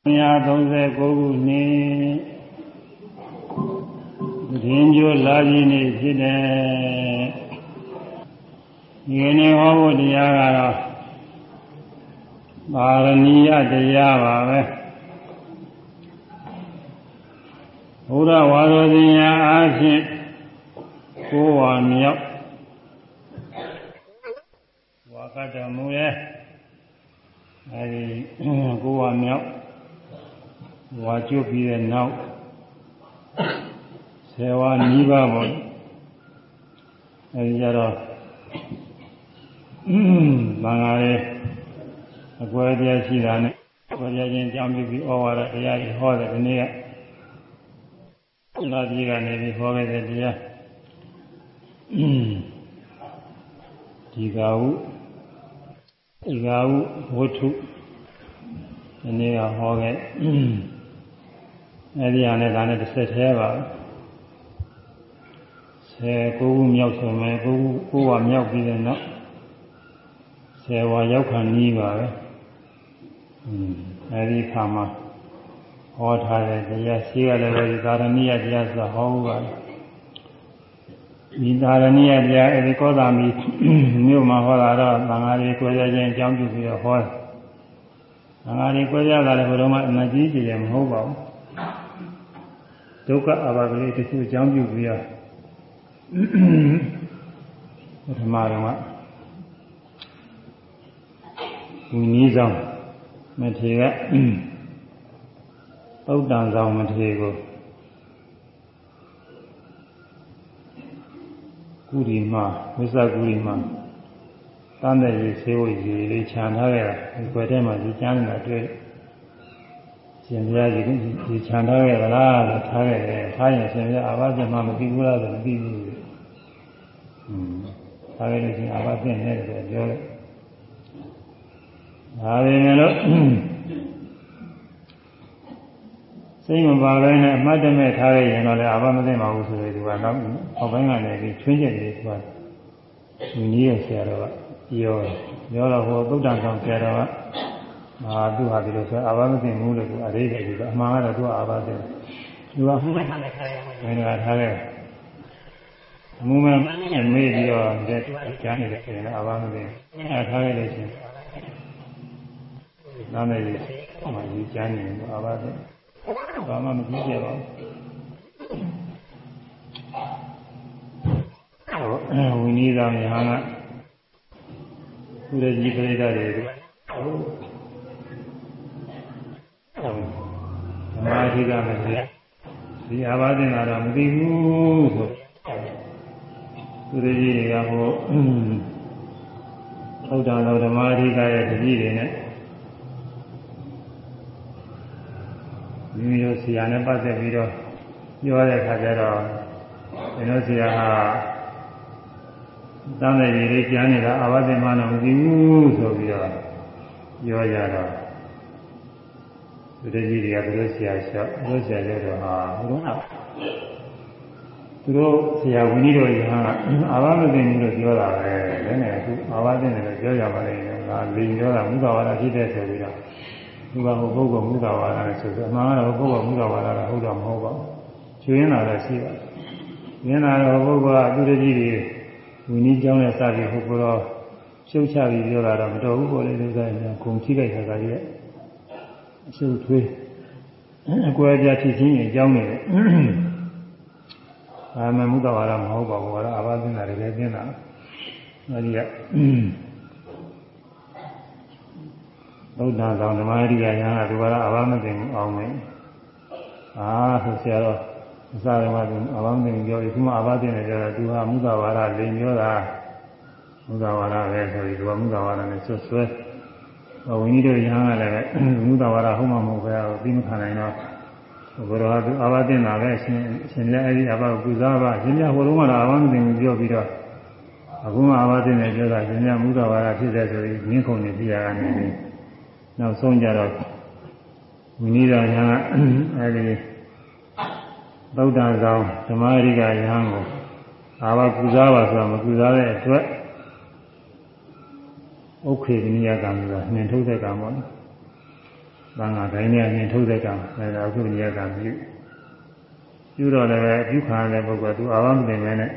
139ခုနှစ်ရင်းကျိုးလာပြီးနေဖြစ်တယ်ဒီနေ့ဟောဖို့တရားကတော့ပါရဏီယတရားပါပဲဘုရားဝါရောဇင်ညာအားဖြင့်ကိုးဝါမြောက်ဝါကတမူရဲ့အဲဒီကိုးဝါမြောက် ဝါကျွတ်ပြီးတဲ့နောက်ဆယ်ဝါနီးပါးပေါ့အဲဒီကြတော့မင်္ဂလာရေးအကွဲပြားရှိတာနဲ့အကွဲပြားချင်းကြောင်းပြီးပြီးဩဝါဒတရားကြီးဟောတဲ့ဒီနေ့ကလာကြီးကနေပြီးဟောခဲ့တဲ့တရားဒီကဟုဒီကဟုဝတ္ထုဒီနေ့ကဟောခဲ့ အဲဒီဟာနဲ့ဒါနဲ့တစ်ဆက်သေးပါဆယ်ကိုခုမြောက်ဆိုမယ်ကိုခုကိုဝမြောက်ပြီးတဲ့နောက်ဆယ်ဝါရောက်ခံနီးပါပဲအဲဒီခါမှာဟောထားတဲ့တရားရှိရလည်းပဲဒီသာရဏိယတရားဆိုဟောပါဒီသာရဏိယတရားအဲဒီကောသာမီမြို့မှာဟောတာတော့သံဃာတွေကိုယ်ရခြင်းအကြောင်းပြုပြီးတော့ဟောတယ်သံဃာတွေကိုယ်ရတာလည်းဘုရောကအနကြီးကြီးတယ်မဟုတ်ပါဘူး ဒုက္ခအဘာကလေးတစ်ခုအကြောင်းပြုပြီးတော့ပထမတော့ကဝီနည်းဆောင်မထေရသုတ်တန်ဆောင်မထေရကိုကုရီမှာဝိသကုရီမှာတန်းတဲ့ရေဆေးဝေးရေလေးခြံထားခဲ့တာဒီကွယ်ထဲမှာဒီကျမ်းနေတာတွေ့ ရှင်ဘုရားကြီးကဒီခြံထားခဲ့သလားလို့ထားခဲ့တယ်ထားရင်ရှင်ဘုရားအာဘဇမမသိဘူးလားဆိုမသိဘူးอืมထားခဲ့လို့ရှင်အာဘသင့်နေတယ်ပြောတယ်ဒါပေမဲ့လို့စိတ်မပါဘဲနဲ့အမှတ်တမဲ့ထားရရင်တော့လည်းအာဘမသိပါဘူးဆိုရင်ဒီကတော့ဟောပိုင်းကနေပြီးချွင်းချက်တွေသူကဒီနည်းရဲ့ဆရာတော်ကပြောပြောတော့ဟိုသုတ္တန်ဆောင်ဆရာတော်က အာသူဟာဒီလိုဆိုအာဘမသိဘူးလို့သူအရေးတယ်ဒီကအမှန်ကတော့သူကအာဘသိတယ်သူကမှုမဲ့ထားလိုက်ထားရတယ်မင်းကထားတယ်မှုမဲ့မေးပြီးတော့တဲ့ကြားနေတယ်ဆိုရင်အာဘမသိအဲထားရလို့ရှိရင်နာမည်ကြီးမှယူချမ်းနေတယ်အာဘသိဘာမှမကြည့်ကြပါဘူးဝိနည်းသားများကသူရဲ့ကြီးပရိသတ်တွေ သမာဓိကလည်းဒီအာဘာသင်တာတော့မသိဘူးဆိုသူရဲ့ကြီးတွေကဟိုသုဒ္ဓံတော်ဓမ္မဓိကရဲ့တတိတွေနဲ့မိမိတို့ဆရာနဲ့ပတ်သက်ပြီးတော့ပြောတဲ့အခါကျတော့ဒီလိုဆရာဟာတမ်းတဲ့ကြီးလေးကျမ်းနေတာအာဝသိမနာမသိဘူးဆိုပြီးတော့ပြောရတော့ သူတကြီးတွေကသူတို့ဆရာလျှောက်သူတို့ဆရာလျှောက်တော့ဟာဘုရားသူတို့ဆရာဝိနည်းတော်ကြီးဟာအာဝမသိဘူးလို့ပြောတာပဲလည်းနဲ့အခုအာဝသိတယ်လို့ပြောကြပါလိမ့်မယ်ငါလိန်ပြောတာမူသာဝါဒဖြစ်တဲ့ဆိုပြီးတော့သူကဟိုပုဂ္ဂိုလ်မူသာဝါဒနဲ့ဆိုဆိုအမှန်ကတော့ပုဂ္ဂိုလ်မူသာဝါဒကဟုတ်တော့မဟုတ်ပါဘူးကျွင်းလာတော့ရှိပါတယ်ကျွင်းလာတော့ပုဂ္ဂိုလ်ကသူတကြီးတွေဝိနည်းကြောင်းနဲ့စပြီးဟိုကတော့ရှုပ်ချပြီးပြောတာတော့မတော်ဘူးပေါ်လေလို့ဆိုရင်ဂုံထိလိုက်တာကကြီး အရှုပ်ထွေးအကွဲပြားဖြစ်ချင်းရင်ကြောင်းနေတယ်အာမမုဒ္ဒဝါဒမဟုတ်ပါဘူးကတော့အာဘသင်တာတွေလည်းသင်တာအဲဒီကသုဒ္ဓဆောင်ဓမ္မရိယာညာကဒီကတော့အာဘမသိဘူးအောင်မယ်အာဆိုဆရာတော်အစကမှသူအဘောင်းတင်ပြောပြီးခုမှအဘာတင်နေကြတော့သူဟာမုသာဝါဒလိန်ပြောတာမုသာဝါဒပဲဆိုပြီးသူကမုသာဝါဒနဲ့ဆွဆွဲ ဝိနည်းတို့ရဟန်းကလည်းမုသာဝါဒဟုတ်မှမဟုတ်ပဲပြီးမခံနိုင်တော့ဘုရားသူအဘာတင်တာပဲရှင်ရှင်လည်းအဲဒီအဘာကိုကုစားပါရှင်များဟိုတုန်းကတော့အဘာမတင်ဘူးပြောပြီးတော့အခုမှအဘာတင်နေပြောတာရှင်များမုသာဝါဒဖြစ်တဲ့ဆိုပြီးငင်းခုန်နေပြရကနေပြီးနောက်ဆုံးကြတော့ဝိနည်းတော်ရဟန်းကအဲဒီသုဒ္ဓဆောင်ဓမ္မရိကယဟန်ကိုအာဘကုစားပါဆိုတာမကုစားတဲ့အတွက် ဥက္ခေနိယကံဆိုတာနှင်ထုတ်တဲ့ကံပေါ့နော်သံဃာတိုင်းနဲ့အရင်ထုတ်တဲ့ကံအဲဒါအခုညကံပြုပြုတော့လည်းပဲပြုခံရတဲ့ပုဂ္ဂိုလ်သူအာဝမတင်မဲနဲ့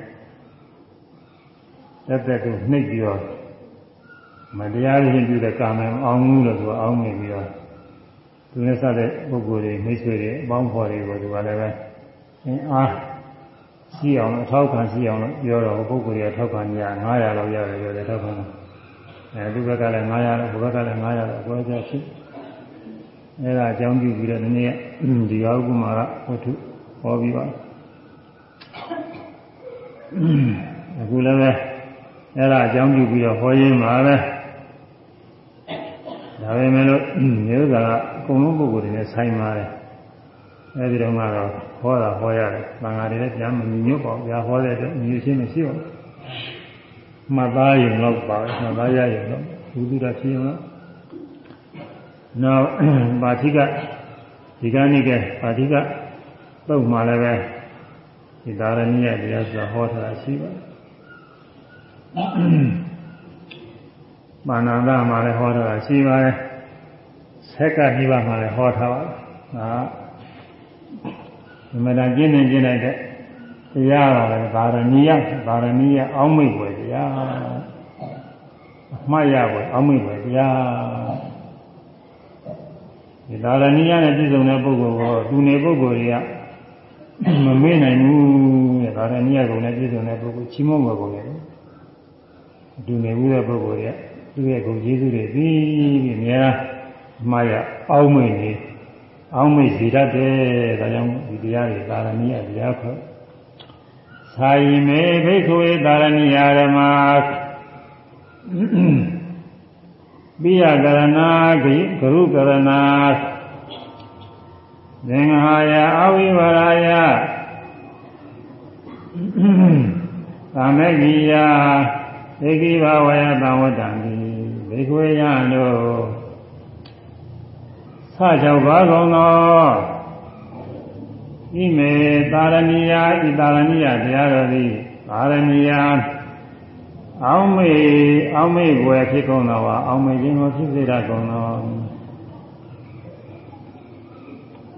တက်တက်ကိုနှိပ်ပြီးတော့မတရားရင်ပြုတဲ့ကာမအောင်မှုလို့သူအောင်းနေပြီးတော့သူနဲ့စတဲ့ပုဂ္ဂိုလ်တွေမိတ်ဆွေတွေအပေါင်းဖော်တွေကိုသူကလည်းပဲအင်းအားရှိအောင်အထောက်ခံရှိအောင်လို့ပြောတော့ပုဂ္ဂိုလ်တွေထောက်ခံကြ900လောက်ရတယ်ပြောတယ်ထောက်ခံတယ် အဲသူဘက်ကလည်း900လောက်ဘဘက်ကလည်း900လောက်အကွဲကြဖြစ်အဲဒါအကြောင်းပြုပြီးတော့ဒီနေ့ဒီယောဂုမာရဝတ္ထုဟောပြီးပါအခုလည်းပဲအဲဒါအကြောင်းပြုပြီးတော့ဟောရင်းပါပဲဒါပေမဲ့လို့မျိုးသာကအကုန်လုံးပုဂ္ဂိုလ်တွေနဲ့ဆိုင်ပါတယ်အဲဒီတော့ကတော့ဟောတာဟောရတယ်။ဘာသာတွေလည်းပြန်မမြင်ညွတ်ပါဘူး။ညာဟောတဲ့အတွက်မြည်ရှင်းမရှိပါဘူး။ မှတ်သားရင်တော့ပါမှတ်သားရရင်တော့ဘုသူတာဖြစ်ရင်တော့နောက်ပါဠိကဒီကနေ့ကပါဠိကတုတ်မှလည်းပဲဒီသာရဏိယတရားဆိုတာဟောထားတာရှိပါတယ်။မာနန္ဒမှာလည်းဟောထားတာရှိပါတယ်။ဆက်ကနိဗ္ဗာန်မှာလည်းဟောထားပါတယ်။ဒါဒီမှာကျင့်နေကျင့်လိုက်တဲ့တရားပါပဲဗာရဏီယဗာရဏီယအောင်းမိတ်ွယ် တရားအမှားရွယ်အောင်းမိတ်ွယ်တရားဒီဗာရဏီယနဲ့ပြည့်စုံတဲ့ပုဂ္ဂိုလ်ကသူနေပုဂ္ဂိုလ်တွေကမမေ့နိုင်ဘူးတဲ့ဗာရဏီယကုံနဲ့ပြည့်စုံတဲ့ပုဂ္ဂိုလ်ချီးမွမ်းွယ်ကုန်တယ်သူနေဘူးတဲ့ပုဂ္ဂိုလ်တွေကသူ့ရဲ့ဂုဏ်ကျေးဇူးတွေပြီးပြီးအများအမှားရအောင်းမိတ်နေအောင်းမိတ်စီတတ်တယ်ဒါကြောင့်ဒီတရားတွေသာရဏိယတရားခေါ် သာယိမေဘိက္ခုေသာရဏိယဓမ္မာပိယကရဏာဂိဂရုကရဏာသင်္ဟာယအဝိဝရာယသာမေဂိယဒေကိဘဝယသံဝတ္တံတိဘိက္ခုေယံတို့ဆကြောင့်ပါကုန်သော ဣမေသာရဏီယဣသာရဏီယတရားတော်သည်သာရဏီယအောင်းမေအောင်းမေဘွယ်ဖြစ်ကုန်သောအောင်းမေခြင်းကိုဖြစ်စေတတ်ကုန်သော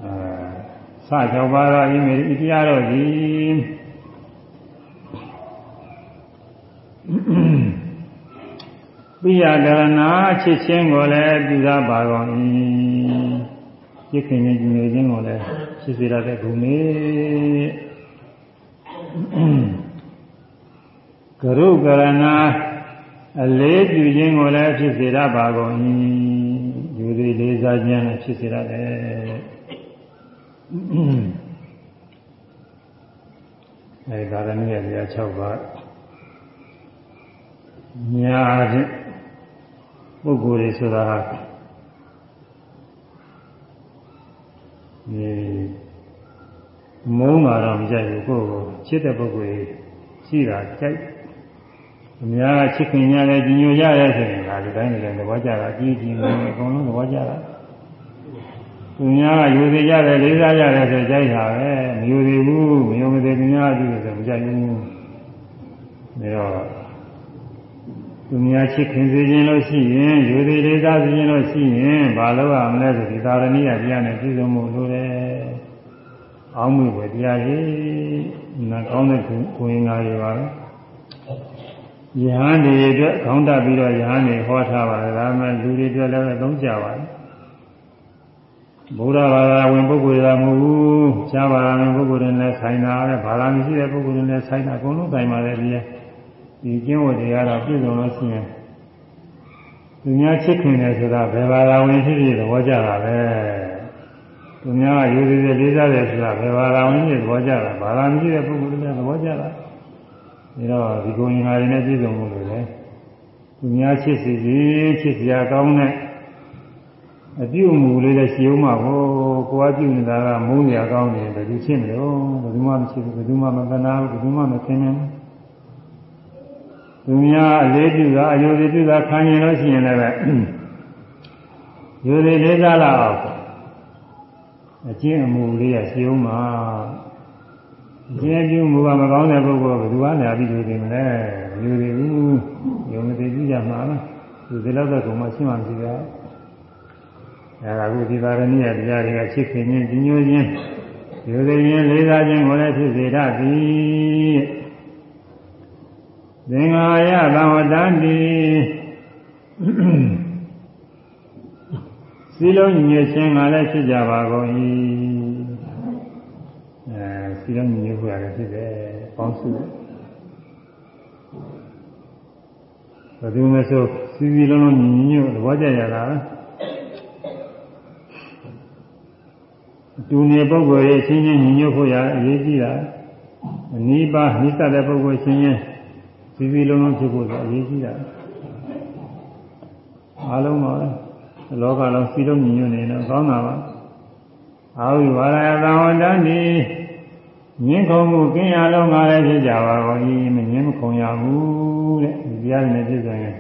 အဲဆကြောင့်ပါသောဣမေဣတရားတော်သည်ပိယကရဏချစ်ချင်းကိုလည်းပြုသာပါကုန်၏ချစ်ခင်ခြင်းကျင်နေခြင်းကိုလည်းချ စ်စေရတဲ့ဂုဏ်နေကရုကရဏအလေးပြုခြင်းကိုလည်းဖြစ်စေရပါကုန်၏ယူသည်လေးစားခြင်းလည်းဖြစ်စေရတယ်အဲဒါရဏိယတရား6ပါးညာဖြင့်ပုဂ္ဂိုလ်တွေဆိုတာဟာ ဒီမုန်းတာတော့မကြိုက်ဘူးကိုယ်ကိုချစ်တဲ့ပုဂ္ဂိုလ်ရှိတာကြိုက်အများကချစ်ခင်ရတယ်ကြီးညိုရရဲဆိုရင်ဒါဒီတိုင်းနေတယ်သဘောကျတာအကြီးကြီးမင်းအကုန်လုံးသဘောကျတာသူများကယူသေးရတယ်လေးစားရတယ်ဆိုကြိုက်တာပဲမယူသေးဘူးမယူမသေးသူများကကြည့်ဆိုမကြိုက်ဘူးဒါတော့ သူများချစ်ခင်စေခြင်းလို့ရှိရင်ယူသေးလေးစားစေခြင်းလို့ရှိရင်ဘာလို့ရမလဲဆိုဒီသာရဏိယတရားနဲ့ပြည့်စုံမှုလိုတယ်။အောင်းမှုပဲတရားကြီးနာကောင်းတဲ့ကိုရင်ငါတွေပါပဲ။ယဟန်တွေအတွက်ခေါင်းတက်ပြီးတော့ယဟန်တွေဟောထားပါတယ်ဒါမှလူတွေအတွက်လည်းသုံးကြပါတယ်။ဗုဒ္ဓဘာသာဝင်ပုဂ္ဂိုလ်တွေကမဟုတ်ဘူး။ရှားဘာသာဝင်ပုဂ္ဂိုလ်တွေလည်းဆိုင်တာပဲဘာသာမရှိတဲ့ပုဂ္ဂိုလ်တွေလည်းဆိုင်တာအကုန်လုံးဆိုင်ပါတယ်ဒီရဲ့ ဒီကျင့်ဝတ်တွေကတော့ပြည့်စုံလို့ရှိရင်သူများချစ်ခင်တယ်ဆိုတာဘယ်ဘာသာဝင်ဖြစ်ဖြစ်သဘောကျတာပဲသူများကယူသေးသေးလေးစားတယ်ဆိုတာဘယ်ဘာသာဝင်ဖြစ်သဘောကျတာဘာသာမရှိတဲ့ပုဂ္ဂိုလ်တွေသဘောကျတာဒါတော့ဒီကိုယ်ရင်္ဂါတွေနဲ့ပြည့်စုံမှုလို့လေသူများချစ်စီစီချစ်စရာကောင်းတဲ့အပြုအမူလေးလည်းရှိအောင်မှာဟိုကိုယ်ကပြုနေတာကမုန်းစရာကောင်းတယ်ဘယ်သူချစ်မလို့ဘယ်သူမှမရှိဘူးဘယ်သူမှမကနာဘူးဘယ်သူမှမခင်ဘူး သူများအလေးပြုတာအယုဒိပြုတာခံရင်လို့ရှိရင်လည်းပဲယူသည်လေးစားလာအောင်အကျင့်အမူလေးရရှိအောင်မှာအကျင့်ပြုမူကမကောင်းတဲ့ပုဂ္ဂိုလ်ကဘယ်သူကလာပြီးယူတယ်မလဲယူတယ်ဘူးယုံမသိကြမှာလားသူဒီလောက်တော့ကမှရှင်းမှမရှိတာအဲဒါကုဒီပါရဏိယတရားတွေကချစ်ခင်ခြင်းညှို့ခြင်းယူသိခြင်းလေးစားခြင်းကိုလည်းဖြစ်စေတတ်သည် သင်္ဃာယသံဝတ္တန္တိစီလုံးညွှန်ခြင်းကလည်းဖြစ်ကြပါကုန်၏အဲစီလုံးညွှန်ခွင့်ရတယ်ဖြစ်တယ်ပေါင်းစုဘယ်သူမှဆိုစီစီလုံးလုံးညွှန်ညွှန်သဘောကျရတာတူနေပုဂ္ဂိုလ်ရဲ့ချင်းချင်းညညွတ်ဖို့ရအရေးကြီးတာအနိပါနိစ္စတဲ့ပုဂ္ဂိုလ်ချင်းချင်း စီစီလုံးလုံးဖြစ်ဖို့ဆိုအရေးကြီးတာအားလုံးပါပဲလောကလုံးစီလုံးညညွတ်နေတော့ကောင်းတာပါအာဝိဝါရယသံဝတ္တန်ဒီငင်းခုံမှုကင်းရလုံးငါလည်းဖြစ်ကြပါကုန်၏မငင်းမခုံရဘူးတဲ့ဒီတရားနဲ့ပြည့်စုံရင်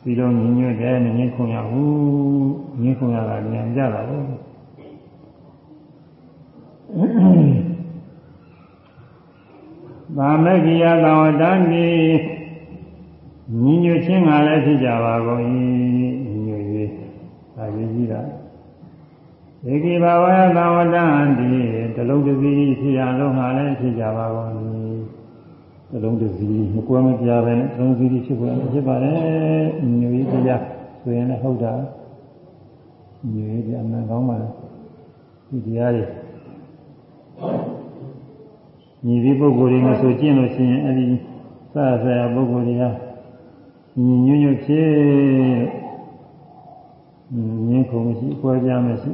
စီလုံးညညွတ်တယ်မငင်းခုံရဘူးငင်းခုံရတာဉာဏ်ကြတာပေါ့ သာမဂိယသံဝတ္တန်ဒီညီညွတ်ခြင်းကလည်းဖြစ်ကြပါကုန်၏ညီညွတ်ရေးဒါရေးကြည့်တာဧကိဘာဝယသံဝတ္တန်ဒီတလုံးတစ်စီးဖြစ်ရလုံးဟာလည်းဖြစ်ကြပါကုန်၏တလုံးတစ်စီးမကွဲမပြားပဲနဲ့တလုံးစီးဖြစ်ပေါ်ဖြစ်ပါတယ်ညီညွတ်ရေးတရားဆိုရင်လည်းဟုတ်တာညီညွတ်ရေးအမှန်ကောင်းပါလားဒီတရားတွေ ညီဒီပုဂ္ဂိုလ်တွေမဆိုကျင့်လို့ရှိရင်အဲ့ဒီစဆရာပုဂ္ဂိုလ်တွေကညီညွတ်ညွတ်ဖြစ်ငင်းခုံမရှိအကွဲပြားမရှိ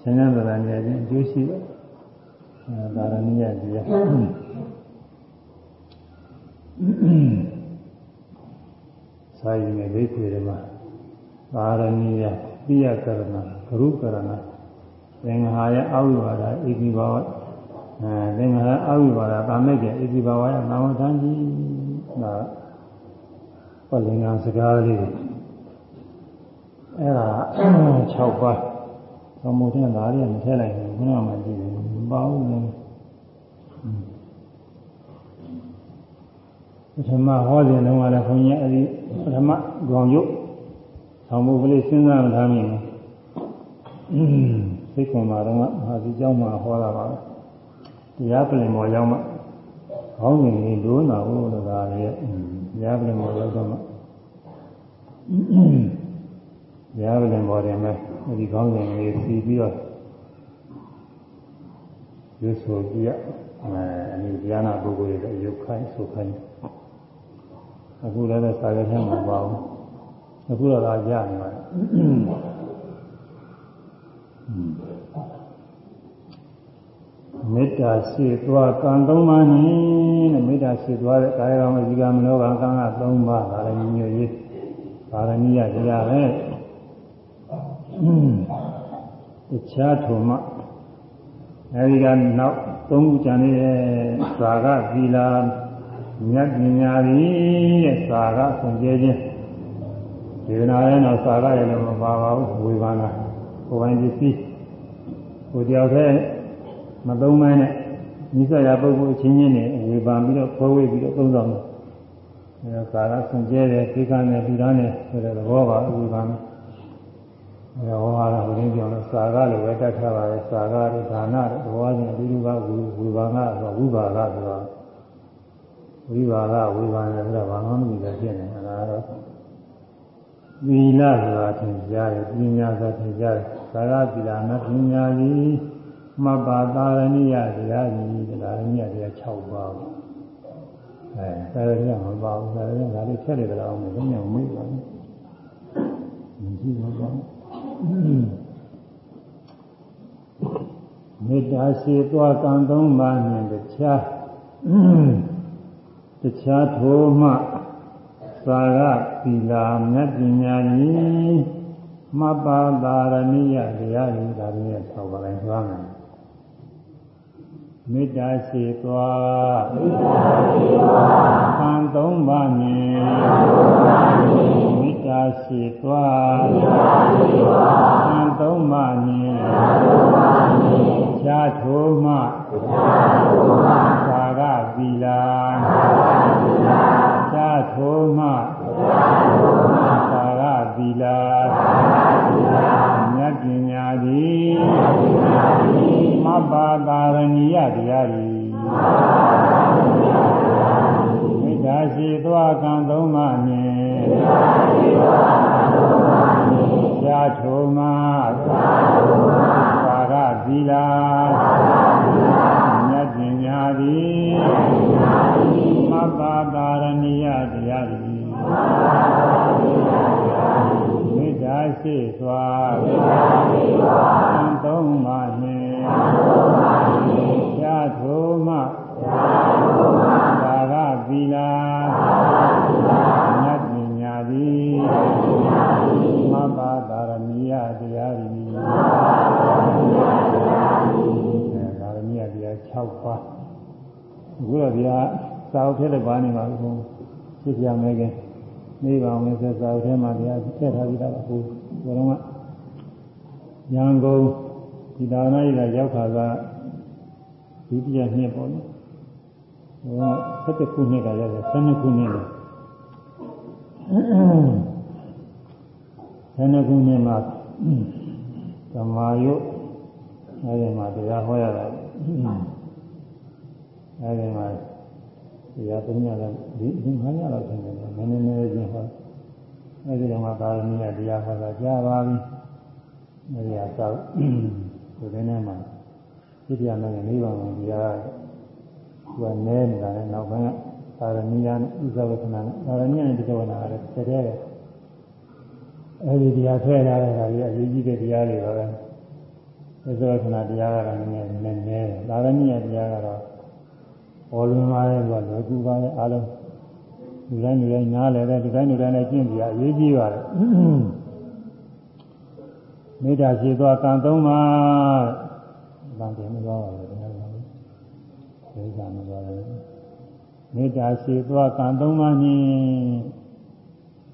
ဆင်းရဲသရာနေခြင်းအကျိုးရှိတယ်အဲဒါရဏိယတရားစာရင်းနဲ့လေးခွေတွေမှာသာရဏိယပိယကရဏဂရုကရဏသင်္ဃာယအဝိဝါဒဣတိဘဝ အဲသင်္ဃာအဝိပါဒတာမဲ့ကျဣတိဘဝယနာမသံကြီးဒါပလင်္ဂစကားလေးအဲ့ဒါ6ပါးသမုဒ္ဒနာဓာရီမထည့်လိုက်ဘူးခုနကမှကြည့်တယ်မပါဘူးလေပထမဟောစဉ်တုန်းကလည်းခွန်ကြီးအဲ့ဒီပထမကောင်ရုပ်ဆောင်မှုကလေးစဉ်းစားထားမိတယ်သိကွန်မှာတော့မဟာဒီเจ้าမှာဟောတာပါပဲ တရားပြင်ပေါ်ရောက်မှခေါင်းငင်လေးလိုးနာဖို့လို့ဒါရဲ့တရားပြင်ပေါ်ရောက်တော့မှတရားပြင်ပေါ်တယ်မဲ့ဒီခေါင်းငင်လေးစီပြီးတော့ရွဆိုကြည့်ရအဲအနည်းတရားနာပုဂ္ဂိုလ်တွေရုပ်ခိုင်းဆိုခိုင်းအခုလည်းစာရွက်ထဲမှာပါဘူးအခုတော့ဒါရနေပါတယ် မေတ္တာရှိသွားကံသုံးပါးနဲ့တဲ့မေတ္တာရှိသွားတဲ့ကာယကံဝစီကံမနောကံကံကသုံးပါးဒါလည်းညွှန်ရေးပါရမီယတရားပဲတခြားထုံမှအဲဒီကနောက်သုံးခုကြံနေတဲ့သာကသီလာမြတ်ပညာကြီးရဲ့သာကဆွန်ကျဲခြင်းဒေနာရဲ့နောက်သာကရဲ့လည်းမပါပါဘူးဝေဘာနာကိုယ်ပိုင်ပစ္စည်းကိုတယောက်တည်း မသုံးမဲနဲ့နိစ္စရာပုဂ္ဂိုလ်ချင်းချင်းနဲ့ဝေဖန်ပြီးတော့ဖွဲဝေးပြီးတော့သုံးဆောင်တယ်။အဲဒါကာရဆွန်ကျဲတယ်သိက္ခာနဲ့လူသားနဲ့ဆိုတဲ့သဘောပါဝေဖန်။အဲဟောတာဘုရင်ပြောလို့စာကလည်းပဲတတ်ထားပါလေစာကတို့ဒါနတို့သဘောချင်းအတူတူပါဝေဝေဖန်ကဆိုဝိပါကဆိုတော့ဝိပါကဝေဖန်တယ်ဆိုတော့ဘာမှမသိဘူးဖြစ်နေတယ်ဒါတော့သီလဆိုတာသင်ကြားတယ်ပညာဆိုတာသင်ကြားတယ်သာရသီလနဲ့ပညာကြီး မပ္ပါသာရဏိယတရားကြီးတရားရဏိယတရား6ပါးအဲသာရဏိယမပါဘူးသာရဏိယဒါလေးဖြတ်နေကြအောင်မင်းညမေးပါဘူးမရှိပါဘူးမေတ္တာရှိသွားကံသုံးပါးနဲ့တခြားတခြားထိုမှသာရသီလာမြတ်ပညာကြီးမပ္ပါသာရဏိယတရားကြီးဒါလေး6ပါးတိုင်းသွားမယ် မေတ္တာရှိသွားမေတ္တာရှိသွားသံသုံးပါးနှင့်မေတ္တာရှိသွားမေတ္တာရှိသွားသံသုံးပါးနှင့်သံသုံးပါးနှင့်ခြားထိုးမှခြားထိုးမှသာကသီလာသာကသီလာခြားထိုးမှခြားထိုးမှသာကသီလာသာကသီလာမြတ်ပမပ္ပါတာရဏီယတရားသည်မေတ္တာရှိသွားကံသုံးပါးနှင့်ရှားထုံမှာသာရသီလာမြတ်ပညာသည်မပ္ပါတာရဏီယတရားသည်မေတ္တာရှိသွားကံသုံးပါးနှင့် ရှားထုံမှာသာရသီလာမြတ်ပညာသည်မပ္ပါတာရဏီယတရားသည်အဲဒါရဏီယတရား6ပါးအခုတော့ဒီဟာစာအုပ်ထဲလည်းပါနေပါဘူးဖြစ်ပြမယ်ခင်နေပါအောင်လဲစာအုပ်ထဲမှာတရားထည့်ထားပြီးတော့အခုဘယ်တော့မှရန်ကုန် ဒီသာနာကြီးကရောက်ခါကဒုတိယနှစ်ပေါ့နော်ဟိုက7ခုနှစ်ကရောက်တယ်12ခုနှစ်လေ12ခုနှစ်မှာသမာယုအဲဒီမှာတရားဟောရတာအဲဒီမှာတရားပညာလည်းဒီဒီမှန်းရတော့တယ်နည်းနည်းနည်းချင်းဟောအဲဒီတော့မှသာရဏိယတရားဟောတာကြားပါပြီအဲဒီအဆောက် ဒီနေ့နဲ့မှပြည့်ပြမယ်နိဗ္ဗာန်ကိုတရားကနဲနေတာနဲ့နောက်ပိုင်းကသာရဏိယနဲ့ဥဇဝကနာနဲ့သာရဏိယနဲ့ဒီကဝနာလည်းတကယ်အဲဒီတရားဆွဲလာတဲ့အခါကြီးအရေးကြီးတဲ့တရားတွေပါပဲဥဇဝကနာတရားကတော့နည်းနည်းနည်းနည်းသာရဏိယတရားကတော့ပေါ်လွင်လာတဲ့ကွာလောကူပါရဲ့အားလုံးဒီတိုင်းဒီတိုင်းနားလည်းတဲ့ဒီတိုင်းဒီတိုင်းလည်းကျင့်ကြရအရေးကြီးပါတယ် မေတ္တာရှိသောကံသုံးပါးဗန်တယ်မသွားပါဘူးတရားတော်ဒိဋ္ဌာမသွားဘူးမေတ္တာရှိသောကံသုံးပါးနှင့်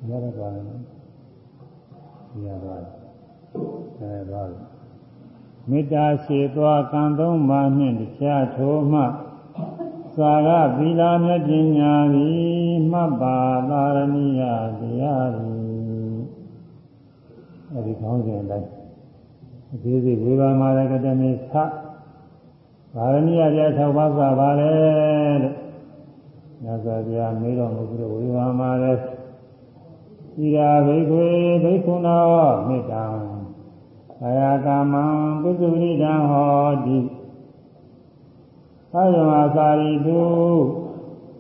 ရရသွားတယ်ရသွားတယ်အဲသွားတယ်မေတ္တာရှိသောကံသုံးပါးနှင့်တရားထိုမှသာရသီလာမြတ်ပညာသည်မှတ်ပါသာရဏိယတရားသည်အဲဒီခေါင်းစဉ်တိုင်း အသေးစိတ်ဝေဘာမာရကတမေသသာရဏိယတရား၆ပါးသာပါလေလို့ညဇာပြမေးတော်မူပြီးတော့ဝေဘာမာရဤရာဘိခွေဘိက္ခုနောမေတ္တာအာယကာမံပုဇုရိတံဟောတိသာယမသာရိတု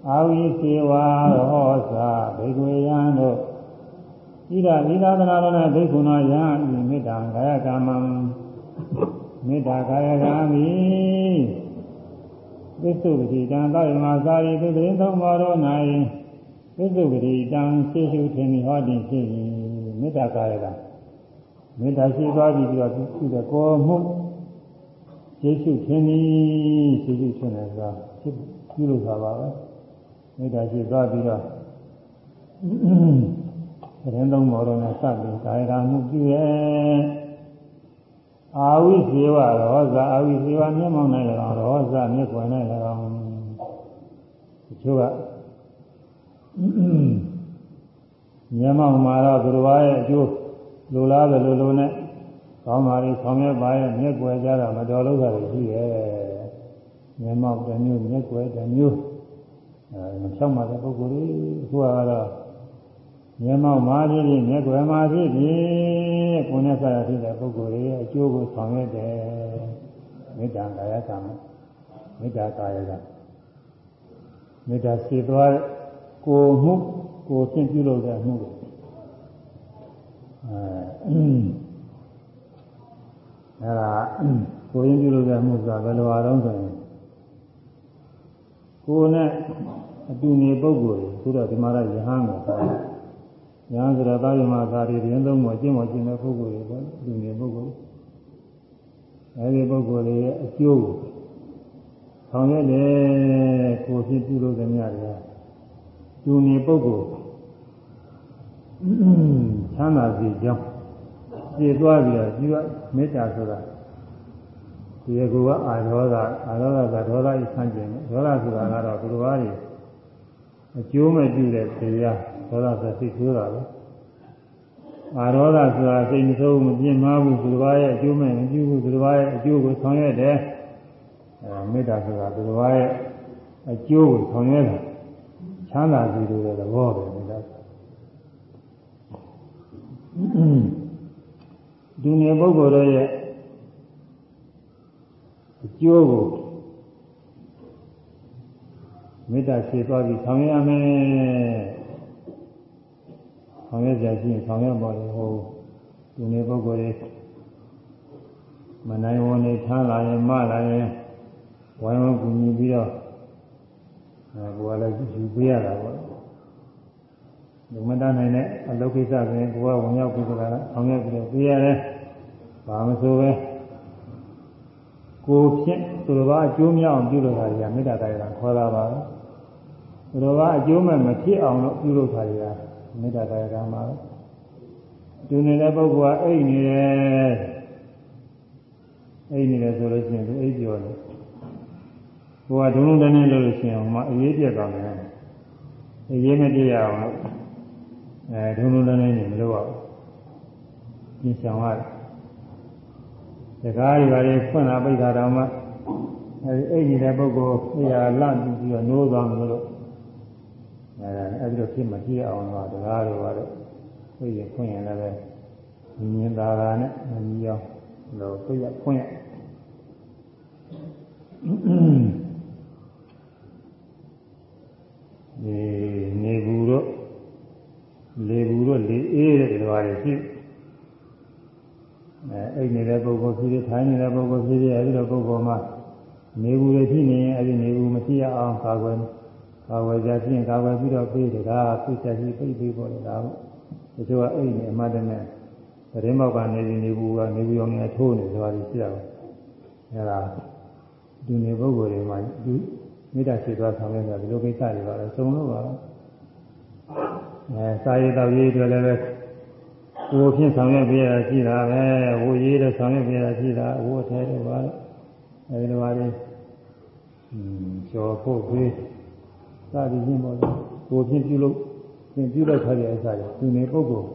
အာဝိစေဝါဟောသာဘေကွေယံတို့ ဣဒသီသာသနာတော်နဲ့ဘိက္ခုနောယံဤမေတ္တာကာယကမ္မံမေတ္တာကာယကံမိသစ္စုပတိတံသာယမသာရိတုတိသုံးပါတော်၌သစ္စုပတိတံသိရှုထင်ဟောတိဖြစ်၏မေတ္တာကာယကမေတ္တာရှိသွားပြီးတော့ပြုတဲ့ကိုယ်မှုကျေစုခြင်းဤကျေစုခြင်းလည်းသာဖြစ်ပြုလို့သာပါပဲမေတ္တာရှိသွားပြီးတော့ သတင်းသုံးမော်တော်နဲ့စပြီးကာယကမှုပြုရဲ့အာဝိဇေဝရောဇာအာဝိဇေဝမျက်မှောက်၌၎င်းရောဇာမျက်ွယ်၌၎င်းတချို့ကမျက်မှောက်မှာတော့သူတော်ရဲ့အကျိုးလိုလားတယ်လိုလိုနဲ့ကောင်းပါလေဆောင်ရွက်ပါရဲ့မျက်ွယ်ကြတော့မတော်လို့ရတယ်ရှိရဲ့မျက်မှောက်တစ်မျိုးမျက်ွယ်တစ်မျိုးအဲမဖြောက်မှတဲ့ပုဂ္ဂိုလ်ကြီးအခုကတော့ မျက်မှောက်မှာဖြစ်ဖြစ်မျက်ွယ်မှာဖြစ်ဖြစ်ကိုယ်နဲ့ဆက်ရဖြစ်တဲ့ပုဂ္ဂိုလ်ရဲ့အကျိုးကိုဆောင်ရွက်တယ်မေတ္တာကာယကံမေတ္တာကာယကမေတ္တာစေသွားကိုမှုကိုသင်ပြုလုပ်တဲ့မှုအဲအဲဒါကိုရင်းပြုလုပ်တဲ့မှုဆိုတာဘယ်လိုအားလုံးဆိုရင်ကိုယ်နဲ့အတူနေပုဂ္ဂိုလ်ဆိုတော့ဒီမှာလည်းယဟန်ကို ခေါ်တယ်။ယဟန်ဆိုတော့သာယမသာရီရင်သုံးပေါ်ကျင့်ပေါ်ကျင့်တဲ့ပုဂ္ဂိုလ်တွေပေါ့အတူနေပုဂ္ဂိုလ်အဲဒီပုဂ္ဂိုလ်တွေရဲ့အကျိုးကိုဆောင်ရွက်တယ်ကိုယ်ဖြစ်ပြုလုပ်တဲ့များတွေတူနေပုဂ္ဂိုလ်ချမ်းသာစေကြောင်းပြည့်သွားပြီးတော့ပြုမေတ္တာဆိုတာဒီကူကအာရောဂအာရောဂကဒေါသဤဆန့်ကျင်ဒေါသဆိုတာကတော့သူတော်ဘာတွေအကျိုးမဲ့ပြုတဲ့တရား ဒေါသဆိုစိတ်ဆိုးတာပဲအာရောဂဆိုတာစိတ်မဆိုးမပြင်းမဘူးသူတစ်ပါးရဲ့အကျိုးမဲ့မပြုဘူးသူတစ်ပါးရဲ့အကျိုးကိုဆောင်ရွက်တယ်အဲမေတ္တာဆိုတာသူတစ်ပါးရဲ့အကျိုးကိုဆောင်ရွက်တာချမ်းသာစီလိုတဲ့သဘောပဲမေတ္တာဒီနေ့ပုဂ္ဂိုလ်တို့ရဲ့အကျိုးကိုမေတ္တာရှေ့သွားပြီးဆောင်ရွက်ရမယ် ဆောင်ရွက်ကြရှိရင်ဆောင်ရွက်ပါလေဟိုဒီနေ့ပုဂ္ဂိုလ်တွေမနိုင်ဝန်နေထားလာရင်မလာရင်ဝိုင်းဝန်းကူညီပြီးတော့အဲကိုယ်ကလည်းယူပေးရတာပေါ့ဒီမတတ်နိုင်တဲ့အလုပ်ကိစ္စဆိုရင်ကိုယ်ကဝင်ရောက်ပြီးတော့ဆောင်ရွက်ပြီးတော့ပေးရတယ်ဘာမဆိုပဲကိုဖြင့်သူတော်ဘာအကျိုးများအောင်ပြုလုပ်တာတွေကမေတ္တာတရားခေါ်တာပါပဲသူတော်ဘာအကျိုးမဲ့မဖြစ်အောင်လို့ပြုလုပ်တာတွေက မေတ္တာတရားကမှာပဲသူနေတဲ့ပုဂ္ဂိုလ်ကအိတ်နေတယ်အိတ်နေတယ်ဆိုလို့ရှိရင်သူအိတ်ပြောတယ်ကိုကဒုံလုံးတန်းနေလို့ရှိရင်ဟိုမှာအေးပြက်သွားတယ်အေးမပြရအောင်လို့အဲဒုံလုံးတန်းနေနေမလို့အောင်ပြင်ဆောင်ရတယ်စကားတွေပါလေဖွင့်လာပိတ်တာတော့မှအဲဒီအိတ်နေတဲ့ပုဂ္ဂိုလ်အေးရလန့်ပြီးတော့နိုးသွားမလို့ အဲအဲ့ဒီတော့ဖြစ်မကြည့်အောင်တော့တရားတွေပါတော့ပြည့်ရဖွင့်ရင်လည်းပဲမြင်သာတာနဲ့မမြင်အောင်လို့ပြည့်ရဖွင့်ရဒီနေဘူးတော့လေဘူးတော့လေအေးတဲ့တရားတွေရှိအဲအိတ်နေတဲ့ပုဂ္ဂိုလ်ဖြစ်ဖြစ်ထိုင်နေတဲ့ပုဂ္ဂိုလ်ဖြစ်ဖြစ်အဲဒီလိုပုဂ္ဂိုလ်မှာနေဘူးတွေဖြစ်နေရင်အဲဒီနေဘူးမဖြစ်ရအောင်ကာကွယ် ကာဝယ်ကြဖြင့်ကာဝယ်ပြီးတော့ပြေးတယ်ဒါပြစ်ချက်ကြီးပြိပေးပေါ်တယ်ဒါပေါ့ဒီလိုကအဲ့ဒီအမှတ်တမဲ့သတင်းမောက်ကနေပြီးနေဘူးကနေဘူးရောင်းနေထိုးနေဆိုတာကြီးရှိရပါအဲ့ဒါဒီနေပုဂ္ဂိုလ်တွေမှာဒီမေတ္တာရှိသွားဆောင်ရတာဒီလိုကိစ္စတွေပါလဲစုံလို့ပါအဲစာရေးတော်ရေးတွေလည်းပဲဝိုဖြင့်ဆောင်ရွက်ပေးရရှိတာပဲဝိုရေးတဲ့ဆောင်ရွက်ပေးရရှိတာဝိုထဲတွေပါလဲအဲဒီလိုပါလေอืมကျော်ဖို့ပေး စသည်ချင်းပေါ့ကိုဖြင့်ပြုလို့သင်ပြုလိုက်ထားတဲ့အစားတွေသူနေပုဂ္ဂိုလ်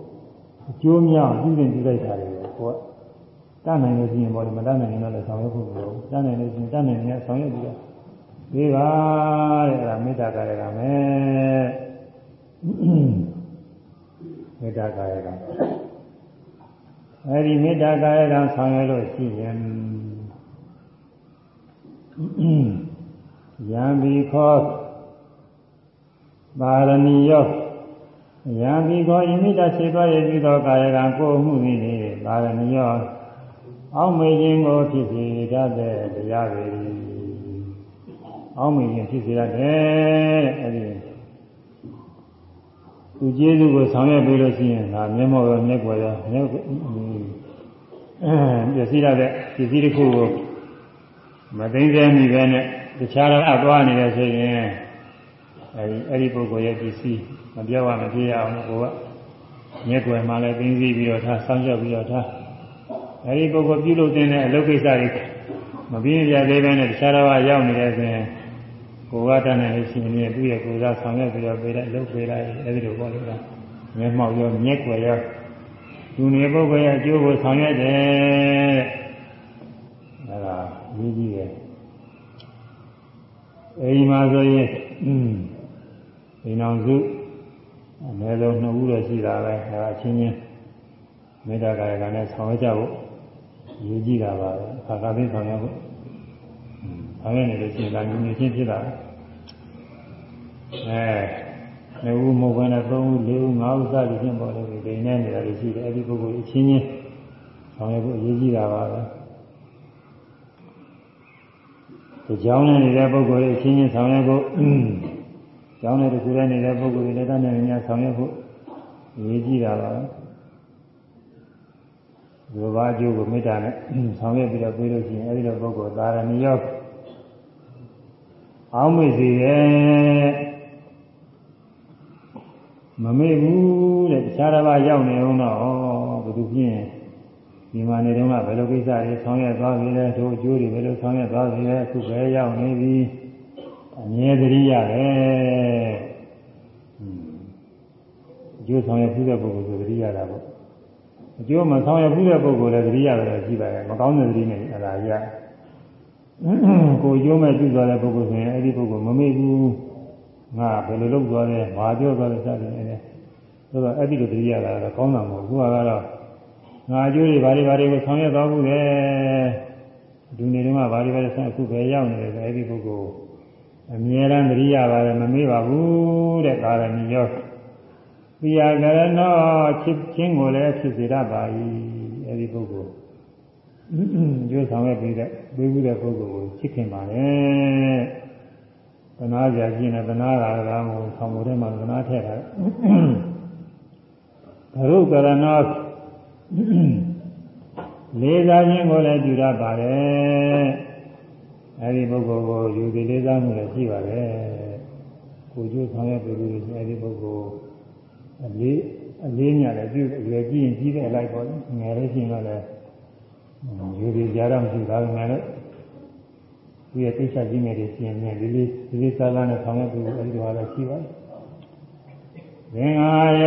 အကျိုးများပြုရင်ပြုလိုက်တာတွေကိုကိုကတတ်နိုင်လို့ရှိရင်ပေါ့မတတ်နိုင်ရင်လည်းဆောင်ရွက်ဖို့မလိုဘူးတတ်နိုင်လို့ရှိရင်တတ်နိုင်ရင်ဆောင်ရွက်ပြီးတော့ဒီပါတဲ့အဲ့ဒါမေတ္တာကာယကမယ်မေတ္တာကာယကအဲ့ဒီမေတ္တာကာယကဆောင်ရွက်လို့ရှိရင်ယံဘီခော ပါရဏီယောယံဒီကောဣမိတစေသွားရပြီးသောကာယကံကိုမှုသည်လေပါရဏီယောအောက်မေခြင်းကိုဖြစ်စေတတ်တဲ့တရားတွေအောက်မေခြင်းဖြစ်စေတတ်တယ်အဲဒီသူကျေးဇူးကိုဆောင်ရွက်ပြီးလို့ရှိရင်ဒါမျက်မှောက်ရောမျက်ွယ်ရောမျက်အဲပစ္စည်းရတဲ့ပစ္စည်းတစ်ခုကိုမသိသိမိပဲနဲ့တခြားတော့အသွားနေတယ်ဆိုရင် အဲဒီအဲ့ဒီပုဂ္ဂိုလ်ရဲ့ပစ္စည်းမပြောရမပြေရအောင်ကိုကမျက်ွယ်မှလည်းသိသိပြီးတော့ထားဆောင်းရွက်ပြီးတော့ထားအဲဒီပုဂ္ဂိုလ်ပြုလုပ်တဲ့အလုပ်ကိစ္စတွေမပြင်းပြသေးပဲနဲ့တခြားတော့ရောက်နေတဲ့ဆိုရင်ကိုယ်ကတတ်နိုင်လို့ရှိရင်သူ့ရဲ့ကိုယ်စားဆောင်ရွက်ပြီးတော့ပေးလိုက်လုပ်ပေးလိုက်အဲဒီလိုပေါ့လေကမျက်မှောက်ရောမျက်ွယ်ရောသူနေပုဂ္ဂိုလ်ရဲ့အကျိုးကိုဆောင်ရွက်တယ်အဲဒါကြီးကြီးရဲ့အဲဒီမှာဆိုရင်อืม ဒီနောင်စုအနည်းဆုံးနှစ်ဦးတော့ရှိတာပဲအဲဒါချင်းချင်းမေတ္တာကာယကံနဲ့ဆောင်ရွက်ကြဖို့ရည်ကြည့်တာပါပဲအခါကသိဆောင်ရွက်ဖို့ဆောင်ရွက်နေလို့ရှိရင်ဒါညီညီချင်းဖြစ်တာအဲနှစ်ဦးမဟုတ်ဘဲနဲ့သုံးဦးလေးဦးငါးဦးစသည်ဖြင့်ပေါ်လို့ဒီနေနေတာတွေရှိတယ်အဲဒီပုဂ္ဂိုလ်အချင်းချင်းဆောင်ရွက်ဖို့ရည်ကြည့်တာပါပဲဒီကြောင်းနဲ့နေတဲ့ပုဂ္ဂိုလ်ရဲ့အချင်းချင်းဆောင်ရွက်ဖို့ ကျောင်းထဲတစ်ခုတည်းနေတဲ့ပုဂ္ဂိုလ်တွေလည်းတတ်နိုင်များဆောင်ရွက်ဖို့ရည်ကြည့်တာပါဘုရားအကျိုးကိုမေတ္တာနဲ့ဆောင်ရွက်ပြီးတော့ပြေးလို့ရှိရင်အဲဒီလိုပုဂ္ဂိုလ်သာရဏီယောအောင်းမေ့စေရဲ့မမေ့ဘူးတဲ့တခြားတစ်ပါးရောက်နေအောင်တော့ဘယ်သူဖြင့်ဒီမှာနေတော့ကဘယ်လိုကိစ္စတွေဆောင်ရွက်သွားပြီလဲတို့အကျိုးတွေဘယ်လိုဆောင်ရွက်သွားပြီလဲအခုပဲရောက်နေပြီ အမြဲတည်းရတယ်အကျိုးဆောင်ရပြုတဲ့ပုဂ္ဂိုလ်ဆိုတတိယတာပေါ့အကျိုးမဆောင်ရဘူးတဲ့ပုဂ္ဂိုလ်လည်းသတိရတယ်ရှိပါတယ်မကောင်းတဲ့သတိနဲ့အဲ့ဒါရကိုအကျိုးမဲ့ပြုသွားတဲ့ပုဂ္ဂိုလ်ဆိုရင်အဲ့ဒီပုဂ္ဂိုလ်မမေ့ဘူးငါဘယ်လိုလုပ်သွားလဲဘာပြောသွားလဲစသည်နဲ့ဆိုတော့အဲ့ဒီလိုသတိရတာတော့ကောင်းတာမဟုတ်ဘူးကတော့ငါအကျိုးတွေဘာတွေဘာတွေကိုဆောင်ရွက်သွားဘူးလေဒီနေ့တုန်းကဘာတွေဘာတွေဆက်အခုပဲရောက်နေတယ်ဆိုအဲ့ဒီပုဂ္ဂိုလ် အမြဲတမ်းသတိရပါတယ်မမေ့ပါဘူးတဲ့ကာရဏီရောပိယကရဏောချစ်ချင်းကိုလည်းဖြစ်စေတတ်ပါ၏အဲ့ဒီပုဂ္ဂိုလ်ကျိုးဆောင်ရွက်ပြီးတဲ့ပြီးဘူးတဲ့ပုဂ္ဂိုလ်ကိုချစ်ခင်ပါလေသနာကြခြင်းနဲ့သနာတာကမို့ဆောင်မှုထဲမှာသနာထည့်တာဘရုကရဏောလေးစားခြင်းကိုလည်းပြုရပါတယ် အဲဒီပုဂ္ဂိုလ်ကိုယူသည်လေးစားမှုလည်းရှိပါတယ်ကိုကျိုးဆောင်ရွက်ပြီးလို့အဲဒီပုဂ္ဂိုလ်အလေးအလေးညာလည်းပြုရွယ်ကြည့်ရင်ကြီးတဲ့အလိုက်ပေါ့ငယ်လေးချင်းတော့လည်းယူသည်ကြားတော့မရှိပါဘူးငယ်လို့သူရဲ့သိချကြီးငယ်တွေရှင်နေလေးလေးဒီလေးစားစားနဲ့ဆောင်ရွက်ပြီးအဲဒီတော့လည်းရှိပါတယ်သင်္ဃာယ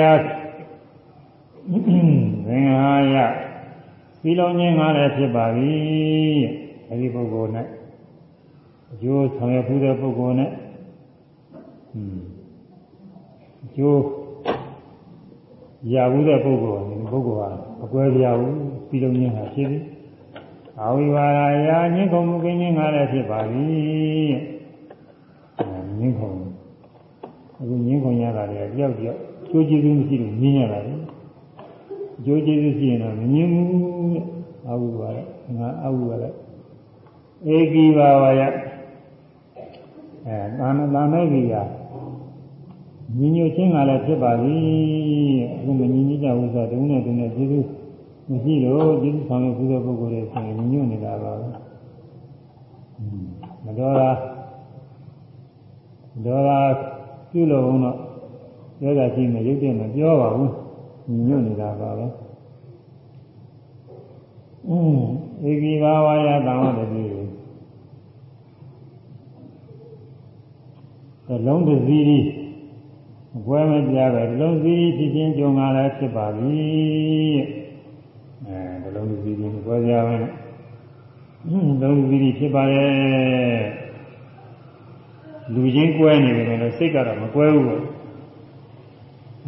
သင်္ဃာယပြီးလုံးခြင်းကားလည်းဖြစ်ပါပြီအဲဒီပုဂ္ဂိုလ်နဲ့ အကျိုးဆောင်ရွက်မှုတဲ့ပုဂ္ဂိုလ်နဲ့အကျိုးရဘူးတဲ့ပုဂ္ဂိုလ်ဒီပုဂ္ဂိုလ်ဟာအကွဲပြားဘူးပြီးလုံးခြင်းဟာဖြစ်ပြီအဝိပါဒယာညင်းကုန်မှုကင်းခြင်းကားလည်းဖြစ်ပါပြီညင်းကုန်အခုညင်းကုန်ရတာလည်းတယောက်တယောက်ကျိုးကျေးဇူးမရှိလို့ညင်းရတာလေအကျိုးကျေးဇူးရှိရင်တော့မငြင်းဘူးတဲ့အဝိပါဒငါအဝိပါဒဧကိဘာဝယ အဲသာမသာမေကိယညီညွတ်ခြင်းကလည်းဖြစ်ပါပြီအခုမညီညွတ်ကြဘူးဆိုတော့တုံးနဲ့တုံးနဲ့ကျေးဇူးမရှိလို့ကျေးဇူးဆောင်ရဘူးတဲ့ပုဂ္ဂိုလ်တွေဆိုရင်ညီညွတ်နေတာပါပဲမတော်တာဒေါ်ပြုလို့တော့ပြောတာရှိမှရုပ်တည်းမပြောပါဘူးညီညွတ်နေတာပါပဲအင်းဧကိဘာဝယသံဝတ္တိ သလုံးတစ်စီးဒီအပွဲမပြပဲသလုံးစီးဖြစ်ချင်းကြုံလာလည်းဖြစ်ပါပြီအဲသလုံးတစ်စီးဒီအပွဲပြပဲအင်းသလုံးတစ်စီးဒီဖြစ်ပါရဲ့လူချင်းကွဲနေတယ်လို့စိတ်ကတော့မကွဲဘူးပေါ့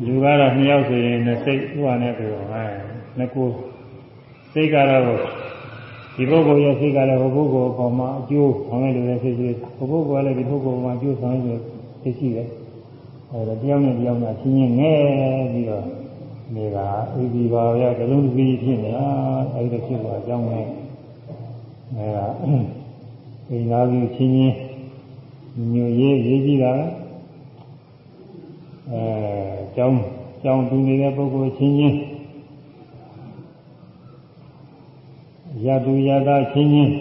လူကတော့နှစ်ယောက်ဆိုရင်နှစ်စိတ်ဥပါနဲ့ပြောအဲနှစ်ကိုစိတ်ကတော့ဒီပုဂ္ဂိုလ်ရဲ့စိတ်ကလည်းဟိုပုဂ္ဂိုလ်အပေါ်မှာအကျိုးဆောင်ရလို့လည်းဖြစ်ဖြစ်ဟိုပုဂ္ဂိုလ်ကလည်းဒီပုဂ္ဂိုလ်မှာအကျိုးဆောင်ရလို့ ဖြစ်ရှိတယ်အဲဒါတရားနဲ့တရားနဲ့ချင်းချင်းငဲပြီးတော့နေတာအေဒီပါရကလုံးစီဖြစ်နေတာအဲဒီလိုဖြစ်သွားအကြောင်းနဲ့အဲဒါအိမ်သားကြီးချင်းချင်းညိုရေးရေးကြည့်တာအဲကျောင်းကျောင်းတူနေတဲ့ပုဂ္ဂိုလ်ချင်းချင်းရသူရသားချင်းချင်း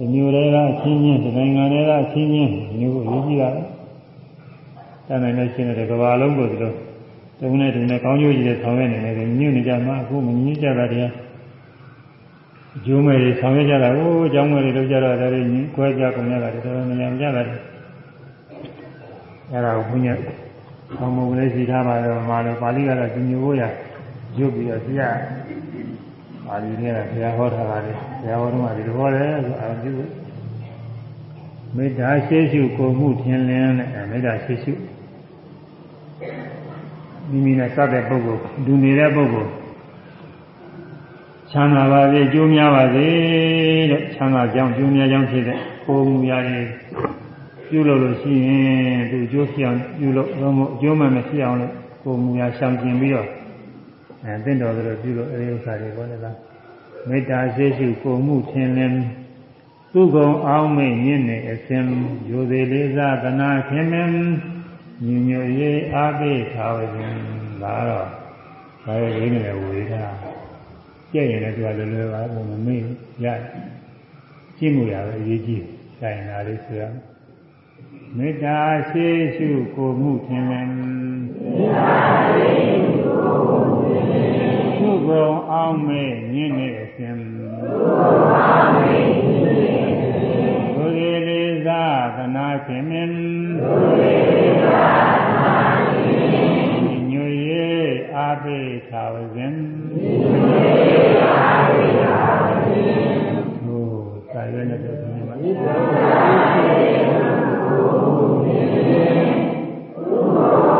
ဒီမျိုးတွေကချင်းချင်းဒီနိုင်ငံတွေကချင်းချင်းမျိုးကိုရေးကြည့်တာတန်နိုင်လို့ရှင်းတဲ့ကဘာလုံးကိုဒီလိုတုံးနဲ့တုံးနဲ့ကောင်းကျိုးကြီးတဲ့ဆောင်ရွက်နေတယ်ညွတ်နေကြမှာအခုမညွတ်ကြတာတရားအကျိုးမဲ့တွေဆောင်ရွက်ကြတာဟိုအကြောင်းမဲ့တွေလုပ်ကြတာတွေညကွဲကြကုန်ရတာတော်တော်များများကြတာအဲ့ဒါကိုဘုညာဆောင်းမုံလေးရှိထားပါတော့မှာလို့ပါဠိကတော့ဒီမျိုးရရုပ်ပြီးတော့ဆရာ ပါဠိနဲ့ဆရာဟောထားတာလေဆရာဟောတော့ဒီလိုဟောတယ်ဆိုအာပြုမေတ္တာရှိရှုကိုမှုထင်လင်းတဲ့မေတ္တာရှိရှုမိမိနဲ့စတဲ့ပုဂ္ဂိုလ်ဒူနေတဲ့ပုဂ္ဂိုလ်ချမ်းသာပါစေကျိုးများပါစေတဲ့ချမ်းသာကြောင်းကျိုးများကြောင်းဖြစ်တဲ့ကိုယ်မူရာတွေပြုလုပ်လို့ရှိရင်သူကျိုးဖြစ်အောင်ပြုလုပ်တော့မို့အကျိုးမှမရှိအောင်လို့ကိုယ်မူရာရှောင်ကျင်ပြီးတော့ အဲတင့်တော်ကြလို့ပြုလို့အဲဒီဥစ္စာတွေပေါ်နေတာမေတ္တာရှိရှိကိုမှုထင်လင်းသူကုံအောင်မေ့မြင့်နေအစဉ်ယူသေးလေးစားကနာခင်မင်းညညရေးအားပေးထားဝခြင်းဒါတော့ဒါရဲ့ရင်းနေဝေထားကြည့်ရင်လည်းသူကလွယ်လွယ်ပါဘူးမမေ့ရကြည့်မှုရပဲအရေးကြီးဆိုင်တာလေးဆိုရမေတ္တာရှိရှုကိုမှုထင်လင်းမေတ္တာရှိရှုကိုမှု ကုကုံအောင်မေညင်းနေအရှင်ကုကုံအောင်မေညင်းနေအရှင်ဘုရေလေးသာသနာရှင်မင်းဘုရေလေးသာသနာရှင်မင်းညွေအာပိသာဝစဉ်ညွေအာပိသာဝစဉ်ဟိုစာရွက်နဲ့ပြောနေပါဦးဘုရေလေးသာသနာရှင်မင်းဘုရေလေးသာသနာရှင်မင်း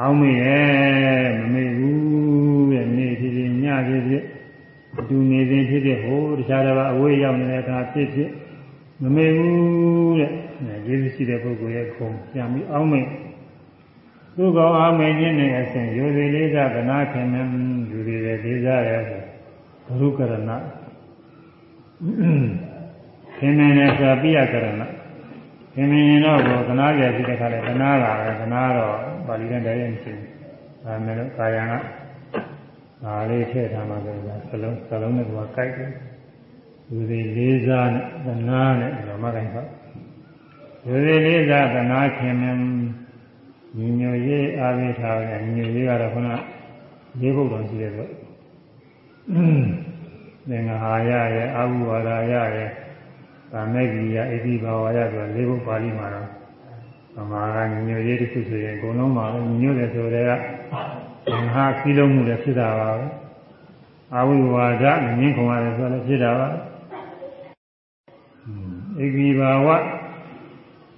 အောင်းမေရဲ့မမေ့ဘူးတဲ့နေဖြစ်ဖြစ်ညဖြစ်ဖြစ်အတူနေစဉ်ဖြစ်ဖြစ်ဟိုတခြားတစ်ပါးအဝေးရောက်နေတဲ့အခါဖြစ်ဖြစ်မမေ့ဘူးတဲ့ကျေးဇူးရှိတဲ့ပုဂ္ဂိုလ်ရဲ့ခုံပြန်ပြီးအောင်းမေသူ့ကောင်အောင်းမေခြင်းနဲ့အစဉ်ယူစီလေးစားကနာခင်မယူစီတယ်လေးစားတယ်ဆိုဘုရုကရဏခင်မင်းနဲ့ဆိုပြရကရဏ င်မြင်တော့ကိုသနာကြပြီးတဲ့ခါလဲသနာတာပဲသနာတော့ပါဠိနဲ့တည်းရဲ့မရှိဘူး။ဒါမဲ့လို့ကာယံကဒါလေးထည့်ထားမှဆိုတော့စလုံးစလုံးနဲ့ကကိုက်တယ်။လူတွေလေးစားနဲ့သနာနဲ့ဒီလိုမှကိုက်ပါ။လူတွေလေးစားသနာခင်မင်းညီညွတ်ရေးအားပေးထားတယ်ညီညွတ်ရေးကတော့ခုနလေးဘုတ်တော်ရှိတယ်ဆို။သင်္ဃာရရဲ့အာဟုဝါဒရရဲ့။ သာမေကိယဣတိဘာဝရဆိုလေးဘုပါဠိမှာတော့ဗမာကညညရေးတစ်ခုဆိုရင်အကုန်လုံးပါပဲညညတယ်ဆိုတဲ့ကမဟာကိလုံးမှုလည်းဖြစ်တာပါပဲ။အာဝိဝါဒငင်းခုံရတယ်ဆိုလည်းဖြစ်တာပါ။ဣတိဘာဝ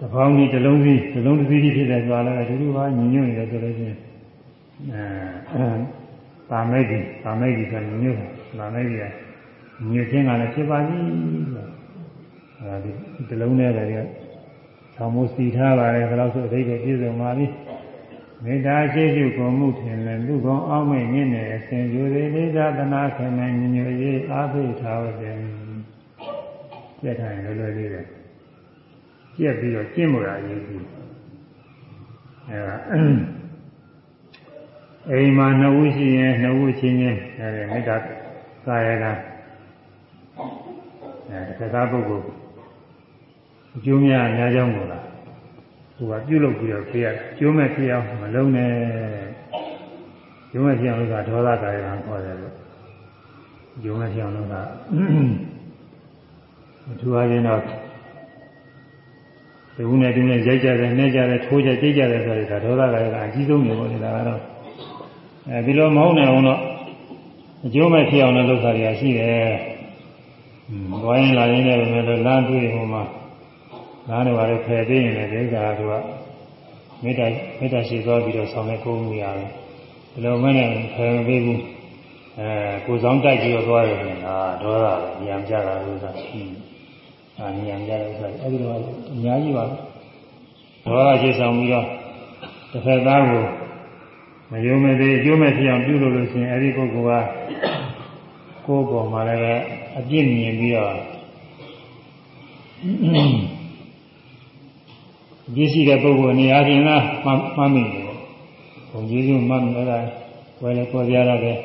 တပေါင်းကြီးတစ်လုံးစီတစ်လုံးတစ်စီးဖြစ်တယ်ဆိုတာလည်းဒီလိုပါညညနေတယ်ဆိုလို့ရှိရင်အဲသာမေကိသာမေကိဆိုညညတယ်သာမေကိကညညခြင်းကလည်းဖြစ်ပါပြီ။ အဲဒီဒီလုံးနဲ့လည်းဆောင်းမိုးစီထားပါတယ်ဘယ်လောက်ဆိုအဓိပ္ပာယ်ပြည့်စုံပါပြီမေတ္တာရှိရှိကိုမှုထင်လည်းလူကောင်းအောက်မဲ့ညင်းနေအစဉ်ယူသေးလေးသာသနာခင်မဲ့ညညရေးအားပေးထားပါစေပြတ်ထားရင်လွယ်လွယ်လေးပဲပြက်ပြီးတော့ကျင့်မို့တာအရေးကြီးအဲဒါအိမ်မှာနှစ်ဦးရှိရင်နှစ်ဦးချင်းချင်းအဲဒီမေတ္တာကာယကအဲတက္ကသပုဂ္ဂိုလ် အကျိုးများအများကြောင်းကိုလားသူကပြုလုပ်ပြီးတော့ပေးရတယ်ကျိုးမဲ့ဖြစ်အောင်မလုံးနဲ့ကျိုးမဲ့ဖြစ်အောင်လို့ကဒေါသကာယကခေါ်တယ်လို့ကျိုးမဲ့ဖြစ်အောင်လို့ကသူအားဖြင့်တော့ဒီဦးနဲ့ဒီနဲ့ရိုက်ကြတယ်နှဲကြတယ်ထိုးကြကြိတ်ကြတယ်ဆိုတော့ဒါဒေါသကာယကအကြီးဆုံးနေပေါ့လေဒါကတော့အဲဒီလိုမဟုတ်နိုင်အောင်တော့အကျိုးမဲ့ဖြစ်အောင်လို့လုပ်တာတွေရှိတယ်။ဘွားရင်လာရင်းနဲ့ပဲလမ်းတွေ့ဟိုမှာ နားနေပါလေဖယ်သိရင်လည်းဒီဥစ္စာကမေတ္တာမေတ္တာရှိသွားပြီးတော့ဆောင်နေကိုမှုရတယ်ဒီလိုမဲ့နဲ့ဖယ်မပေးဘူးအဲကိုဆောင်တိုက်ပြီးတော့သွားရတယ်ဟာဒေါသပဲဉာဏ်ကြတာလို့ဆိုတာရှိအာဉာဏ်ကြတဲ့ဥစ္စာအဲ့ဒီတော့အများကြီးပါဒေါသရှိဆောင်ပြီးတော့တစ်ဖက်သားကိုမယုံမသေးအကျိုးမဲ့ဖြစ်အောင်ပြုလို့လို့ရှိရင်အဲ့ဒီပုဂ္ဂိုလ်ကကိုယ်ပေါ်မှာလည်းအပြစ်မြင်ပြီးတော့ ရည်ရှိတဲ့ပုဂ္ဂိုလ်နေရာချင်းလားမှမှမိတယ်ပေါ့။ဘုံကြီးစုမှမိတာဝယ်လေပေါ်ပြရတယ်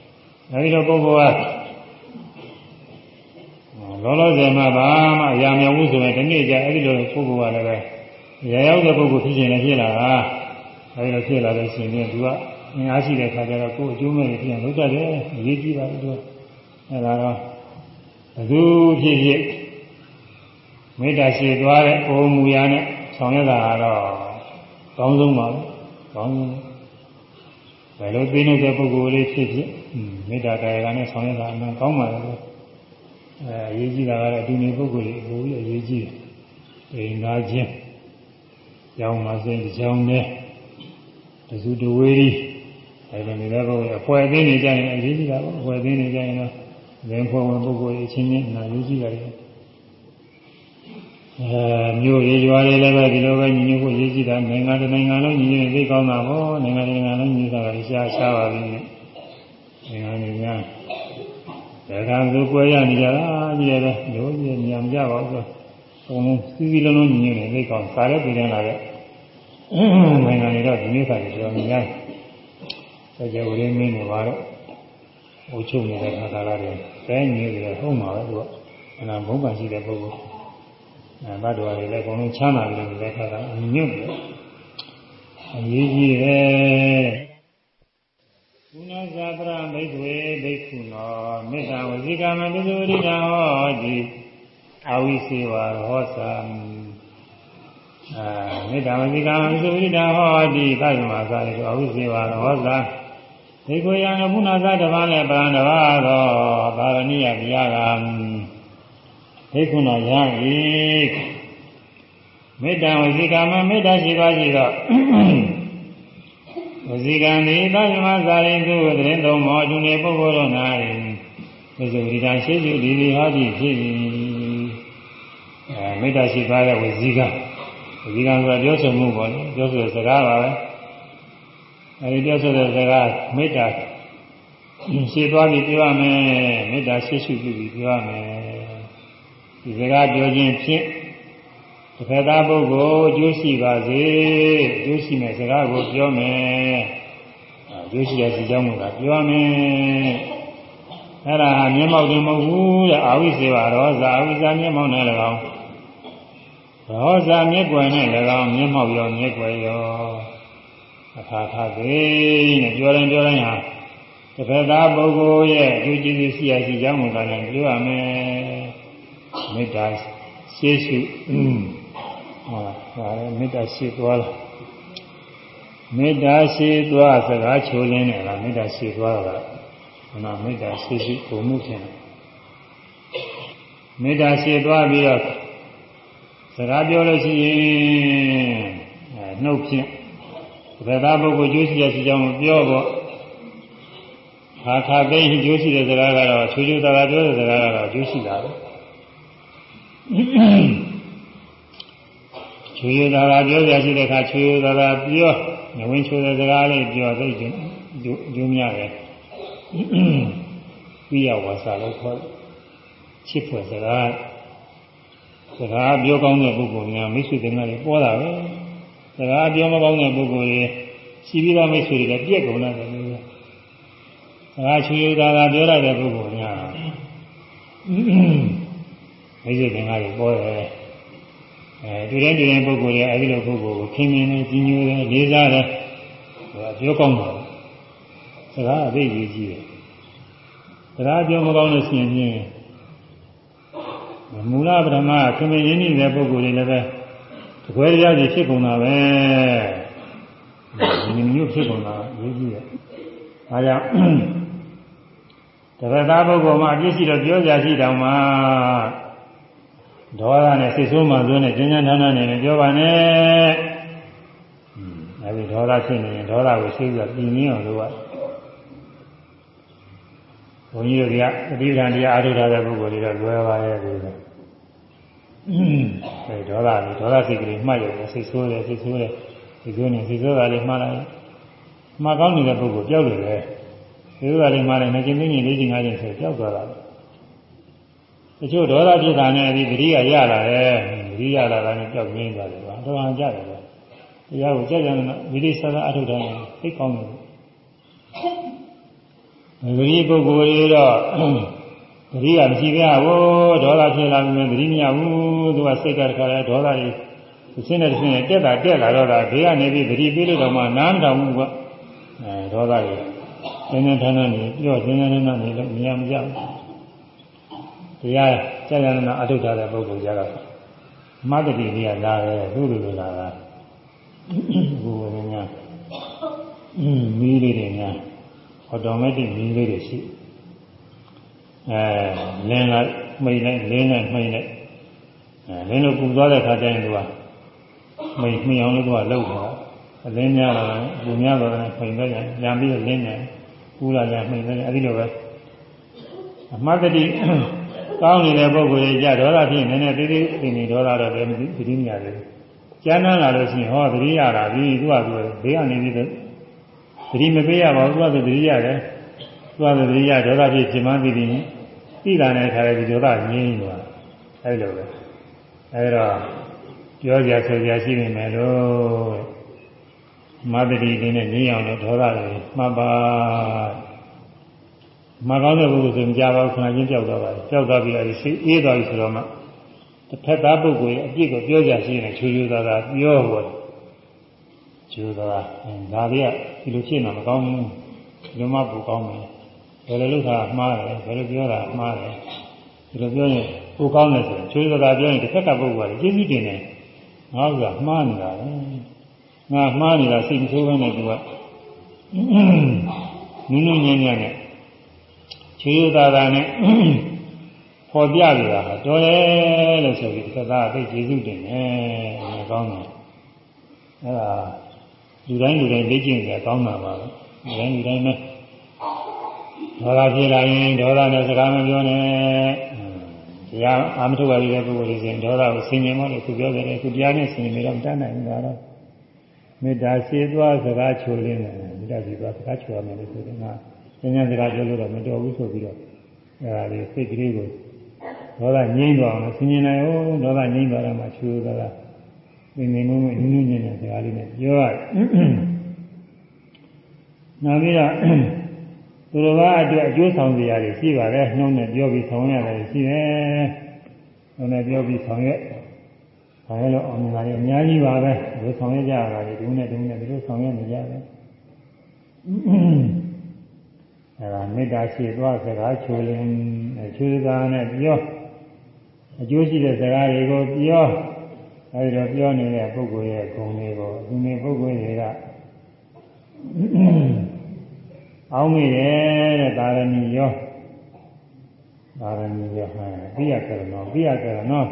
။အဲဒီတော့ပုဂ္ဂိုလ်ကလောလောဆယ်မှာဘာမှအရာမြောက်ဘူးဆိုရင်ဒီနေ့ကျအဲ့ဒီလိုပုဂ္ဂိုလ်ကလည်းပဲရရောက်တဲ့ပုဂ္ဂိုလ်ဖြစ်ခြင်းလည်းဖြစ်လာတာ။အဲဒီလိုဖြစ်လာလို့ရှိရင်သူကအင်အားရှိတဲ့ခါကျတော့ကိုယ်အကျိုးမဲ့ဖြစ်ရင်လုပ်တတ်တယ်။အရေးကြီးပါလို့အဲဒါတော့ဘယ်သူဖြစ်ဖြစ်မေတ္တာရှိသွားတဲ့အိုမူရာနဲ့ ဆောင်ရွက်တာကတော့ကောင်းဆုံးပါပဲကောင်းဆုံးဘယ်လိုသိနေတဲ့ပုဂ္ဂိုလ်လေးဖြစ်ဖြစ်မေတ္တာတရားကနဲ့ဆောင်ရွက်တာအမှန်ကောင်းပါလေအဲအရေးကြီးတာကတော့ဒီနေ့ပုဂ္ဂိုလ်လေးအဖို့အရေးကြီးတယ်အိမ်သားချင်းကြောင်းမှာစိတ်ကြောင်းနဲ့တစုတဝေးကြီးအဲဒီနေတဲ့ပုဂ္ဂိုလ်အဖွဲသိနေကြရင်အရေးကြီးတာပေါ့အဖွဲသိနေကြရင်တော့လင်းဖွဲ့ဝင်ပုဂ္ဂိုလ်အချင်းချင်းနာရေးကြီးတာလေ အဲမျိုးရေရွာတွေလည်းပဲဒီလိုပဲညီညွတ်ဖို့ရေးကြည့်တာနိုင်ငံတစ်နိုင်ငံလုံးညီညွတ်သိကောင်းတာပေါ့နိုင်ငံတစ်နိုင်ငံလုံးညီညွတ်တာလည်းရှားရှားပါပြီနိုင်ငံတွေများဒါကဆိုကြွယ်ရနေကြတာကြီးတယ်ပဲမျိုးကြီးညံကြပါဘူးဆိုအကုန်လုံးစီးစီးလုံးလုံးညီညွတ်နေသိကောင်းစားရဲပြည်နေတာလေနိုင်ငံတွေတော့ဒီမျိုးစားတွေတော်များဆက်ကြဝရင်းမင်းတွေပါတော့ဟိုချုပ်နေတဲ့ခါကာလတွေအဲညီညွတ်တယ်ဟုတ်မှာပဲသူကအနာဘုံပါရှိတဲ့ပုဂ္ဂိုလ်အဲ ဘတ်တော်တွေလည်းအကုန်လုံးချမ်းသာတယ်လည်းခါတာညွတ်တယ်အရေးကြီးတယ်ကုဏဇာပရမိတ်ဝေဘိက္ခုနောမေတ္တာဝစီကမပိစုရိတံဟောတိအဝိစေဝဟောသံအာမေတ္တာဝစီကမပိစုရိတံဟောတိသဗ္ဗမသာလေအဝိစေဝဟောသံဒီကိုယံဘုနာသတ္တဗာနဲ့ပရံတဘာသောသာရဏိယဗျာကံ ဒိက္ခုနာယံဤမေတ္တာဝစီကမမေတ္တာရှိပါရှိတော့ဝစီကံဒီသဗ္ဗမဇာရိတုတရင်သုံးမောအတုနေပုဂ္ဂိုလ်တို့၌ဝိဇ္ဇဝိတာရှိရှိဒီဒီဟောတိဖြစ်၏အဲမေတ္တာရှိသွားတဲ့ဝစီကဝစီကံဆိုတာပြောဆိုမှုပေါ့လေပြောဆိုစကားပါပဲအဲဒီပြောဆိုတဲ့စကားမေတ္တာရှင်းသွားပြီးပြောရမယ်မေတ္တာရှိရှိပြီးပြောရမယ် ဒီစကားပြောခြင်းဖြင့်တစ်ဖက်သားပုဂ္ဂိုလ်အကျိုးရှိပါစေအကျိုးရှိမဲ့စကားကိုပြောမယ်အကျိုးရှိတဲ့စီကြောင်းကပြောမယ်အဲ့ဒါမျက်မှောက်တင်မဟုတ်ဘူးတဲ့အာဝိစေဝရောဇာအာဝိဇာမျက်မှောက်နဲ့၎င်းရောဇာမျက်ွယ်နဲ့၎င်းမျက်မှောက်ရောမျက်ွယ်ရောအခါခါသိနဲ့ပြောတိုင်းပြောတိုင်းဟာတစ်ဖက်သားပုဂ္ဂိုလ်ရဲ့အကျိုးကျေးဇူးရှိရစီကြောင်းကလည်းပြောရမယ် မေတ္တာရှေ့ရှုဟာဒါလည်းမေတ္တာရှေ့သွားလားမေတ္တာရှေ့သွားစကားချိုးရင်းနဲ့လားမေတ္တာရှေ့သွားတာကနာမေတ္တာရှေ့ရှုပုံမှုဖြစ်တယ်မေတ္တာရှေ့သွားပြီးတော့စကားပြောလို့ရှိရင်နှုတ်ဖြင့်ဘယ်သားပုဂ္ဂိုလ်ကျိုးရှိရစီကြောင်းပြောဖို့ခါခါသိကျိုးရှိတဲ့စကားကတော့ချူချူသာသာပြောတဲ့စကားကတော့ကျိုးရှိတာပဲ ချွေသာသာပြောကြရှိတဲ့အခါချွေသာသာပြောငဝင်ချိုတဲ့စကားလေးပြောသိကျကျုံများတယ်ပြီးရဝါစာလို့ခေါ်ချစ်ဖွယ်စကားစကားပြောကောင်းတဲ့ပုဂ္ဂိုလ်များမိတ်ဆွေတွေကလည်းပေါ်တာပဲစကားပြောမကောင်းတဲ့ပုဂ္ဂိုလ်တွေရှိပြီးသားမိတ်ဆွေတွေကပြက်ကုန်တယ်လို့စကားချွေသာသာပြောရတဲ့ပုဂ္ဂိုလ်များ မိစေသင်္ကားတွေပေါ်တယ်အဲတူတဲ့တူတဲ့ပုဂ္ဂိုလ်တွေအဲဒီလိုပုဂ္ဂိုလ်ကိုခင်မင်နဲ့ကြီးညိုတယ်လေးစားတယ်ဟိုပြောကောင်းတယ်စကားအသိကြီးကြီးတယ်စကားပြောမကောင်းလို့ရှိရင်မူလပထမခင်မင်ရင်းနေတဲ့ပုဂ္ဂိုလ်တွေလည်းပဲတကွဲတရားကြီးဖြစ်ကုန်တာပဲဒီမျိုးဖြစ်ကုန်တာရေးကြီးတယ်ဒါကြောင့်တပည့်သားပုဂ္ဂိုလ်မှာအပြစ်ရှိတော့ပြောကြရှိတောင်မှ ဒေါသနဲ့စိတ်ဆိုးမှဆိုးနဲ့ကျဉ်းကျဉ်းထန်းထန်းနေပြောပါနဲ့။အဲဒီဒေါသဖြစ်နေရင်ဒေါသကိုရှိပြီးပြည်ငင်းအောင်လုပ်ရ။ဘုန်းကြီးတို့ကပဋိသန္တရားအားထုတ်ထားတဲ့ပုဂ္ဂိုလ်တွေကလွယ်ပါရဲ့ဒီလို။အဲဒီဒေါသလေးဒေါသစိတ်ကလေးမှတ်ရတယ်စိတ်ဆိုးတယ်စိတ်ဆိုးတယ်စိတ်ဆိုးနေစိတ်ဆိုးတာလေးမှတ်လိုက်။မှတ်ကောင်းနေတဲ့ပုဂ္ဂိုလ်ကြောက်လို့လေ။စိတ်ဆိုးတာလေးမှတ်လိုက်နေချင်းသိရင်လေးချင်းငါးချင်းဆိုကြောက်သွားတာ။ တချို့ဒေါသဖြစ်တာနဲ့ဒီပရိယာရလာတယ်ပရိယာလာတာနဲ့ကြောက်ငင်းသွားတယ်ကွာတော်အောင်ကြတယ်ကွာတရားကိုကြက်ကြတယ်ဝိရိသသာအထုတိုင်းသိကောင်းတယ်ဝိရိပုဂ္ဂိုလ်တွေတော့ပရိယာမရှိကြဘူးဒေါသဖြစ်လာပြီပရိမရဘူးသူကစိတ်ကတခါလဲဒေါသတွေသင်းတဲ့သင်းတက်တာတက်လာတော့တာဘေးကနေပြီးပရိပေးလို့တော့မှနားမတော်ဘူးကွာအဲဒေါသတွေသင်းနေထမ်းနေပြောသင်းနေနေနေလို့မြင်ရမကြဘူး တရားကြာကြာနာအထုတ်ထားတဲ့ပုဂ္ဂိုလ်ကြတော့မတ္တိလေးကလာတယ်သူ့လိုလိုလာတာဘုရားများမီးလေးတွေများအော်တိုမက်တစ်မီးလေးတွေရှိအဲလင်းလိုက်မှိတ်လိုက်လင်းလိုက်မှိတ်လိုက်အဲလင်းလို့ပူသွားတဲ့ခါကျရင်သူကမှိတ်မှိအောင်လို့သူကလှုပ်တာအလင်းများတော့ပူများတော့လည်းမှိတ်လိုက်ရင်ညာပြီးတော့လင်းနေပူလာကြမှိတ်လိုက်အဲဒီလိုပဲအမှတ်တတိ ကောင်းနေတဲ့ပုဂ္ဂိုလ်ကြီးကြဒေါသဖြစ်နေနေသေးသေးသိနေဒေါသတော့လည်းသတိမရသေးဘူးကျမ်းမ်းလာလို့ရှိရင်ဟောသတိရတာပြီသူကသူဘေးကနေပြီးသတိမပေးရပါဘူးသူကသူသတိရတယ်သူကသူသတိရဒေါသဖြစ်ဖြစ်မှန်းသိပြီးသိတာနဲ့ခါရဒီဒေါသငြင်းသွားအဲလိုပဲအဲတော့ပြောကြဆိုကြရှိနေမယ်လို့မသတိလေးနဲ့ငြင်းအောင်လို့ဒေါသတွေမှတ်ပါ မကောင်းတဲ့ပုဂ္ဂိုလ်ဆိုမကြပါဘူးခဏချင်းကြောက်သွားပါတယ်ကြောက်သွားပြီးအဲဒီစိတ်အေးသွားပြီဆိုတော့မှတစ်ဖက်သားပုဂ္ဂိုလ်ရဲ့အပြစ်ကိုပြောကြရှိရင်ချူချူသာသာပြောဟောချူသာဒါတွေကဒီလိုဖြစ်နေမကောင်းဘူးဒီလိုမှပူကောင်းတယ်ဘယ်လိုလုပ်တာမှားတယ်ဘယ်လိုပြောတာမှားတယ်ဒီလိုပြောရင်ပူကောင်းတယ်ဆိုရင်ချူချူသာသာပြောရင်တစ်ဖက်ကပုဂ္ဂိုလ်ကကျေးဇူးတင်တယ်ငါကမှားနေတာပဲငါမှားနေတာစိတ်မဆိုးဘဲနဲ့သူကနင်းနင်းညံ့ညံ့နဲ့ ခြေရသာသာနဲ့ပေါ်ပြကြတာတော်တယ်လို့ဆိုပြီးသသားသိကျေစုတင်တယ်မကောင်းဘူးအဲ့ဒါလူတိုင်းလူတိုင်းလေ့ကျင့်ကြကောင်းတာပါပဲလူတိုင်းလူတိုင်းနဲ့ဒေါသဖြစ်လာရင်ဒေါသနဲ့စကားမပြောနဲ့တရားအာမထုတ်ပါသေးတဲ့ပုဂ္ဂိုလ်တွေစဉ်ဒေါသကိုဆင်ញင်မလို့သူပြောကြတယ်သူတရားနဲ့ဆင်ញင်နေတော့မတတ်နိုင်ဘူးကတော့မေတ္တာရှိသွားစကားချိုလင်းတယ်မေတ္တာရှိသွားစကားချိုရမယ်လို့ဆိုတ ယ်ငါဉာဏ်စကားပြောလို့တော့မတော်ဘူးဆိုပြီးတော့အဲဒါလေးစိတ်ကလေးကိုဒေါသငြိမ့်သွားအောင်ဆင်ញင်နိုင်အောင်ဒေါသငြိမ့်သွားတာမှချူသွားတာနေနေမှုနဲ့နင်းနင်းညံ့ညံ့စကားလေးနဲ့ပြောရတယ်။နောက်ပြီးတော့သူတော်ဘာအတွက်အကျိုးဆောင်စရာတွေရှိပါတယ်နှုံးနဲ့ပြောပြီးဆောင်ရတယ်ရှိတယ်။နှုံးနဲ့ပြောပြီးဆောင်ရဆောင်ရလို့အောင်မြင်တာတွေအများကြီးပါပဲဒီဆောင်ရကြရတာတွေဒီနဲ့ဒီနဲ့ဒီလိုဆောင်ရနေကြတယ်။ အဲဒါမေတ္တာရှိသွားစကားချိုးလင်းချိုးစကားနဲ့ပြောအကျိုးရှိတဲ့စကားတွေကိုပြောအဲဒီတော့ပြောနေတဲ့ပုဂ္ဂိုလ်ရဲ့ဂုဏ်တွေကိုဒီနေ့ပုဂ္ဂိုလ်တွေကအောင်းမိတယ်တဲ့ဒါရဏီရောဒါရဏီရောဟာပြရကရဏောပြရကရဏော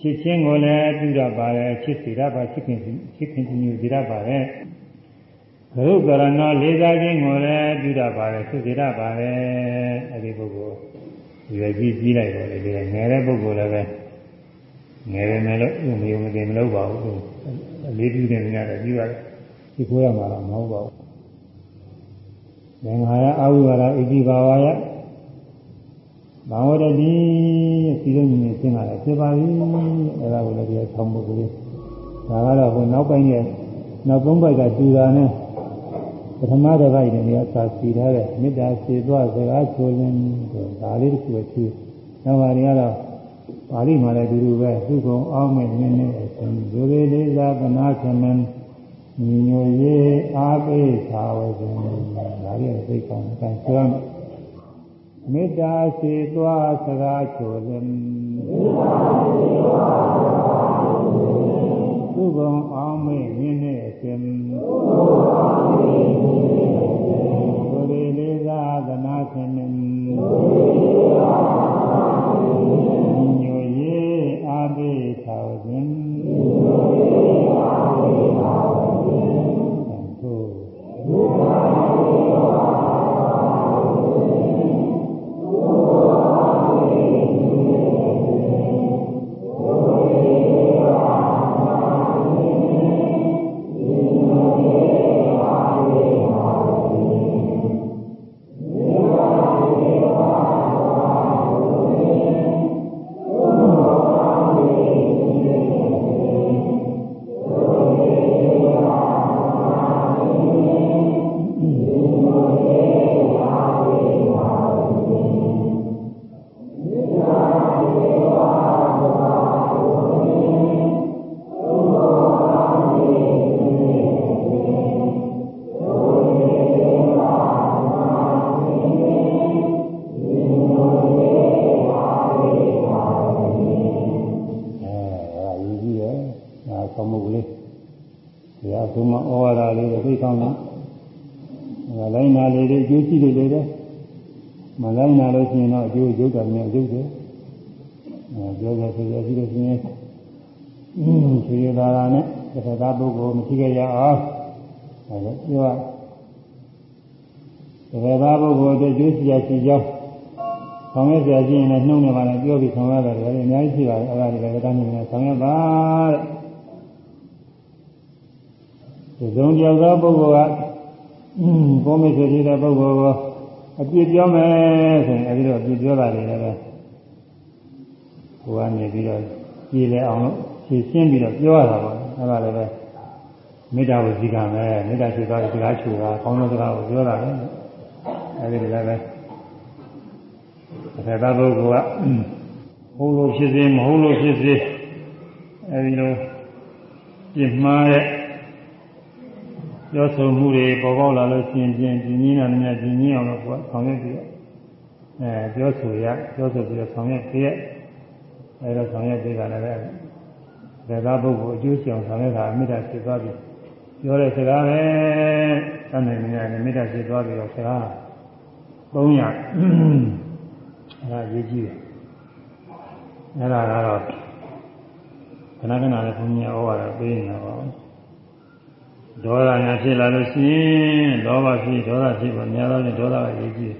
ချစ်ချင်းကိုလည်းပြုရပါတယ်ချစ်စီရပါချစ်ခင်ချစ်ခင်ညူစီရပါတယ် ဘုကရဏောလေးစားခြင်းကိုလည်းပြုရပါတယ်ချစ်စီရပါတယ်အဲဒီပုဂ္ဂိုလ်ရွယ်ကြီးကြီးလိုက်တော့လေဒီငယ်တဲ့ပုဂ္ဂိုလ်လည်းပဲငယ်တယ်မယ်လို့ဥမယုံမသိမလို့ပါဘူးအလေးပြုနေနေရတယ်ပြီးပါတယ်ဒီကိုရမှာတော့မဟုတ်ပါဘူး။သင်္ဃာယအာဝိဝါဒဣတိဘာဝယဘာဝရတိစီလုံးကြီးရှင်းလာတယ်ဖြစ်ပါပြီ။အဲဒါကိုလည်းဒီဆောင်းပုဂ္ဂိုလ်ဒါကတော့ဟိုနောက်ပိုင်းရဲ့နောက်သုံးပိုက်ကတူတာနဲ့ ပထမတစ်ပိုက်နဲ့အစာစီထားတဲ့မေတ္တာစေသွားစကားချိုလင်းဒါလေးတစ်ခုပဲသူနောက်ပါတွေကတော့ပါဠိမှာလည်းဒီလိုပဲသူကုံအောင်မဲ့နည်းနည်းအရှင်ဇိုရေလေးသာသနာသမန်ညီညွတ်ရေးအားပေးသာဝစဉ်ဒါရီသိကောင်းတယ်ဆိုတော့မေတ္တာစေသွားစကားချိုလင်းသူကုံအောင်မဲ့နည်းနည်းအရှင်ဇို သနာ စီရစီကြောင်းဆောင်ရွက်ကြခြင်းနဲ့နှုံးနေပါနဲ့ပြောပြီးဆောင်ရွက်တယ်လည်းအများကြီးရှိပါတယ်အဲ့ဒါတွေလည်းတန်းနေနေဆောင်ရွက်ပါတဲ့ဒီဆုံးကြောက်သောပုဂ္ဂိုလ်ကကိုမိတ်ဆွေကြီးတဲ့ပုဂ္ဂိုလ်ကိုအပြစ်ပြောမယ်ဆိုရင်အဲဒီတော့အပြစ်ပြောတာတွေလည်းပဲကိုကနေပြီးတော့ကြည်လဲအောင်လို့ဖြည့်ရှင်းပြီးတော့ပြောရတာပါအဲ့ဒါလည်းပဲမေတ္တာကိုဇီကမယ်မေတ္တာရှိသွားတဲ့စကားချူတာကောင်းသောစကားကိုပြောတာလေ အဲဒီလည်းပဲအခါသားပုဂ္ဂိုလ်ကဟုတ်လို့ဖြစ်စေမဟုတ်လို့ဖြစ်စေအဲဒီလိုပြစ်မှားတဲ့ပြောဆိုမှုတွေပေါ်ပေါက်လာလို့ရှင်ပြင်းပြင်းကြီးနာနေပြင်းကြီးအောင်လို့ကိုယ်ဆောင်ရွက်ပြီးအဲပြောဆိုရပြောဆိုပြီးတော့ဆောင်ရွက်ပြည့်အဲဒါဆောင်ရွက်ပြီးတာလည်းပဲဒါသာပုဂ္ဂိုလ်အကျိုးဆောင်ဆောင်ရွက်တာအမြတ်ဖြစ်သွားပြီပြောတဲ့စကားပဲတန်နေနေတယ်မေတ္တာဖြစ်သွားပြီးတော့စကား 300အဲဒါရေးကြည့်တယ်အဲဒါကတော့ခဏခဏလည်းဘုန်းကြီးဩဝါဒပေးနေတာပါဒေါသညာဖြစ်လာလို့ရှိရင်လောဘဖြစ်ဒေါသဖြစ်ပါများသောဖြင့်ဒေါသကရေးကြည့်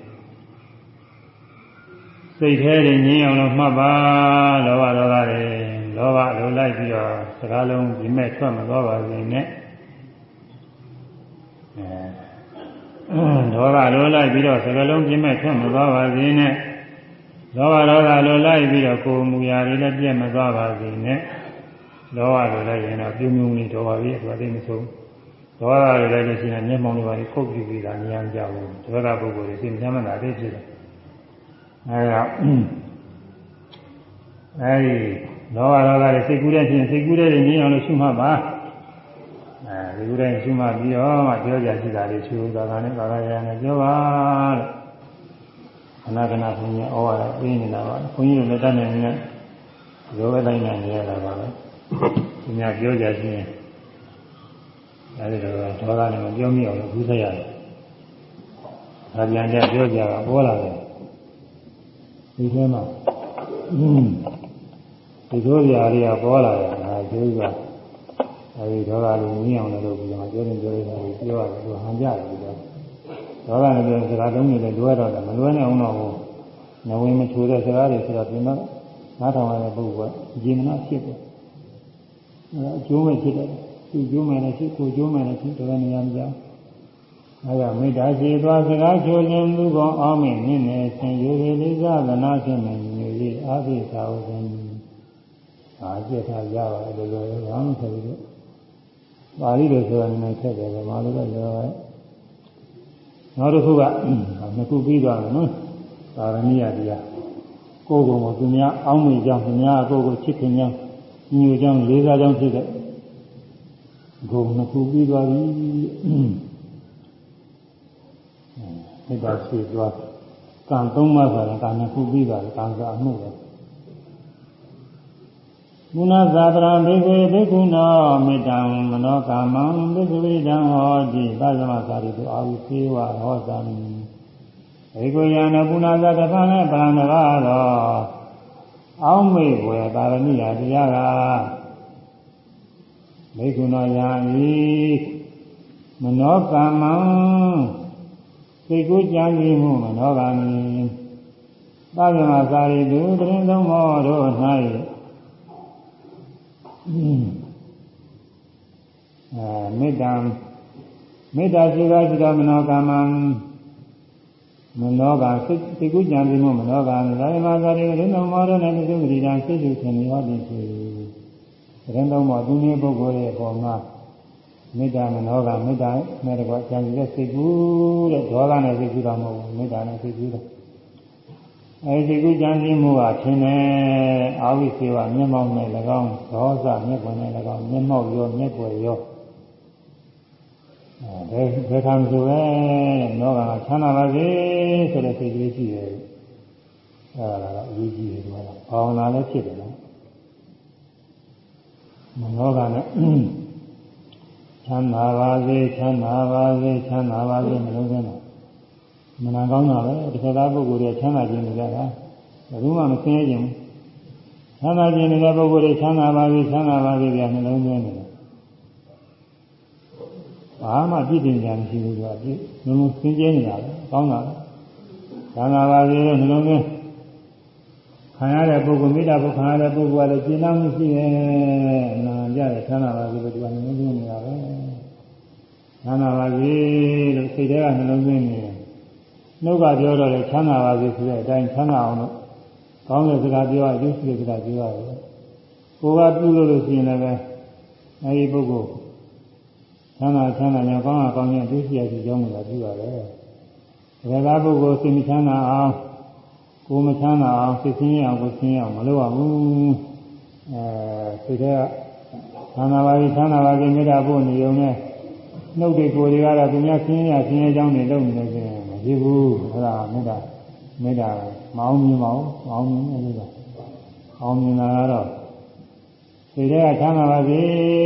စိတ်แท้တွေငြင်းအောင်လို့မှတ်ပါလောဘဒေါသတွေလောဘလိုလိုက်ပြီးတော့စကားလုံးဒီမဲ့ထွက်မသွားပါစေနဲ့ ဒေါသလိုလိုက်ပြီးတော့စကားလုံးပြင်းမဲ့ထွက်မသွားပါစေနဲ့လောဘဒေါသလိုလိုက်ပြီးတော့ကိုယ်မူရာတွေလည်းပြည့်မသွားပါစေနဲ့လောဘလိုလိုက်ရင်တော့ပြုံးပြုံးလေးတော်ပါပြီအတွက်သိမဆုံးဒေါသလိုလိုက်လို့ရှိရင်မျက်မှောင်တွေပါခုတ်ပြပြီးတာဉာဏ်ကြဘူးဒေါသပုဂ္ဂိုလ်တွေသိမှမသာသိဖြစ်တယ်အဲဒါအဲဒီလောဘဒေါသတွေစိတ်ကူးတဲ့ချင်းစိတ်ကူးတဲ့ညင်းအောင်လို့ရှုမှတ်ပါအဲ ဒီကူးတဲ့ရှုမှတ်ပြီးတော့မှပြောကြရှိတာလေးရှုသာသာနဲ့သာသာရရနဲ့ပြောပါလို့ခဏခဏဘုန်းကြီးဩဝါဒပေးနေတာပါဘုန်းကြီးတို့လည်းတတ်နေနေရောပဲတိုင်းနေရတာပါပဲသူများပြောကြရှိရင်အဲဒီတော့ဒေါသနဲ့မပြောမိအောင်လို့ဘူးဆက်ရတယ်ဒါပြန်ကြပြောကြတာပေါ်လာတယ်ဒီထဲမှာဒီလိုຢာတွေကပေါ်လာတယ်ဒါကျိုးက အဲဒီဒေါသလိုမြင်အောင်လည်းလုပ်ပြီးတော့ပြောရင်ပြောရင်ပြောရတယ်သူဟန်ကြတယ်ဒီတော့ဒေါသနဲ့ပြောစကားသုံးနေတယ်လွဲတော့တယ်မလွဲနိုင်အောင်တော့နဝင်မချိုတဲ့စကားတွေဆိုတော့ပြင်တော့နားထောင်ရတဲ့ပုဂ္ဂိုလ်ကဂျီမနာဖြစ်တယ်အဲအကျိုးမဲ့ဖြစ်တယ်သူကျိုးမဲ့လည်းဖြစ်ကိုကျိုးမဲ့လည်းဖြစ်တော်နေရမှာအဲဒါမေတ္တာရှိသွားစကားချိုခြင်းသူကောင်အောင်မင်းနင်းနေဆင်ယူရလေးစားသနာခြင်းနဲ့ညူလေးအာဘိသာဝဇင်အားကျက်ထားရပါတယ်လို့လည်းဘာမှဆိုပြီးတော့ ပါဠိလိုဆိုတာနည်းနည်းထက်တယ်ဗမာလိုတော့ပြောရဲနောက်တစ်ခုကနှစ်ခုပြီးသွားတယ်နော်သာရဏိယတရားကိုယ်ကိုယ်ကိုသူများအောင်းမိကြောင်းသူများကိုယ်ကိုချစ်ခင်ကြောင်းညူကြောင်းလေးစားကြောင်းဖြစ်တဲ့ဂုဏ်နှစ်ခုပြီးသွားပြီမေတ္တာရှိသွားကံသုံးပါးဆိုရင်ကံနှစ်ခုပြီးသွားတယ်ကံစာမှုပဲ ကုဏသာတရံဘေကွေဘေကုဏောမေတ္တံမနောကာမံဘေကွေတံဟောတိပါဇမသာရိတုအာဝိသေဝဟောသံဘေကွေယံကုဏသာတဖန်နဲ့ပရံတကားတော့အောင်းမေဝေတာရဏိယတရားကဘေကုဏောယံဤမနောကာမံစိတ်ကိုကြံစည်မှုမနောကာမိပါဇမသာရိတုတရင်သုံးမောတို့၌ အဲမေတ္တာမေတ္တာရှိတာရှိတာမနောကမံမနောကစိတ်စိတ်ကူးကြံပြီးမှမနောကံဒါယမသာရိရင်းတော်မောရနဲ့ပြုဂရိတံစိတ်စုခင်ရောသည်ဖြစ်ရင်းတော်မောသူမျိုးပုဂ္ဂိုလ်ရဲ့ပေါ်မှာမေတ္တာမနောကမေတ္တာနဲ့တကွကြံပြီးတဲ့စိတ်ကူးတဲ့ဒေါသနဲ့စိတ်ကူးတာမဟုတ်ဘူးမေတ္တာနဲ့စိတ်ကူးတာ အဲဒီကုကြံစည်မှုဟာသင်တယ်အာဝိစေဝမျက်မှောက်နဲ့၎င်းဒေါသမျက်ပွင့်နဲ့၎င်းမျက်မှောက်ရောမျက်ွယ်ရောအဲဘယ်ခံဆိုပဲနောကချမ်းသာပါစေဆိုတဲ့စိတ်ကလေးရှိတယ်အဲဒါကအရေးကြီးတယ်ကွာဘာဝနာလည်းဖြစ်တယ်နော်နောကနဲ့ချချမ်းသာပါစေချမ်းသာပါစေချမ်းသာပါစေမလုံးစင်းတော့ မနာကောင်းတာပဲတစ်ခါသားပုဂ္ဂိုလ်တွေချမ်းသာခြင်းနေကြတာဘယ်သူမှမဆင်းရဲခြင်းချမ်းသာခြင်းနေတဲ့ပုဂ္ဂိုလ်တွေချမ်းသာပါစေချမ်းသာပါစေကြနှလုံးသွင်းနေတယ်ဘာမှပြည့်တင်ကြမရှိဘူးကွာပြည့်လုံးလုံးစင်ကြဲနေတာပဲကောင်းတာချမ်းသာပါစေလို့နှလုံးသွင်းခံရတဲ့ပုဂ္ဂိုလ်မိတာပုခံရတဲ့ပုဂ္ဂိုလ်ကလည်းကျင့်တော်မှုရှိရဲ့နာကြတယ်ချမ်းသာပါစေလို့ဒီကနှလုံးသွင်းနေတာပဲချမ်းသာပါစေလို့စိတ်ထဲကနှလုံးသွင်းနေတယ် နှုတ်ကပြောတော့လေချမ်းသာပါစေဆိုတဲ့အတိုင်းချမ်းသာအောင်လို့ကောင်းတဲ့စကားပြောရရုပ်ရှိတဲ့စကားပြောရတယ်ကိုယ်ကပြုလို့လို့ရှိရင်လည်းအဲဒီပုဂ္ဂိုလ်ချမ်းသာချမ်းသာညာကောင်းတာကောင်းရင်ဒုစရိုက်ကြီးကြောင်းနေတာပြုရတယ်ဒါကပုဂ္ဂိုလ်စိတ်ချမ်းသာအောင်ကိုယ်မချမ်းသာအောင်စိတ်ဆင်းရဲအောင်ကိုယ်ဆင်းရဲအောင်မလုပ်ရဘူးအဲစိတ်ထဲကချမ်းသာပါပြီချမ်းသာပါပြီမေတ္တာပို့နေုံနဲ့နှုတ်တွေကိုယ်တွေကတော့သူများဆင်းရဲဆင်းရဲကြောင်းတွေလုပ်နေတယ်ဆိုရင် မရှိဘူးအဲ့ဒါမေတ္တာမေတ္တာမအောင်မြင်ပါဘူးမအောင်မြင်ဘူးလို့အောင်မြင်တာကတော့စိတ်ထဲကချမ်းသာပါစေ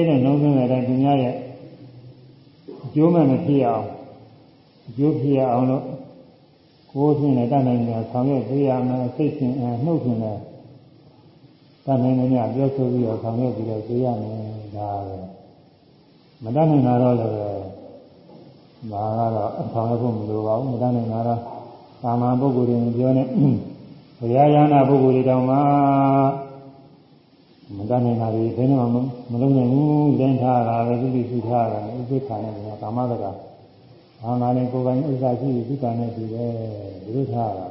တဲ့နှုတ်သွင်းတဲ့အတိုင်းသူများရဲ့အကျိုးမဲ့မဖြစ်အောင်အကျိုးဖြစ်အောင်လို့ကိုယ်ဖြင့်လည်းတတ်နိုင်တယ်ဆောင်ရွက်ပေးရမယ်စိတ်ဖြင့်နှုတ်ဖြင့်လည်းတတ်နိုင်တယ်ညပြောဆိုပြီးတော့ဆောင်ရွက်ပြီးတော့ပေးရမယ်ဒါပဲမတတ်နိုင်တာတော့လည်း ဒါကတော့ဆောင်ရွက်ဖို့မလိုပါဘူးမတတ်နိုင်တာတော့သာမန်ပုဂ္ဂိုလ်တွေပြောနေဘုရားရဟနာပုဂ္ဂိုလ်တွေတောင်မှမတတ်နိုင်တာတွေဘယ်တော့မှမလုပ်နိုင်ဘူးလင်းထားတာပဲသူတိစုထားတာဥပိ္ပခာနဲ့ကာမတကာဘာမှလည်းကိုယ်ပိုင်ဥစ္စာရှိပြီးသုတနဲ့တူတယ်ဒီလိုထားတာ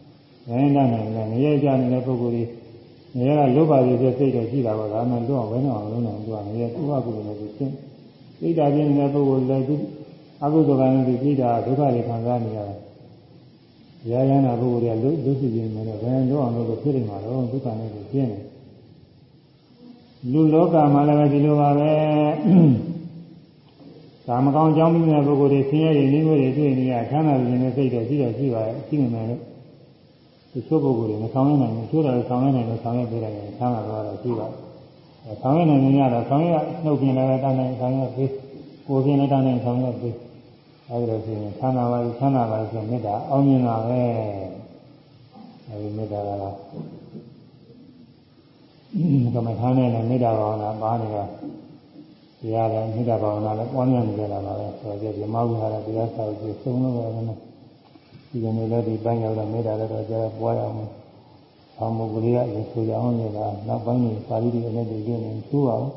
။နိုင်နိုင်နိုင်လည်းငရဲကြနေတဲ့ပုဂ္ဂိုလ်တွေငရဲကလောဘတွေစိတ်တော့ရှိတာပါဒါမှလွတ်အောင်ဝဲနေအောင်လုပ်နိုင်သူကငရဲသူ့အကုသိုလ်နဲ့သူရှင်းစိတ်ဓာတ်ပြင်းနေတဲ့ပုဂ္ဂိုလ်လည်းသူ အကုသိုလ်ကလည်းသူပြီးတာဒုက္ခတွေခံစားနေရတယ်။ရာယနာပုဂ္ဂိုလ်တွေကလို့လို့ရှိနေတယ်ဘယ်လွတ်အောင်လုပ်လို့ဖြစ်နေမှာတော့ဒုက္ခနဲ့သူရှင်းတယ်။လူလောကမှာလည်းဒီလိုပါပဲ။ကာမကောင်ကြောင်းပြီးတဲ့ပုဂ္ဂိုလ်တွေဆင်းရဲတွေနှိမ့်မတွေတွေ့နေရချမ်းသာခြင်းနဲ့စိတ်တော့ရှိတော့ရှိပါရဲ့ရှိနေတယ်လို့ဒီချို့ပုဂ္ဂိုလ်တွေမဆောင်ရနိုင်ဘူးချို့တော်ဆောင်ရနိုင်လို့ဆောင်ရပေးတယ်ချမ်းသာတော့ရှိပါဆောင်ရနိုင်နေရတော့ဆောင်ရနှုတ်ပြင်းလည်းတန်းနိုင်ဆောင်ရပေး ကိုယ်ပြင်းလည်းတန်းနိုင်ဆောင်ရပေးအဲဒီလိုဆိုရင်ချမ်းသာပါချမ်းသာပါဆိုမေတ္တာအောင်မြင်တာပဲအဲဒီမေတ္တာကတော့ကမ္မထာနဲ့လည်းမေတ္တာဘာဝနာပါနေတာတရားလည်းမိဒ္ဓဘာဝနာလည်းပွားများနေကြတာပါပဲဆိုတော့ဒီမဟုတ်ဟာလည်းတရားစာကိုသုံးလို့ပဲနော်ဒီကနေ့လည်းဒီပိုင်းရောက်တော့မိဒ္ဓလည်းတော့ကြားပွားရအောင်။ဆောင်းမုတ်ကလေးကလည်းဆိုကြအောင်နေတာနောက်ပိုင်းにပါဠိတွေနဲ့ဒီကျနေသူ့အောင်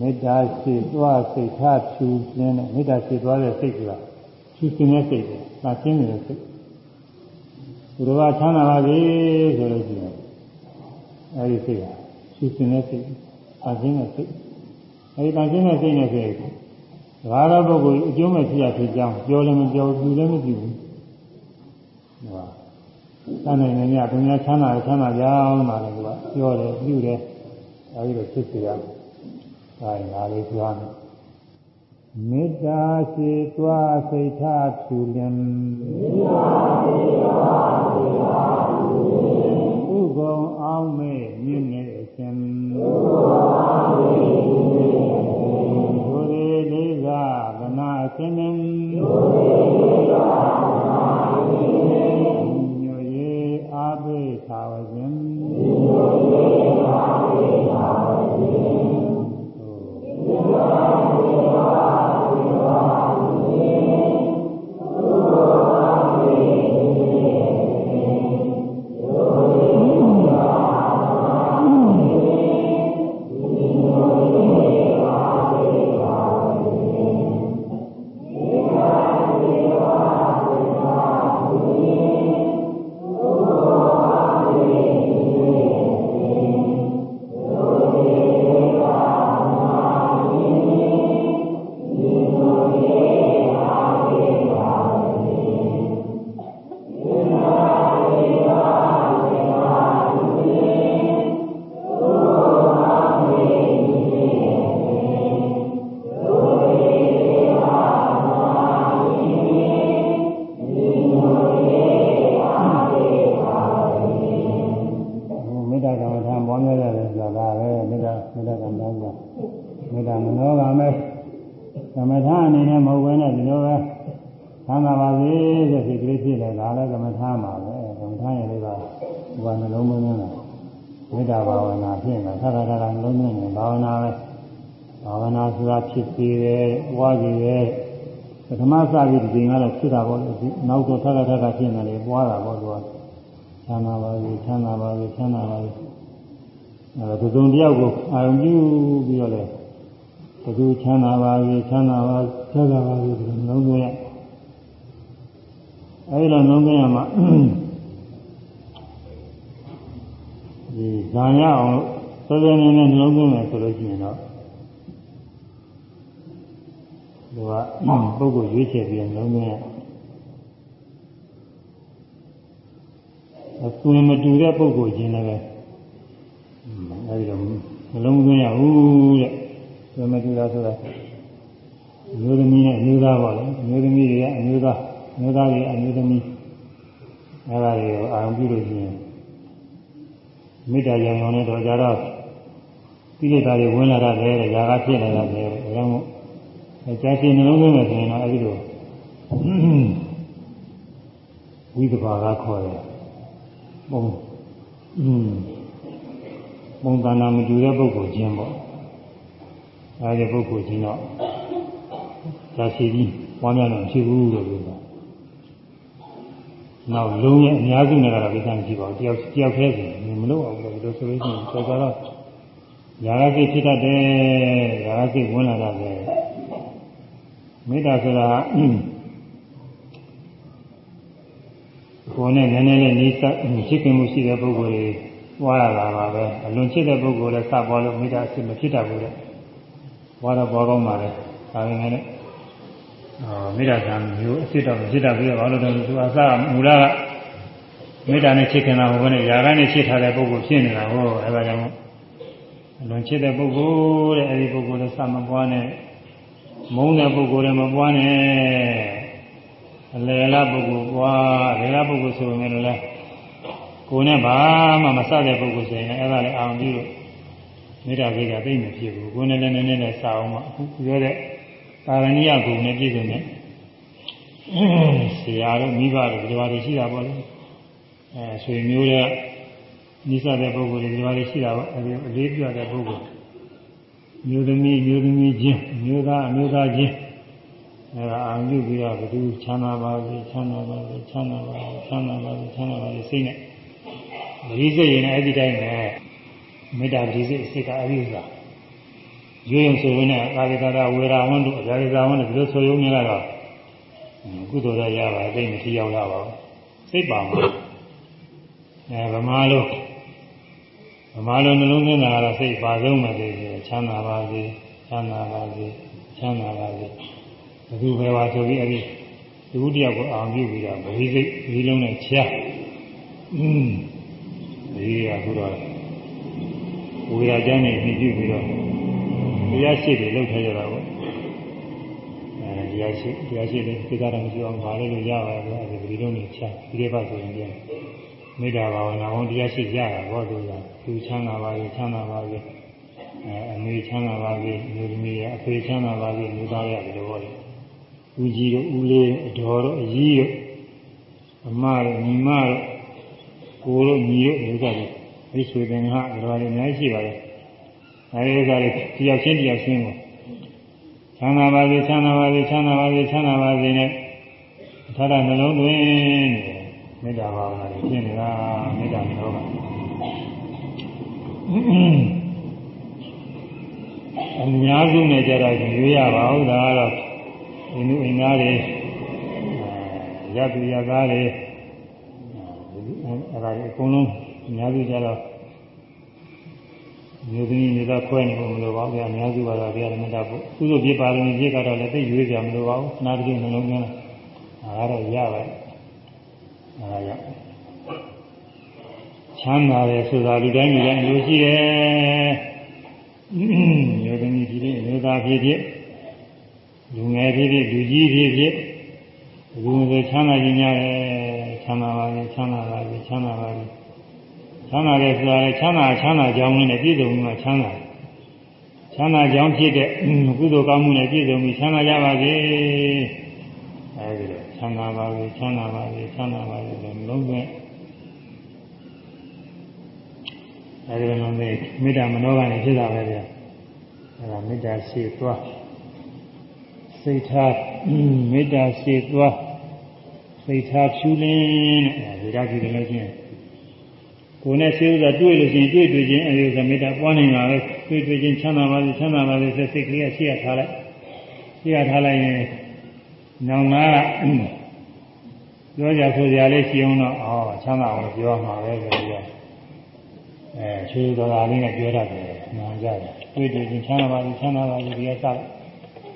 မေတ္တာရှိသွားစိတ်ထားဖြူပြင်းတဲ့မေတ္တာရှိသွားတဲ့စိတ်ကဖြူပြင်းတဲ့စိတ်ကသာရှင်းနေတဲ့စိတ်ဘုရားချမ်းသာပါစေဆိုလို့ရှိရင်အဲဒီစိတ်ကဖြူပြင်းတဲ့စိတ်အရှင်းတဲ့စိတ်အဲဒီတန်ရှင်းတဲ့စိတ်နဲ့ဆိုရင်ဘာသာပုဂ္ဂိုလ်အကျိုးမဲ့ဖြစ်ရဖြစ်ကြောင်းပြောလည်းမပြောဘူးလည်းမပြုဘူးဟောတန်နိုင်နေညဘုရားချမ်းသာချမ်းသာကြောင်းပါလေသူကပြောတယ်ပြုတယ်အဲဒီလိုဖြစ်စီရအဲ ဒါလေးပြောမယ်မေတ္တာရှိသွားစိတ်ထားဖြူလင်မေတ္တာရှိသွားစိတ်ထားဖြူလင်ဥကုံအောင်မေမြင့်နေခြင်းဥကုံအောင်မေသင်္နေညိုရေ ဖြစ်သေးတယ်ဝါကြည့်တယ်ပထမစပြီးဒီချိန်ကတော့ဖြစ်တာပေါ့လေနောက်တော့သက္ကတာကဖြစ်နေတယ်ပွားတာပေါ့သူကချမ်းသာပါစေချမ်းသာပါစေချမ်းသာပါစေအဲဒါသုံးတယောက်ကိုအာရုံပြုပြီးတော့လေဘယ်သူချမ်းသာပါစေချမ်းသာပါချမ်းသာပါစေဒီလိုနှလုံးသွင်းရအဲဒီလိုနှလုံးသွင်းရမှာဒီဇာရအောင်စောစောနေနေနှလုံးသွင်းမယ်ဆိုလို့ရှိရင်တော့ သူကပုဂ္ဂိုလ်ရွေးချယ်ပြီးနှလုံးသွင်းရအသွင်မတူတဲ့ပုဂ္ဂိုလ်ချင်းလည်းအဲဒီတော့နှလုံးသွင်းရဘူးတဲ့သွင်မတူတာဆိုတာမျိုးသမီးနဲ့မျိုးသားပေါ့လေမျိုးသမီးတွေကအမျိုးသားမျိုးသားတွေအမျိုးသမီးအဲဒါတွေကိုအာရုံပြုလို့ရှိရင်မေတ္တာရံတော်နဲ့တော့ကြတော့ကိလေသာတွေဝင်လာတာပဲတဲ့ຢာကဖြစ်လာတာပဲတဲ့ဒါကြော င့်မို့ကြာရှည်နှလုံးသွင်းမယ်ဆိုရင်တော့အဲဒီလိုဝိသဘာကခေါ်တယ်ပုံอืมပုံသဏ္ဍာန်မတူတဲ့ပုဂ္ဂိုလ်ချင်းပေါ့အဲဒီပုဂ္ဂိုလ်ချင်းတော့ကြာရှည်ကြီးပွားများလို့ဖြစ်ဘူးလို့ပြောတာနောက်လုံးရဲ့အများစုနဲ့ကတော့ဒီကံကြည့်ပါဦးတယောက်တယောက်ခဲစီမလို့အောင်လို့ဒီလိုဆိုလို့ရှိရင်တော်တော်တော့ຢာကစိတ်ဖြစ်တတ်တယ်ຢာကစိတ်ဝင်လာတတ်တယ် မေတ္တာဆိုတာကိုယ်နဲ့နည်းနည်းလေးနေစားချစ်ခင်မှုရှိတဲ့ပုဂ္ဂိုလ်တွေပွားရတာပါပဲအလွန်ချစ်တဲ့ပုဂ္ဂိုလ်လည်းစပွားလို့မေတ္တာအစ်မဖြစ်တတ်ဘူးတဲ့ပွားတော့ပွားကောင်းပါလေဒါပေမဲ့လည်းအာမေတ္တာကံမျိုးအစ်တော်ဖြစ်တတ်ပြီးတော့ဘာလို့လဲသူအစမူလကမေတ္တာနဲ့ချစ်ခင်တာဟိုဘက်နဲ့ຢာကနဲ့ချစ်ထားတဲ့ပုဂ္ဂိုလ်ဖြစ်နေတာဟောအဲဒါကြောင့်အလွန်ချစ်တဲ့ပုဂ္ဂိုလ်တဲ့အဲဒီပုဂ္ဂိုလ်လည်းစမပွားနဲ့ မုန်းတဲ့ပုဂ္ဂိုလ်လည်းမပွားနဲ့အလယ်လားပုဂ္ဂိုလ်ပွားလေလားပုဂ္ဂိုလ်ဆိုရင်လည်းကိုယ်နဲ့ဘာမှမစတဲ့ပုဂ္ဂိုလ်ဆိုရင်လည်းအဲ့ဒါလည်းအောင်ပြီးတော့မေတ္တာစိတ်ကသိမ့်မဖြစ်ဘူးကိုယ်နဲ့လည်းနည်းနည်းနဲ့စအောင်မှအခုပြောတဲ့ပါရဏိယဂုဏ်နဲ့ပြည့်စုံတဲ့ဆရာတို့မိဘတို့ဒီဘာတွေရှိတာပေါ့လေအဲဆွေမျိုးတဲ့နိစ္စတဲ့ပုဂ္ဂိုလ်တွေဒီဘာတွေရှိတာပေါ့အဲဒီအလေးပြတဲ့ပုဂ္ဂိုလ် မျိုးသမီးမျိုးသမီးချင်းမျိုးသားအမျိုးသားချင်းအဲဒါအာရုံပြုပြီးတော့ဘယ်သူချမ်းသာပါစေချမ်းသာပါစေချမ်းသာပါစေချမ်းသာပါစေချမ်းသာပါစေစိတ်နဲ့ဒီစိတ်ရင်လည်းအဲ့ဒီတိုင်းပဲမေတ္တာဒီစိတ်စိတ်ကအဲ့ဒီဥစ္စာရွေးရင်ဆိုရင်လည်းကာလိကာရဝေရာဝန္တုအရာဇာဝန္တုဒီလိုဆိုရုံနဲ့ကတော့ကုသိုလ်ရရပါအသိမထီရောက်လာပါဘူးစိတ်ပါမှာအဲဗမာလို့ ဗမာလိုနှလုံးသွင်းတာကတော့စိတ်ပါဆုံးပဲလေချမ်းသာပါစေချမ်းသာပါစေချမ်းသာပါစေဘယ်သူပဲပါဆိုပြီးအဲ့ဒီဒီကုတ္တယောက်ကိုအောင်ပြုပြီးတော့ဗီစိတ်ဒီလုံးနဲ့ချာอืมဒီကခုတော့ဝေရာကျမ်းနဲ့ပြီးပြုပြီးတော့တရားရှိတယ်လောက်ထားရတာပေါ့အဲတရားရှိတရားရှိတယ်သိတာတော့မရှိအောင်ပါလို့ရပါတယ်အဲဒီဒီလုံးနဲ့ချာဒီလေးပါဆိုရင်ပြန် မေတ္တာဘာဝနာဝန်တရားရှိကြတာဘောသူကသူချမ်းသာပါစေချမ်းသာပါစေအဲအမေချမ်းသာပါစေမျိုးသမီးရအဖေချမ်းသာပါစေမျိုးသားရဒီလိုပေါ့လေဦးကြီးတို့ဦးလေးအတော်တို့အကြီးတို့အမတို့ညီမတို့ကိုတို့ညီတို့မျိုးသားတွေဒီဆွေသင်္ဃအတော်တွေအများကြီးရှိပါတယ်အဲဒီဥစ္စာတွေတယောက်ချင်းတယောက်ချင်းကိုချမ်းသာပါစေချမ်းသာပါစေချမ်းသာပါစေချမ်းသာပါစေနဲ့ထာတာနှလုံးသွင်းနေ မေတ္တာဘာဝနာတွေဖြစ်နေတာမေတ္တာမျိုးကအများစုနဲ့ကြတော့ရွေးရပါဘူးဒါကတော့ဒီနုအင်္ဂါတွေရသူရကားတွေအဲဒါတွေအကုန်လုံးအများစုကြတော့မျိုးသမီးမျိုးသားခွဲနေဖို့မလိုပါဘူး။အများစုကတော့တရားဓမ္မတာပို့သူတို့ပြပါလို့ပြကတော့လည်းသိရွေးကြမလိုပါဘူး။နာတတိနှလုံးသွင်းတာဒါကတော့ရပါတယ် အဲဒါကြောင့်ချမ်းသာတယ်ဆိုတာလူတိုင်းလူတိုင်းလိုရှိတယ်မျိုးသမီးဖြစ်ဖြစ်မျိုးသားဖြစ်ဖြစ်လူငယ်ဖြစ်ဖြစ်လူကြီးဖြစ်ဖြစ်လူငယ်ချမ်းသာခြင်းများတယ်ချမ်းသာပါလေချမ်းသာပါလေချမ်းသာပါလေချမ်းသာတယ်ဆိုတာလေချမ်းသာချမ်းသာကြောင်းနဲ့ပြည့်စုံပြီးမှချမ်းသာချချမ်းသာကြောင်းဖြစ်တဲ့ကုသိုလ်ကောင်းမှုနဲ့ပြည့်စုံပြီးချမ်းသာကြပါစေအဲဒီလိုချ မ်းသာပါစေချမ်းသာပါစေချမ်းသာပါစေလို့လုံးဝအဲဒီလိုလုံးနဲ့မေတ္တာမနောကနေဖြစ်တာပဲဗျာအဲဒါမေတ္တာရှိသွားစိတ်ထားမေတ္တာရှိသွားစိတ်ထားဖြူလင်းတဲ့ဒါကြည့်တယ်လို့ချင်းကိုယ်နဲ့ရှိဥစ္စာတွေ့လို့ရှိရင်တွေ့တွေ့ချင်းအဲဒီဥစ္စာမေတ္တာပွားနေတာပဲတွေ့တွေ့ချင်းချမ်းသာပါစေချမ်းသာပါစေစိတ်ကလေးကရှိရထားလိုက်ရှိရထားလိုက်ရင် နောင်နာပြောကြဆိုကြလေးရှိအောင်တော့အော်ချမ်းသာအောင်ပြောမှာပဲဆိုပြီးတော့အဲချွေးတော်သားလေးနဲ့ပြောတတ်တယ်နားကြတယ်တွေ့တွေ့ချင်းချမ်းသာပါစေချမ်းသာပါစေဒီကစ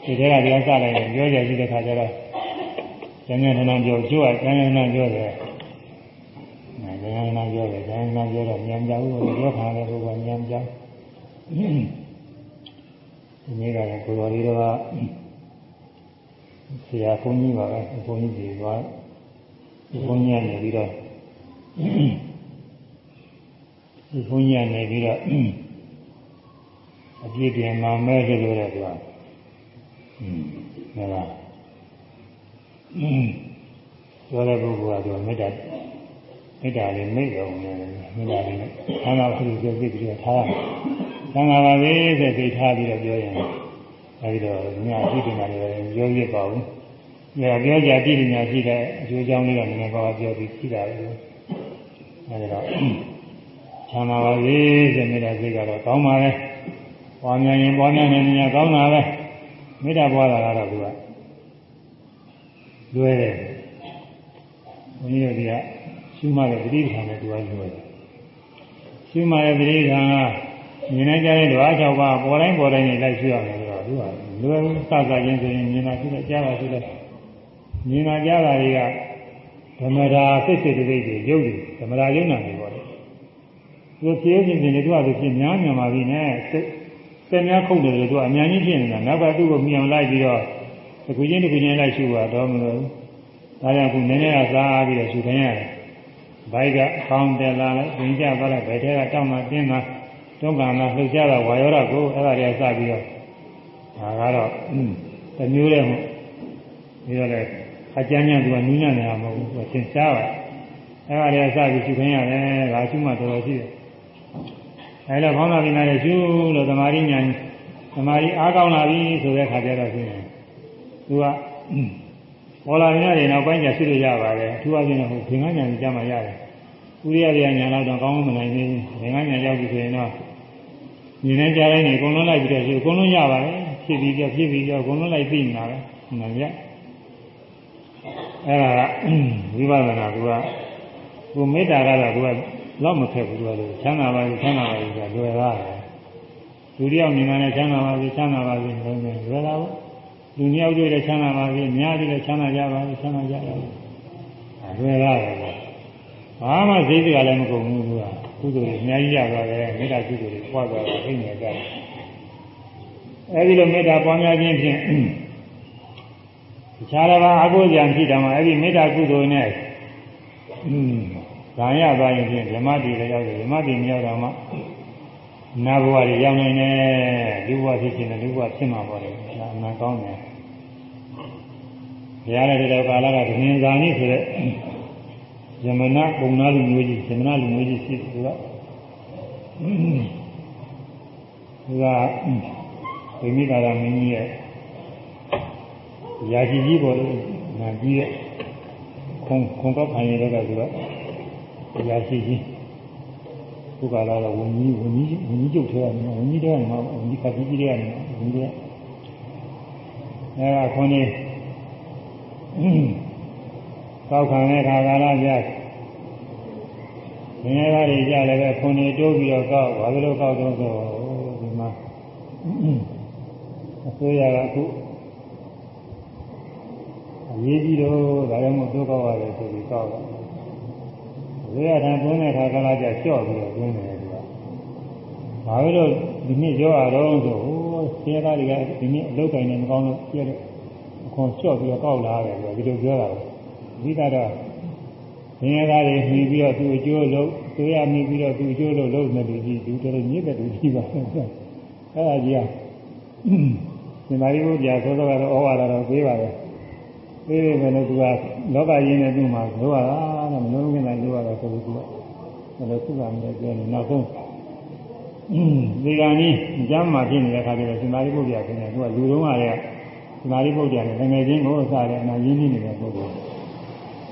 ဒီထဲကဒီကစလိုက်ရင်ပြောကြရှိတဲ့ခါကျတော့ကျန်ကျန်ထန်ပြောကျိုးကကျန်ကျန်ထန်ပြောတယ်အဲကျန်ကျန်ထန်ပြောတယ်ကျန်ကျန်ပြောတော့ညံကြဘူးပြောခါတယ်ဘုရားညံကြဒီနေ့ကလည်းကိုတော်လေးတော့ ဆရာဘုန်းကြီးပါပဲဘုန်းကြီးကြီးကဘုန်းကြီးကနေပြီးတော့ဒီဘုန်းကြီးကနေပြီးတော့အပြည့်တင်မှာမဲတယ်လို့လည်းပြောဟင်းဟဲ့လားပြောတဲ့ပုဂ္ဂိုလ်ကတော့မေတ္တာမေတ္တာလေးမိတ်တော်နဲ့မေတ္တာလေးနဲ့သံဃာဖြစ်ဖြစ်ပြီးတော့ထားရသံဃာပါပဲဆိုသိထားပြီးတော့ပြောရင် အဲဒီတော့ညအပြည့်တင်တာလည်းပြောရပါဘူး။ညာပြောကြပြည့်တင်ညာရှိတဲ့အကျိုးကြောင့်လေးတော့နည်းနည်းပါးပြောပြီးရှိတာပဲ။အဲဒီတော့ချမ်းသာပါစေတဲ့မေတ္တာစိတ်ကတော့ကောင်းပါလေ။ပွားများရင်ပွားများနေနေကောင်းတာပဲ။မေတ္တာပွားတာကတော့သူကလွယ်တယ်ဘုန်းကြီးတို့ကရှုမှတဲ့ပဋိဌာန်နဲ့သူကလွယ်တယ်ရှုမှတဲ့ပဋိဌာန်ကမြင်နိုင်ကြတဲ့ဓဝါ၆ပါးပေါ်တိုင်းပေါ်တိုင်းနဲ့လိုက်ရှုရမယ်ဆိုတော့ သူကလွယ်ဘူးစစချင်းဆိုရင်မြင်တာရှိတယ်ကြားတာရှိတယ်မြင်တာကြားတာတွေကဓမ္မရာစိတ်စိတ်တိတ်တွေရုပ်တွေဓမ္မရာယုံနာတွေပေါ့လေသူဖြည်းဖြည်းချင်းတွေသူကသူဖြစ်များမြန်ပါပြီနဲ့စိတ်စိတ်များခုတ်တယ်လို့သူကအများကြီးဖြစ်နေတာနောက်ကသူ့ကိုမြင်အောင်လိုက်ပြီးတော့တစ်ခုချင်းတစ်ခုချင်းလိုက်ရှုတာတော့မလို့ဒါကြောင့်ခုနည်းနည်းကစားပြီးတော့ရှုခိုင်းရတယ်ဘိုက်ကဖောင်းတယ်လာလိုက်ပြင်ကြသွားလိုက်ဘယ်ထဲကတောင်းမှတင်းမှတွန်းကန်မှလှုပ်ရှားတာဝါရောဓကိုအဲ့ဒါတွေကစပြီးတော့ ဒါကတော့တမျိုးတည်းမို့ပြီးတော့လည်းအကျဉ်းညံသူကနူးညံ့နေတာမဟုတ်ဘူးသူသင်ရှားပါအဲ့ဒါတွေကစပြီးရှုခိုင်းရတယ်ဒါရှုမှတော်တော်ရှိတယ်အဲ့တော့ဘောင်းသာပင်နဲ့ရှုလို့သမာဓိဉာဏ်သမာဓိအားကောင်းလာပြီဆိုတဲ့ခါကျတော့ရှင်းတယ်သူကပေါ်လာရင်လည်းနောက်ပိုင်းကျရှိလို့ရပါတယ်အထူးအချင်းတော့ဘင်္ဂညာကြီးကြမှာရတယ်ဥရိယပြညာတော့တော့ကောင်းမနိုင်သေးဘူးဘင်္ဂညာရောက်ပြီဆိုရင်တော့ညီနေကြတိုင်းနေအကုန်လုံးလိုက်ပြီးတော့ရှိအကုန်လုံးရပါတယ် ဖြစ်ပြီးကြောဖြစ်ပြီးကြောအကုန်လုံးလိုက်သိနေတာပဲမှန်ပါအဲ့ဒါကဝိပဿနာကကိုမေတ္တာကတော့ကိုကလောက်မခက်ဘူးလို့ချမ်းသာပါစေချမ်းသာပါစေဆိုလွယ်ပါတယ်လူတယောက်မြင်တာနဲ့ချမ်းသာပါစေချမ်းသာပါစေလုံးလုံးလွယ်တာပေါ့လူနှစ်ယောက်တွေ့တဲ့ချမ်းသာပါစေအများကြီးလည်းချမ်းသာကြပါစေချမ်းသာကြပါစေအဲလွယ်ရတယ်ပေါ့ဘာမှစိတ်တွေကလည်းမကုန်ဘူးကွာကုသိုလ်တွေအများကြီးရသွားတယ်မေတ္တာကုသိုလ်တွေပွားသွားတယ်သိနေကြတယ် အဲဒီလိုမေတ္တာပွားများခြင်းဖြင့်တခြားတစ်ပါးအကုသိုလ်ဖြစ်တယ်မှာအဲဒီမေတ္တာကုသိုလ်နဲ့อืมဇာရသွားရင်ဖြင့်ဓမ္မတည်လည်းရောက်တယ်ဓမ္မတည်မရောက်တော့မှနာဘဝတွေရောက်နေတယ်လူဘဝဖြစ်ခြင်းနဲ့လူဘဝဖြစ်မှာပေါ့လေဒါအမှန်ကောင်းတယ်ဘုရားလည်းတဲ့ကာလကဒင်းဇာနိဆိုတဲ့ယမနာပုံနာလူမျိုးကြီးယမနာလူမျိုးကြီးရှိသူကသူက ဗိမိကာရမင်းကြီးရဲ့ရာကြီးကြီးပေါ်လို့နာကြီးရဲ့ခုံခုံတော့ဖိုင်ရတဲ့ကသူကရာရှိကြီးဘုရားလာတော့ဝင်းကြီးဝင်းကြီးဝင်းကြီးကျုပ်ထဲကနေဝင်းကြီးတဲ့ကနေဝင်းကြီးကတိကြီးတဲ့ကနေဝင်းကြီးအဲဒါခွန်ကြီးကောက်ခံတဲ့ခါကာလကြငင်းရတာတွေကြလည်းပဲခွန်ကြီးတိုးပြီးတော့ကောက်ဘာလို့ကောက်တော့ဆိုဒီမှာ အစိုးရကအခုအရေးကြီးတော့ဒါလည်းမဟုတ်တော့ကောက်ရတယ်ဆိုပြီးကောက်တော့ဝိရထံတွင်းတဲ့ခါကလာကြလျှော့ပြီးတော့တွင်းတယ်သူကဘာလို့ဒီနေ့ပြောရတော့ဆိုဟိုဆရာသားတွေကဒီနေ့အလုပ်ကိုင်းနေမကောင်းလို့ပြည့်တယ်အခွန်လျှော့ပြီးတော့ကောက်လာတယ်ဆိုဒီလိုပြောတာပဲအဓိကတော့ဆရာသားတွေမှီပြီးတော့သူ့အကျိုးလုပ်ဆိုရမှီပြီးတော့သူ့အကျိုးလုပ်လုပ်နေတယ်ကြီးသူတို့ညစ်တဲ့သူကြီးပါအဲ့ဒါကြီးက ရှင်သာရိပုတ္တရာသောသောကတော့ဩဝါဒတော့ပေးပါပဲပေးပေမဲ့လည်းသူကလောကရင်းနဲ့သူ့မှာလိုရတာတော့မလုံးလုံးနဲ့လိုရတာဆိုလို့သူကဘယ်လိုခုကမလဲပြောနေနောက်ဆုံးဒီကနေ့ကျမ်းမှာဖြစ်နေတဲ့ခါကျတော့ရှင်သာရိပုတ္တရာကလည်းသူကလူတော်ကလည်းရှင်သာရိပုတ္တရာနဲ့ငယ်ချင်းကိုအစားတဲ့အနာရင်းနှီးနေတဲ့ပုဂ္ဂိုလ်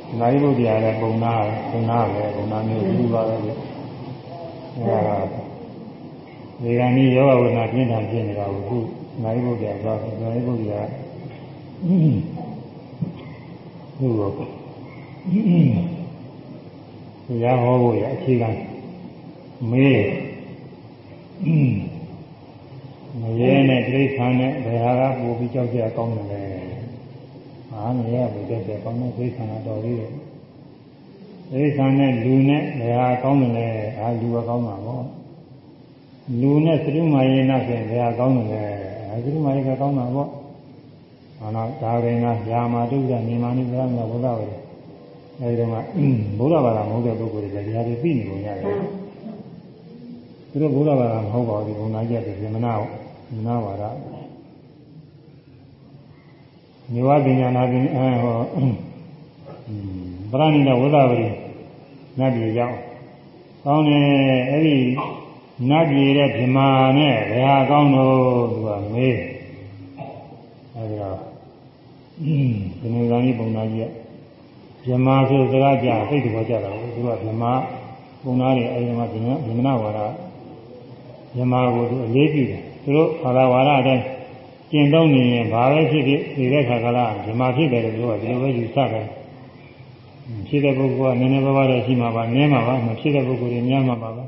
ရှင်သာရိပုတ္တရာလည်းပုံနာပုံနာပဲပုံနာမျိုးလူပါပဲအဲဒါဒီကနေ့ယောဂဝိနာပြင်းထန်ဖြစ်နေတာကိုခု နိုင်ဖို့ကြာသွားတယ်နိုင်ဖို့ကြာဒီလိုတရားဟောဖို့ရအခြေခံမေးမရဲနဲ့တိဋ္ဌာန်နဲ့ဘယ်ဟာကပို့ပြီးကြောက်ကြကောင်းတယ်လဲအာမရဲဘူးကြောက်ကြကောင်းတဲ့တိဋ္ဌာန်တော်လေးတယ်တိဋ္ဌာန်နဲ့လူနဲ့ဘယ်ဟာကောင်းတယ်လဲအာလူကကောင်းမှာပေါ့လူနဲ့သရုမာယေနဆိုရင်ဘယ်ဟာကောင်းတယ်လဲ အဲသရုမာယေကကောင်းတာပေါ့ဟာနာဒါရင်ကယာမာတုဒ္ဒနေမာနိဗ္ဗာန်ကဘုရားဝေအဲဒီတော့ကဘုရားဘာသာမဟုတ်တဲ့ပုဂ္ဂိုလ်တွေလည်းတရားတွေသိနေပုံရတယ်သူတို့ဘုရားဘာသာမဟုတ်ပါဘူးဘုံနာကျက်တယ်ပြမနာမနာဝါဒမြေဝပညာနာပင်အဲဟောပရဏိတဝိသဝရီနတ်ပြည်ရောက်ကောင်းတယ်အဲ့ဒီ နတ်ပြည်တဲ့ဗြမာနဲ့ဘယ်ဟာကောင်းတော့သူကမေးအဲဒီတော့ဒီနေ့ကနေ့ပုံနာကြီးကဗြမာဆိုစကားကြားသိတဲ့ဘောကြတာကိုသူကဗြမာပုံနာတွေအဲဒီမှာဗြမာဗြမနာဝါဒဗြမာကိုသူအလေးပြုတယ်သူတို့ဘာသာဝါဒအတိုင်းကျင့်သုံးနေရင်ဘာပဲဖြစ်ဖြစ်ဒီတဲ့ခါကလာဗြမာဖြစ်တယ်လို့ပြောတာဒီလိုပဲယူဆတယ်ဖြစ်တဲ့ပုဂ္ဂိုလ်ကနည်းနည်းပါးပါးတော့ရှိမှာပါနည်းမှာပါမဖြစ်တဲ့ပုဂ္ဂိုလ်တွေများမှာပါပဲ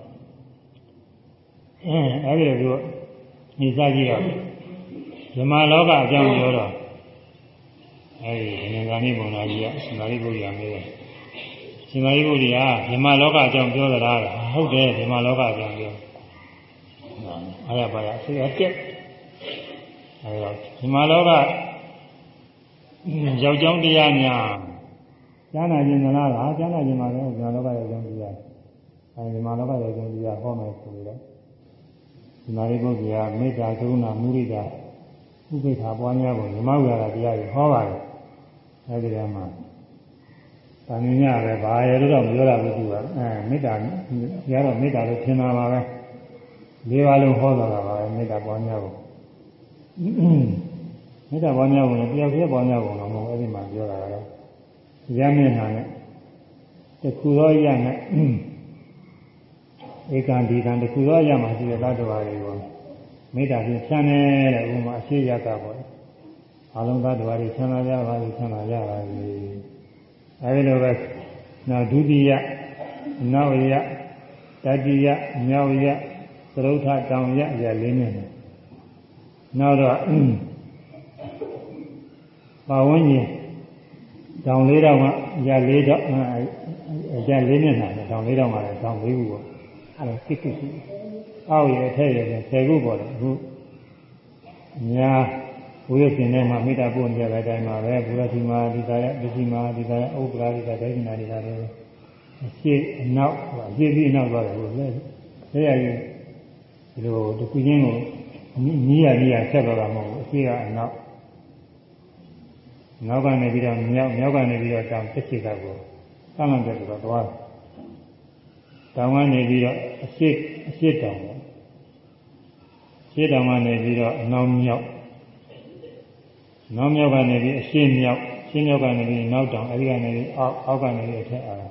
အဲအဲ့ဒီလိုညီစားကြည့်တော့ဓမ္မလောကအကြောင်းပြောတော့အဲဒီငင်္ဂာနိဘုံသားကြီးကရှင်သာရိပုတ္တရာမေးတယ်ရှင်သာရိပုတ္တရာဓမ္မလောကအကြောင်းပြောသလားဟုတ်တယ်ဓမ္မလောကအကြောင်းပြောအားရပါရဆေးအကျက်အဲတော့ဓမ္မလောကယောက်ျောင်းတရားများကျမ်းနာခြင်းမလားလားကျမ်းနာခြင်းမှာလည်းဓမ္မလောကယောက်ျောင်းတရားအဲဒီဓမ္မလောကယောက်ျောင်းတရားဟောမယ်ဆိုတော့ ဒီမာရိပုတ္တရာမေတ္တာကရုဏာမုဒိတာဥပိ္ပခာပွားများဖို့ဓမ္မဝိဟာရတရားကိုဟောပါတယ်အဲဒီကမှာတာမင်းညပဲဘာရလို့တော့မပြောရဘူးသူကအဲမေတ္တာရတော့မေတ္တာလို့ထင်တာပါပဲလေးပါးလုံးဟောတာပါပဲမေတ္တာပွားများဖို့မေတ္တာပွားများဖို့လည်းတယောက်တည်းပွားများဖို့တော့မဟုတ်အဲဒီမှာပြောတာကတော့ရမျက်နှာနဲ့တခုသောရနဲ့ ဧကံဒီကံတခုသောရမှာရှိတဲ့သတ္တဝါတွေကိုမေတ္တာဖြင့်ဖြန်းနေတဲ့ဥမာအရှိရကပေါ့အလုံးသတ္တဝါတွေချမ်းသာကြပါစေချမ်းသာကြပါစေအဲဒီလိုပဲနောက်ဒုတိယနောက်ရတတိယမြောက်ရသရုဋ္ဌတောင်ရရလေးနဲ့နောက်တော့ပါဝန်းကျင်တောင်လေးတော့မှရလေးတော့ရလေးနဲ့နာတောင်လေးတော့မှလည်းတောင်လေးခုပေါ့ အဲဒါစိတ်ကုရှိအောက်ရအထက်ရဆယ်ခုပေါ်တယ်အခုညာဝိရရှင်ထဲမှာမေတ္တာပို့နေတဲ့အတိုင်းမှာပဲဘုရားရှိမာဒီသာယဒုတိမာဒီသာယဥပ္ပရာဒီသာဒိဋ္ဌိနာဒီသာလည်းအရှိအနောက်အရှိပြီးအနောက်သွားတယ်ဘုရားလဲရရင်ဒီလိုတခုချင်းကိုနီးရနီးရဆက်တော့တာမဟုတ်ဘူးအရှိကအနောက်နောက်ကနေပြီးတော့မြောက်မြောက်ကနေပြီးတော့တောင်တစ်ချစ်ကကိုသမ်းလန့်တဲ့ဆိုတော့သွားတော င်ကနေပြီးတော့အရှိအရှိတောင်ပေါ့ရှေ့တောင်ကနေပြီးတော့အနောက်မြောက်နောက်မြောက်ကနေပြီးအရှင်းမြောက်ရှင်းမြောက်ကနေပြီးနောက်တောင်အဲဒီကနေပြီးအောက်အောက်ကနေပြီးအထက်အား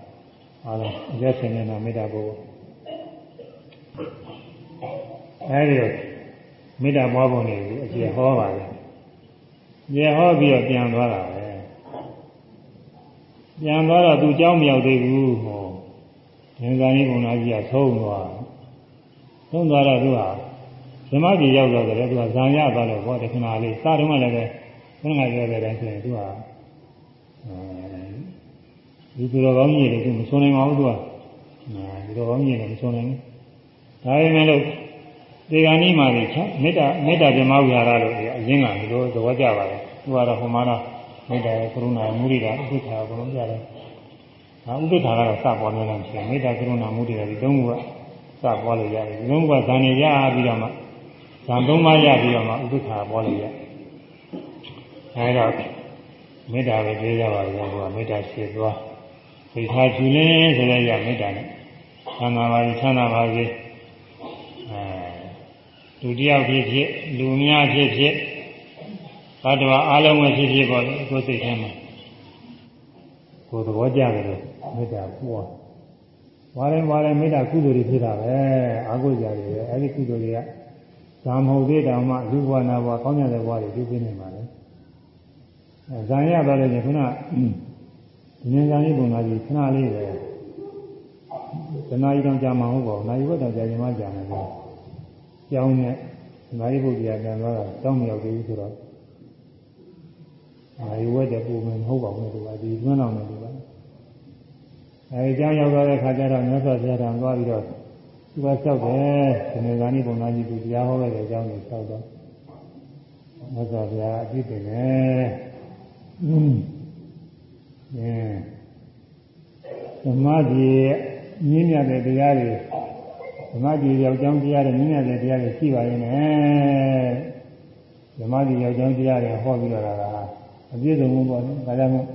အားလုံးရက်စင်နေတာမေတ္တာပို့အဲဒီမေတ္တာပွားပုံတွေအခြေဟောပါတယ်ညဟောပြီးတော့ပြန်သွားတာပဲပြန်သွားတော့သူเจ้าမရောက်သေးဘူးဟော ဉာဏ်စာရင်းဘုံသားကြီးကသုံးသွားသုံးသွားတော့သူကဓမ္မကြီးရောက်တော့တယ်သူကဇံရသွားလို့ဟောတခဏလေးစတုန်းကလည်းပဲခဏပြောတဲ့အတိုင်းဆိုရင်သူကအဲဒီသူတော်ကောင်းကြီးတွေသူမဆုံးနိုင်ပါဘူးသူကဒီတော်ကောင်းကြီးတွေမဆုံးနိုင်ဘူးဒါပေမဲ့လို့ဒီကနေ့မှလေမေတ္တာမေတ္တာဓမ္မဝိဟာရလို့အရင်ကဒီလိုသဘောကျပါတယ်သူကတော့ဟိုမှာတော့မေတ္တာရဲ့ကရုဏာမုဒိတာဥပိ္ပခာဘုံလုံးကြတယ် ဟာဥပိ္ပခာကတော့စပေါ်နေတယ်ဆိုရင်မေတ္တာကရုဏာမုဒိတာဒီသုံးခုကစပွားလို့ရတယ်ဒီသုံးခုကဇာနေရပြီးတော့မှဇံသုံးပါးရပြီးတော့မှဥပ္ပခါပေါ်လိုက်ရအဲဒါမေတ္တာပဲပြောရပါဘူးကွာမေတ္တာရှိသွားသိထားကြည့်လင်းဆိုတဲ့ရမေတ္တာနဲ့သံသာပါစေသံသာပါစေအဲလူတယောက်ဖြစ်ဖြစ်လူများဖြစ်ဖြစ်ဘတ်တော်အားလုံးပဲဖြစ်ဖြစ်ပေါ့လေကိုယ်စိတ်ထဲမှာ ကိုယ်သဘောကျတယ်လို့မေတ္တာပွားဝါရင်ဝါရင်မေတ္တာကုသိုလ်တွေဖြစ်တာပဲအာဟုကြတယ်ပဲအဲဒီကုသိုလ်တွေကဇာမဟုတ်သေးတောင်မှလူဘဝနာဘဝကောင်းတဲ့ဘဝတွေပြုပြနေပါလေအဲဇာရသွားလို့ခုနဉာဏ်ဇာတိပုံသားကြီးခဏလေးပဲတဏှာကြီးတောင်ကြာမှာဟုတ်ပါဘူးနိုင်ဘက်တောင်ကြာရင်မှကြာနေတယ်ကြောင်းနဲ့နိုင်ဘုရားပြန်သွားတာတောင်းမရောက်သေးဘူးဆိုတော့ နိုင်ဝက်တဲ့ပုံမှန်မဟုတ်ပါဘူးသူကဒီသွန်းတော်နဲ့သူကအဲဒီကြောင်းရောက်သွားတဲ့ခါကျတော့မြတ်စွာဘုရားတော်သွားပြီးတော့သူကလျှောက်တယ်ဒီနေ့ဇာတိပုံသားကြီးသူတရားဟောခဲ့တဲ့အကြောင်းကိုလျှောက်တော့မြတ်စွာဘုရားအပြည့်တင်တယ်อืมသမာဓိမြင့်မြတ်တဲ့တရားတွေသမာဓိယောက်ျောင်းတရားတွေမြင့်မြတ်တဲ့တရားတွေရှိပါရဲ့နဲ့သမာဓိယောက်ျောင်းတရားတွေဟောပြီးတော့တာက အပြည့်စုံမှုပေါ့နော်ဒါကြောင့်မို့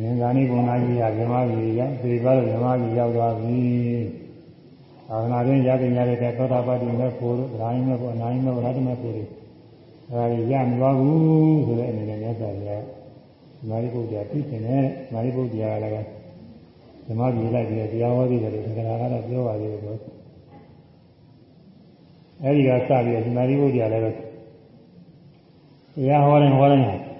ဉာဏ်သာနိဘုံနာကြီးကဇမကြီးရောက်ဒီပါတော့ဇမကြီးရောက်သွားပြီသာသနာ့တွင်ရတဲ့ရတဲ့သောတာပတ္တိမေဖို့တို့ဓာယိမေဖို့အနာယိမေဖို့ရတ္တမေဖို့တွေဒါတွေရမသွားဘူးဆိုတဲ့အနေနဲ့မြတ်စွာဘုရားမာရိပုတ္တရာပြည့်စင်တဲ့မာရိပုတ္တရာလည်းဓမ္မပြေလိုက်ပြီးတရားဟောသေးတယ်လို့သက္ကရာကတော့ပြောပါသေးတယ်ဆိုအဲဒီကစပြီးမာရိပုတ္တရာလည်းတရားဟောတယ်ဟောတယ်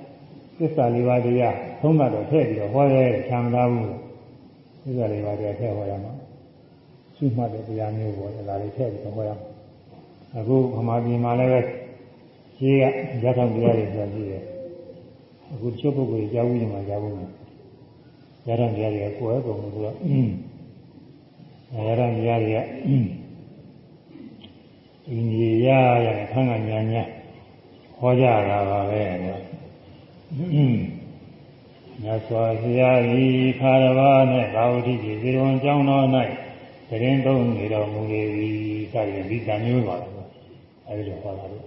သစ္စာလေးပါးတရားသုံးတော့ထည့်ပြီးတော့ဟောရဲခံမသားဘူးသစ္စာလေးပါးတရားထည့်ဟောရမှာရှိမှတ်တဲ့တရားမျိုးပေါ်တယ်ဒါလေးထည့်ပြီးတော့ဟောရမှာအခုဗမာပြည်မှာလည်းပဲရှိကရထောင်တရားတွေဆိုပြီးတယ်အခုချုပ်ပုဂ္ဂိုလ်ကြားဘူးညီမှာကြားဘူးရထောင်တရားတွေကကိုယ်ရဲ့ပုံလို့ဆိုတော့ရထောင်တရားတွေကဒီညီရရခန်းကညာညာဟောကြတာပါပဲ မြတ်စွာဘုရားဤခါရဝါနဲ့ဘာဝတိကြီးဇေရဝံကျောင်းတော်၌တရင်သုံးနေတော်မူလေ၏စသည်ဒီကံမျိုးပါတော့အဲဒီလိုဟောတာလို့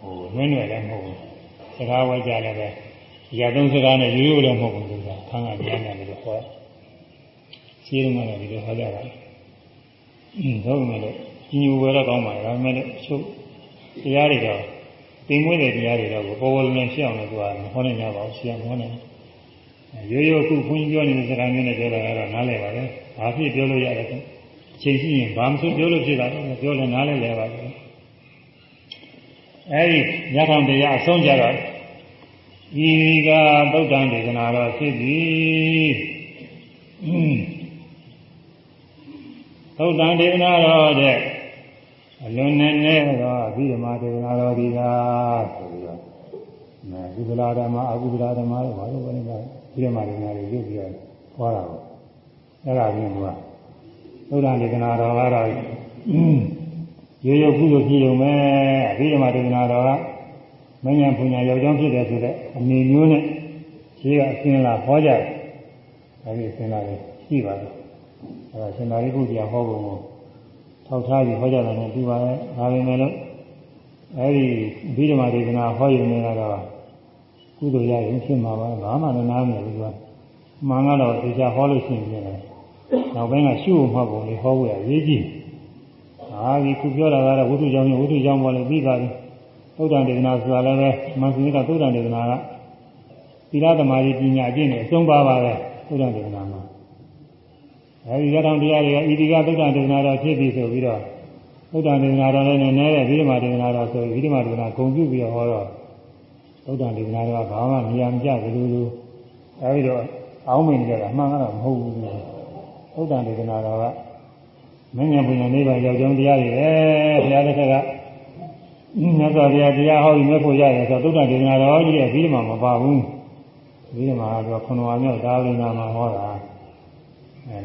ဟိုနည်းနည်းလည်းမဟုတ်ဘူးစကားဝဲကြလည်းပဲရာသုံးစကားနဲ့ရိုးရိုးလည်းမဟုတ်ဘူးကွာခန်းကပြန်နေတယ်လို့ဟောရှင်းမှလည်းဒီလိုဟောကြတာအင်းတော့မယ်လို့ညူဝဲတော့ကောင်းပါလေဒါပေမဲ့လည်းချုပ်တရားတွေတော့တ င်မွေးတဲ့တရားတွေတော့ပေါ်ပေါ်လည်းဖြစ်အောင်လို့သူကမဟောနိုင်ကြပါဘူးရှင်းမဟောနိုင်ရိုးရိုးအခုခွန်ကြီးပြောနေတဲ့စကားမျိုးနဲ့ပြောတာကတော့နားလည်ပါပဲဘာဖြစ်ပြောလို့ရတယ်အချိန်ရှိရင်ဘာမှမပြောလို့ဖြစ်တာတော့ပြောလည်းနားလည်လဲပါပဲအဲဒီညထောင်တရားအဆုံးကြတော့ဤကသုတ်တံဒေသနာတော်ဖြစ်သည်သုတ်တံဒေသနာတော်တဲ့ အလွန်နဲ့နဲ့တော့အဘိဓမ္မာဒေသနာတော်ဒီကဆိုပြီးတော့အဲကုသလာဓမ္မအကုသလာဓမ္မတွေဘာလို့လဲလဲအဘိဓမ္မာဒေသနာတွေရုပ်ပြီးတော့ဟောတာပေါ့အဲ့ဒါပြင်ကသုတ်တံဒေသနာတော်ကတော့ရိုးရိုးကုသိုလ်ဖြစ်ုံပဲအဘိဓမ္မာဒေသနာတော်ကမဉ္ဇဉ်ပညာယောက်ျောင်းဖြစ်တယ်ဆိုတဲ့အနေမျိုးနဲ့ရှိကအစင်းလာဟောကြတယ်အဲဒီအစင်းလာတွေရှိပါတယ်အဲဒါရှင်သာရိပုတ္တရာဟောပုံကို ထောက်ထားပြီးဟောကြတယ်နဲ့ပြီးပါရဲ့ဒါပေမဲ့လို့အဲဒီဘိဓမ္မာဒေသနာဟောယူနေတော့ကုသိုလ်ရရင်ဖြစ်မှာပါဘာမှလည်းနားမလည်ဘူးကမှန်ကတော့ဒီချဟောလို့ရှိရင်လည်းနောက်ပိုင်းကရှုဖို့မှတ်ပုံလေးဟောဖို့ရရေးကြည့်ဟာဒီခုပြောတာကတော့ဝိသုကြောင့်ဝိသုကြောင့်ပေါ်လေပြီးပါပြီသုဒ္ဓံဒေသနာဆိုတာလည်းပဲမန်စင်းကသုဒ္ဓံဒေသနာကသီလသမာဓိပညာအကျင့်နဲ့အဆုံးပါပါပဲသုဒ္ဓံဒေသနာမှာ အဲဒီရတောင်တရားတွေကဣတိကသုဒ္ဓံဒေသနာတော်ဖြစ်ပြီဆိုပြီးတော့သုဒ္ဓံဒေသနာတော်လည်းနည်းနည်းတဲ့ဗိဓမာဒေသနာတော်ဆိုဗိဓမာဒေသနာဂုံပြုပြီးတော့ဟောတော့သုဒ္ဓံဒေသနာတော်ကဘာမှမရမကြဘူးလို့အဲဒီတော့အောင်းမင်းကြတာအမှန်ကတော့မဟုတ်ဘူးသုဒ္ဓံဒေသနာတော်ကမဉ္ဇဉ်ပညာနိဗ္ဗာန်ရောက်ကြောင်းတရားတွေပဲဘုရားတစ်ခါကမြတ်စွာဘုရားတရားဟောပြီးမြတ်ဖို့ရတယ်ဆိုတော့သုဒ္ဓဒေသနာတော်ကြီးရဲ့ပြီးမှမပါဘူးပြီးမှကတော့ခုနဝါမြောက်ဒါဝိနာမှာဟောတာအဲ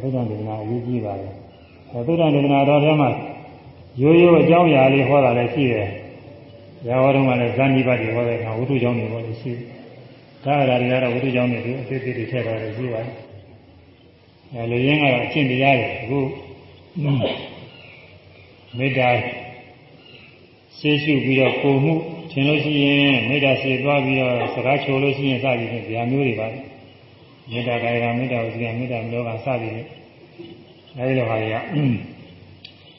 သုဒ္ဓဒေသနာအရေးကြီးပါတယ်အဲသုဒ္ဓဒေသနာတော်ထဲမှာရိုးရိုးအကြောင်းအရာလေးဟောတာလည်းရှိတယ်။ရာဟောတုန်းကလည်းဇန်နိပါတိဟောတဲ့အခါဝိတုကြောင့်တွေဟောလို့ရှိတယ်။ဒါအရာတွေကတော့ဝိတုကြောင့်တွေသူအသေးသေးတွေထည့်ထားတယ်ရှိပါတယ်။အဲလူရင်းကတော့အရှင်းတရားတွေအခုမေတ္တာရှေးရှုပြီးတော့ပုံမှုထင်လို့ရှိရင်မေတ္တာရှေ့သွားပြီးတော့စကားချိုလို့ရှိရင်စသည်ဖြင့်ဗျာမျိုးတွေပါ မေတ္တာကာယကမေတ္တာဝစီကမေတ္တာမလောကစသည်ဖြင့်အဲဒီလိုဟာတွေက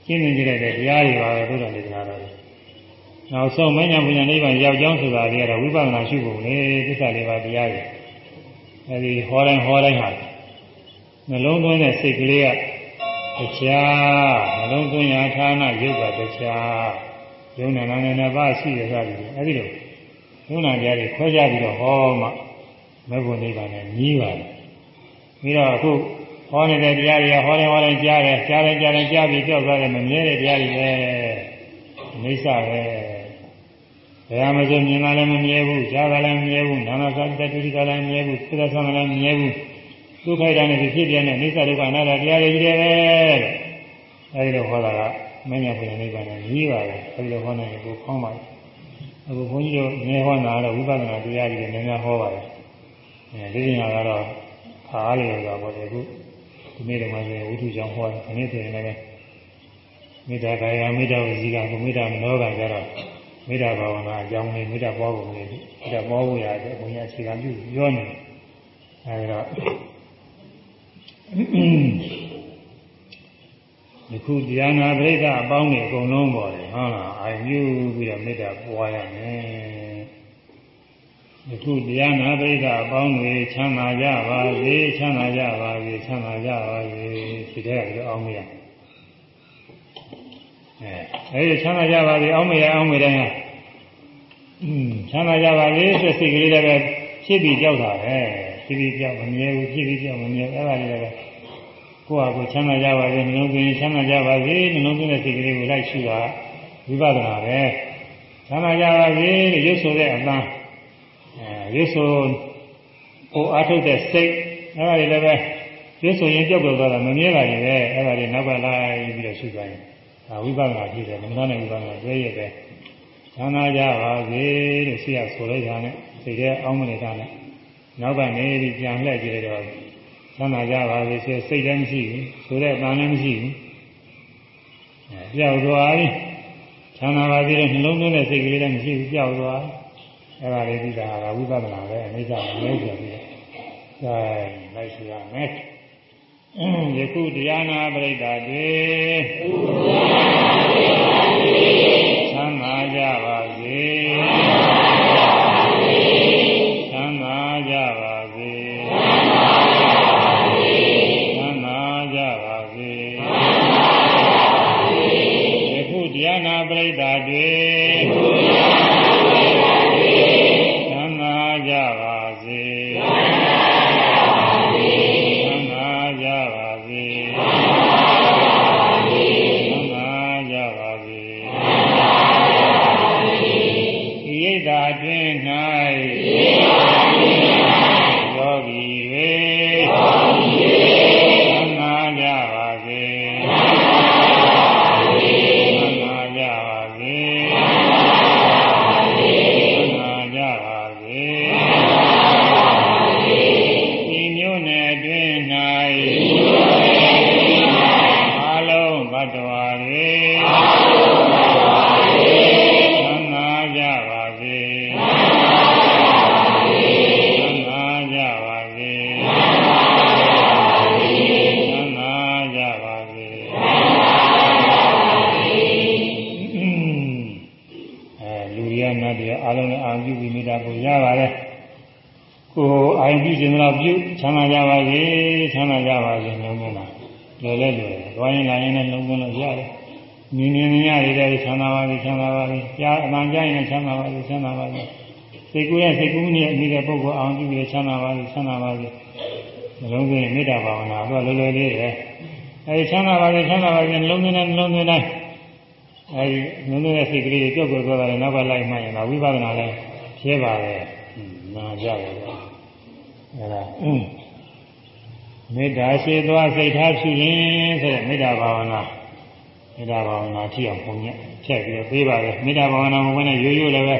ရှင်းနေကြတဲ့တရားတွေပါပဲဘုရားဒေသနာတော်နောက်ဆုံးမဉ္ဇဉ်ပညာနိဗ္ဗာန်ရောက်ကြောင်းဆိုတာတွေကတော့ဝိပဿနာရှုဖို့လေသစ္စာလေးပါးတရားတွေအဲဒီဟောတိုင်းဟောတိုင်းဟာနှလုံးသွင်းတဲ့စိတ်ကလေးကတရားနှလုံးသွင်းရာဌာနရုပ်ကတရားယုံနာနာနဲ့ပါရှိရကြတယ်အဲဒီလိုယုံနာကြတွေခွဲခြားပြီးတော့ဟောမှ မဂ္ဂနိဗ္ဗာန်နဲ့ညီးပါတယ်ပြီးတော့အခုဟောနေတဲ့တရားတွေကဟောတယ်ဟောတယ်ကြားတယ်ကြားတယ်ကြားတယ်ကြားပြီးကြောက်သွားတယ်မမြဲတဲ့တရားတွေပဲအိဋ္ဌပဲဘယ်မှာဆိုမြင်လာလည်းမမြဲဘူးကြားလာလည်းမမြဲဘူးနာနာသတ္တိကလည်းမမြဲဘူးသိသဆောင်လည်းမမြဲဘူးဒုက္ခိုက်တာနဲ့ဖြစ်ပြတဲ့အိဋ္ဌဒုက္ခအနာတ္တတရားတွေကြီးတယ်ပဲအဲဒီလိုဟောတာကမညာဘုရားနိဗ္ဗာန်နဲ့ကြီးပါပဲအဲဒီလိုဟောနိုင်ရင်ကိုကောင်းပါဘူးအခုဘုန်းကြီးတို့ငယ်ဟောတာတော့ဝိပဿနာတရားကြီးတွေနည်းနည်းဟောပါတယ် အဲဒီပညာကတော့အားလျော်တာပေါ့လေအခုဒီနေ့တော့မှဆိုဝိထုကြောင့်ဟောတယ်ခဏဆိုရင်လည်းမေတ္တာကာယမေတ္တာဝစီကကိုမေတ္တာမနောကကြတော့မေတ္တာဘာဝနာအကြောင်းလေးမေတ္တာပွားပုံလေးမေတ္တာပွားဖို့ရတယ်ဘုရားအခြေခံပြုပြောနေတယ်အဲဒီတော့ဒီခုတရားနာပရိသတ်အပေါင်းတွေအကုန်လုံးပေါ်တယ်ဟုတ်လားအာယူပြီးတော့မေတ္တာပွားရမယ် ဒီခုတရားနာပရိသတ်အပေါင်းတွေချမ်းသာကြပါစေချမ်းသာကြပါစေချမ်းသာကြပါစေဒီတဲ့ကတော့အောင်မရအဲအဲဒီချမ်းသာကြပါစေအောင်မရအောင်မရတိုင်းอืมချမ်းသာကြပါစေဆိုစိတ်ကလေးလည်းပဲဖြစ်ပြီးကြောက်တာပဲဖြစ်ပြီးကြောက်မမြဲဘူးဖြစ်ပြီးကြောက်မမြဲအဲ့ဒါလေးလည်းကိုယ့်ဟာကိုယ်ချမ်းသာကြပါစေနှလုံးသွင်းချမ်းသာကြပါစေနှလုံးသွင်းတဲ့စိတ်ကလေးကိုလိုက်ရှုတာဝိပဿနာပဲချမ်းသာကြပါစေလို့ရွတ်ဆိုတဲ့အတန်းအဲ ရွတ်ဆိုကိုအားထုတ်တဲ့စိတ်အဲဒါတွေလည်းပဲရွတ်ဆိုရင်ကြောက်ကြောက်သွားတာမမြဲပါရင်ပဲအဲဒါတွေနောက်ကလိုက်ပြီးတော့ရှုသွားရင်ဒါဝိပဿနာဖြစ်တယ်မနာနဲ့ဝိပဿနာတွဲရပဲချမ်းသာကြပါစေလို့ရှိရဆိုလိုက်တာနဲ့စိတ်ထဲအောင်းမနေတာနဲ့နောက်ကနေပြီးပြန်လှည့်ကြည့်တော့ချမ်းသာကြပါစေဆိုစိတ်လည်းမရှိဘူးဆိုတဲ့အတန်လည်းမရှိဘူးအဲပြောက်သွားပြီချမ်းသာပါစေတဲ့နှလုံးသွင်းတဲ့စိတ်ကလေးလည်းမရှိဘူးပြောက်သွား အဲ့ဒါလေးဒီတာကဝိပဿနာပဲအနိစ္စမလဲဆိုပြီးအဲလိုက်ရှိရမယ်ယခုတရားနာပရိသတ်တွေချမ်းသာကြပါ ချမ်းသာကြပါစေချမ်းသာကြပါစေလုံးလုံးလားလွယ်လဲလွယ်တယ်တွားရင်လာရင်လည်းလုံးလုံးလို့ရတယ်မြင်မြင်ရရတဲ့ချမ်းသာပါစေချမ်းသာပါစေကြားအမှန်ကြားရင်ချမ်းသာပါစေချမ်းသာပါစေစိတ်ကူးရဲ့စိတ်ကူးနဲ့အမိတဲ့ပုဂ္ဂိုလ်အောင်ပြုပြီးချမ်းသာပါစေချမ်းသာပါစေနှလုံးသွင်းမေတ္တာဘာဝနာတော့လွယ်လွယ်လေးပဲအဲဒီချမ်းသာပါစေချမ်းသာပါစေနှလုံးသွင်းတဲ့နှလုံးသွင်းတိုင်းအဲဒီနှလုံးသွင်းတဲ့စိတ်ကလေးတွေကြောက်ကြောက်သွားတယ်နောက်ကလိုက်မှရင်တော့ဝိပဿနာလည်းဖြဲပါပဲနာကြတယ် အဲဒါမေတ္တာရှိသွားစိတ်ထားဖြစ်ရင်ဆိုတဲ့မေတ္တာဘာဝနာမေတ္တာဘာဝနာဖြစ်အောင်ပုံညက်ဖြတ်ပြီးတော့ပြေးပါလေမေတ္တာဘာဝနာမဝင်နဲ့ရိုးရိုးလည်းပဲ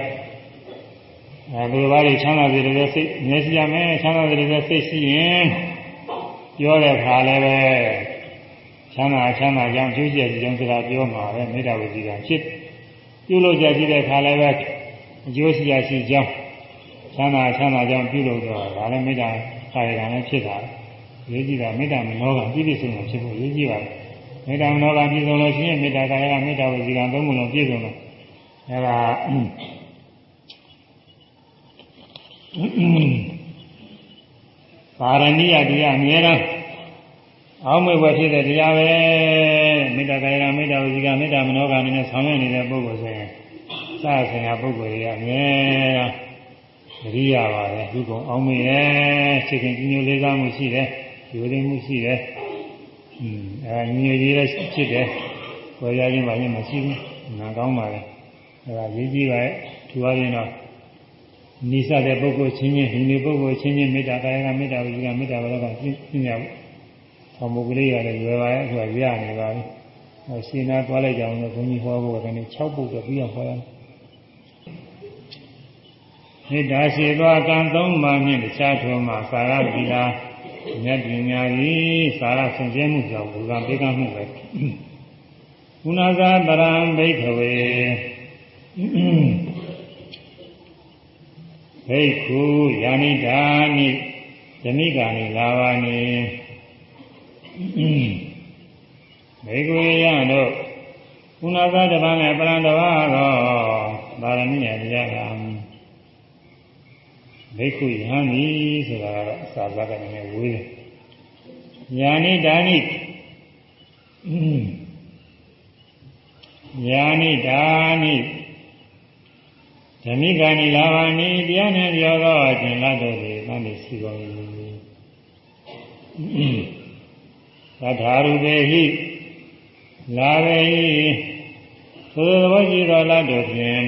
အဲဒီဘာတွေချမ်းသာစေတဲ့စိတ်မျက်စိရမယ်ချမ်းသာစေတဲ့စိတ်ရှိရင်ပြောတဲ့ခါလည်းပဲချမ်းသာချမ်းသာကြောင်းကျိုးကျက်ကြောင်းစကားပြောမှာပဲမေတ္တာဝိဇ္ဇာဖြစ်ပြုလို့ကြရှိတဲ့ခါလည်းပဲအကျိုးရှိရရှိကြောင်း ချမ်းသာချမ်းသာကြောင်းပြုလို့တော့ဒါလည်းမေတ္တာခါရကလည်းဖြစ်တာရေးကြည့်တာမေတ္တာမနောကပြည့်ပြည့်စုံစုံဖြစ်ဖို့ရေးကြည့်ပါမေတ္တာမနောကပြည့်စုံလို့ရှိရင်မေတ္တာကာယကမေတ္တာဝစီကံသုံးခုလုံးပြည့်စုံလို့အဲဒါပါရဏိယတရားအမြဲတမ်းအောင်းမွေဘဖြစ်တဲ့တရားပဲမေတ္တာကာယကမေတ္တာဝစီကမေတ္တာမနောကအနေနဲ့ဆောင်ရွက်နေတဲ့ပုဂ္ဂိုလ်ဆိုရင်စဆင်ရပုဂ္ဂိုလ်တွေကအမြဲတ မ်းသတိရပါတယ်ဒီကုံအောင်းမွေရဲ့စိတ်ကညိုလေးစားမှုရှိတယ်ယူရင်းမှုရှိတယ်อืมအဲညိုကြီးလည်းဖြစ်တယ်ဝယ်ရခြင်းပါရင်မရှိဘူးနာကောင်းပါလေအဲဒါရေးကြည့်ပါရဲ့ထူအားဖြင့်တော့နိစ္စတဲ့ပုဂ္ဂိုလ်ချင်းချင်းဒီနေ့ပုဂ္ဂိုလ်ချင်းချင်းမေတ္တာကာယကမေတ္တာဝိကမေတ္တာဘာလို့ကပြင်းပြဘူး။ဆောင်ပုဂ္ဂလိကလည်းရွယ်ပါရဲ့အခုကရနေပါပြီ။အဲရှင်နာသွားလိုက်ကြအောင်လို့ဘုန်းကြီးဟောဖို့ကနေ6ပုဒ်တော့ပြီးအောင်ဟောရမယ်။ မေတ္တာရှိသောကံသုံးပါးနှင့်တခြားထုံမှာသာရပိလာမြတ်ပညာကြီးသာရဆင်ကျဲမှုကြောင့်ဘူကံပေကမှုပဲ။ကုဏဇာတရံဘိခဝေဘိက္ခုယာနိဒာနိဓမိကာနိလာဝနိဘေကွေယတို့ကုဏသာတပံနဲ့ပရံတဘာသောပါရမီရဲ့တရားက ဘိက္ခုယဟန်ဤဆိုတာကတော့အစာဇာကလည်းဝေးတယ်ယာနိဒာနိယာနိဒာနိဓမိကဏီလာဘာနိတရားနဲ့ပြောသောအကျဉ်းလတ်တို့သည်တန်တိရှိကုန်၏သတ္ထာရုပေဟိလာပေဟိသို့သဘောရှိသောလတ်တို့ဖြင့်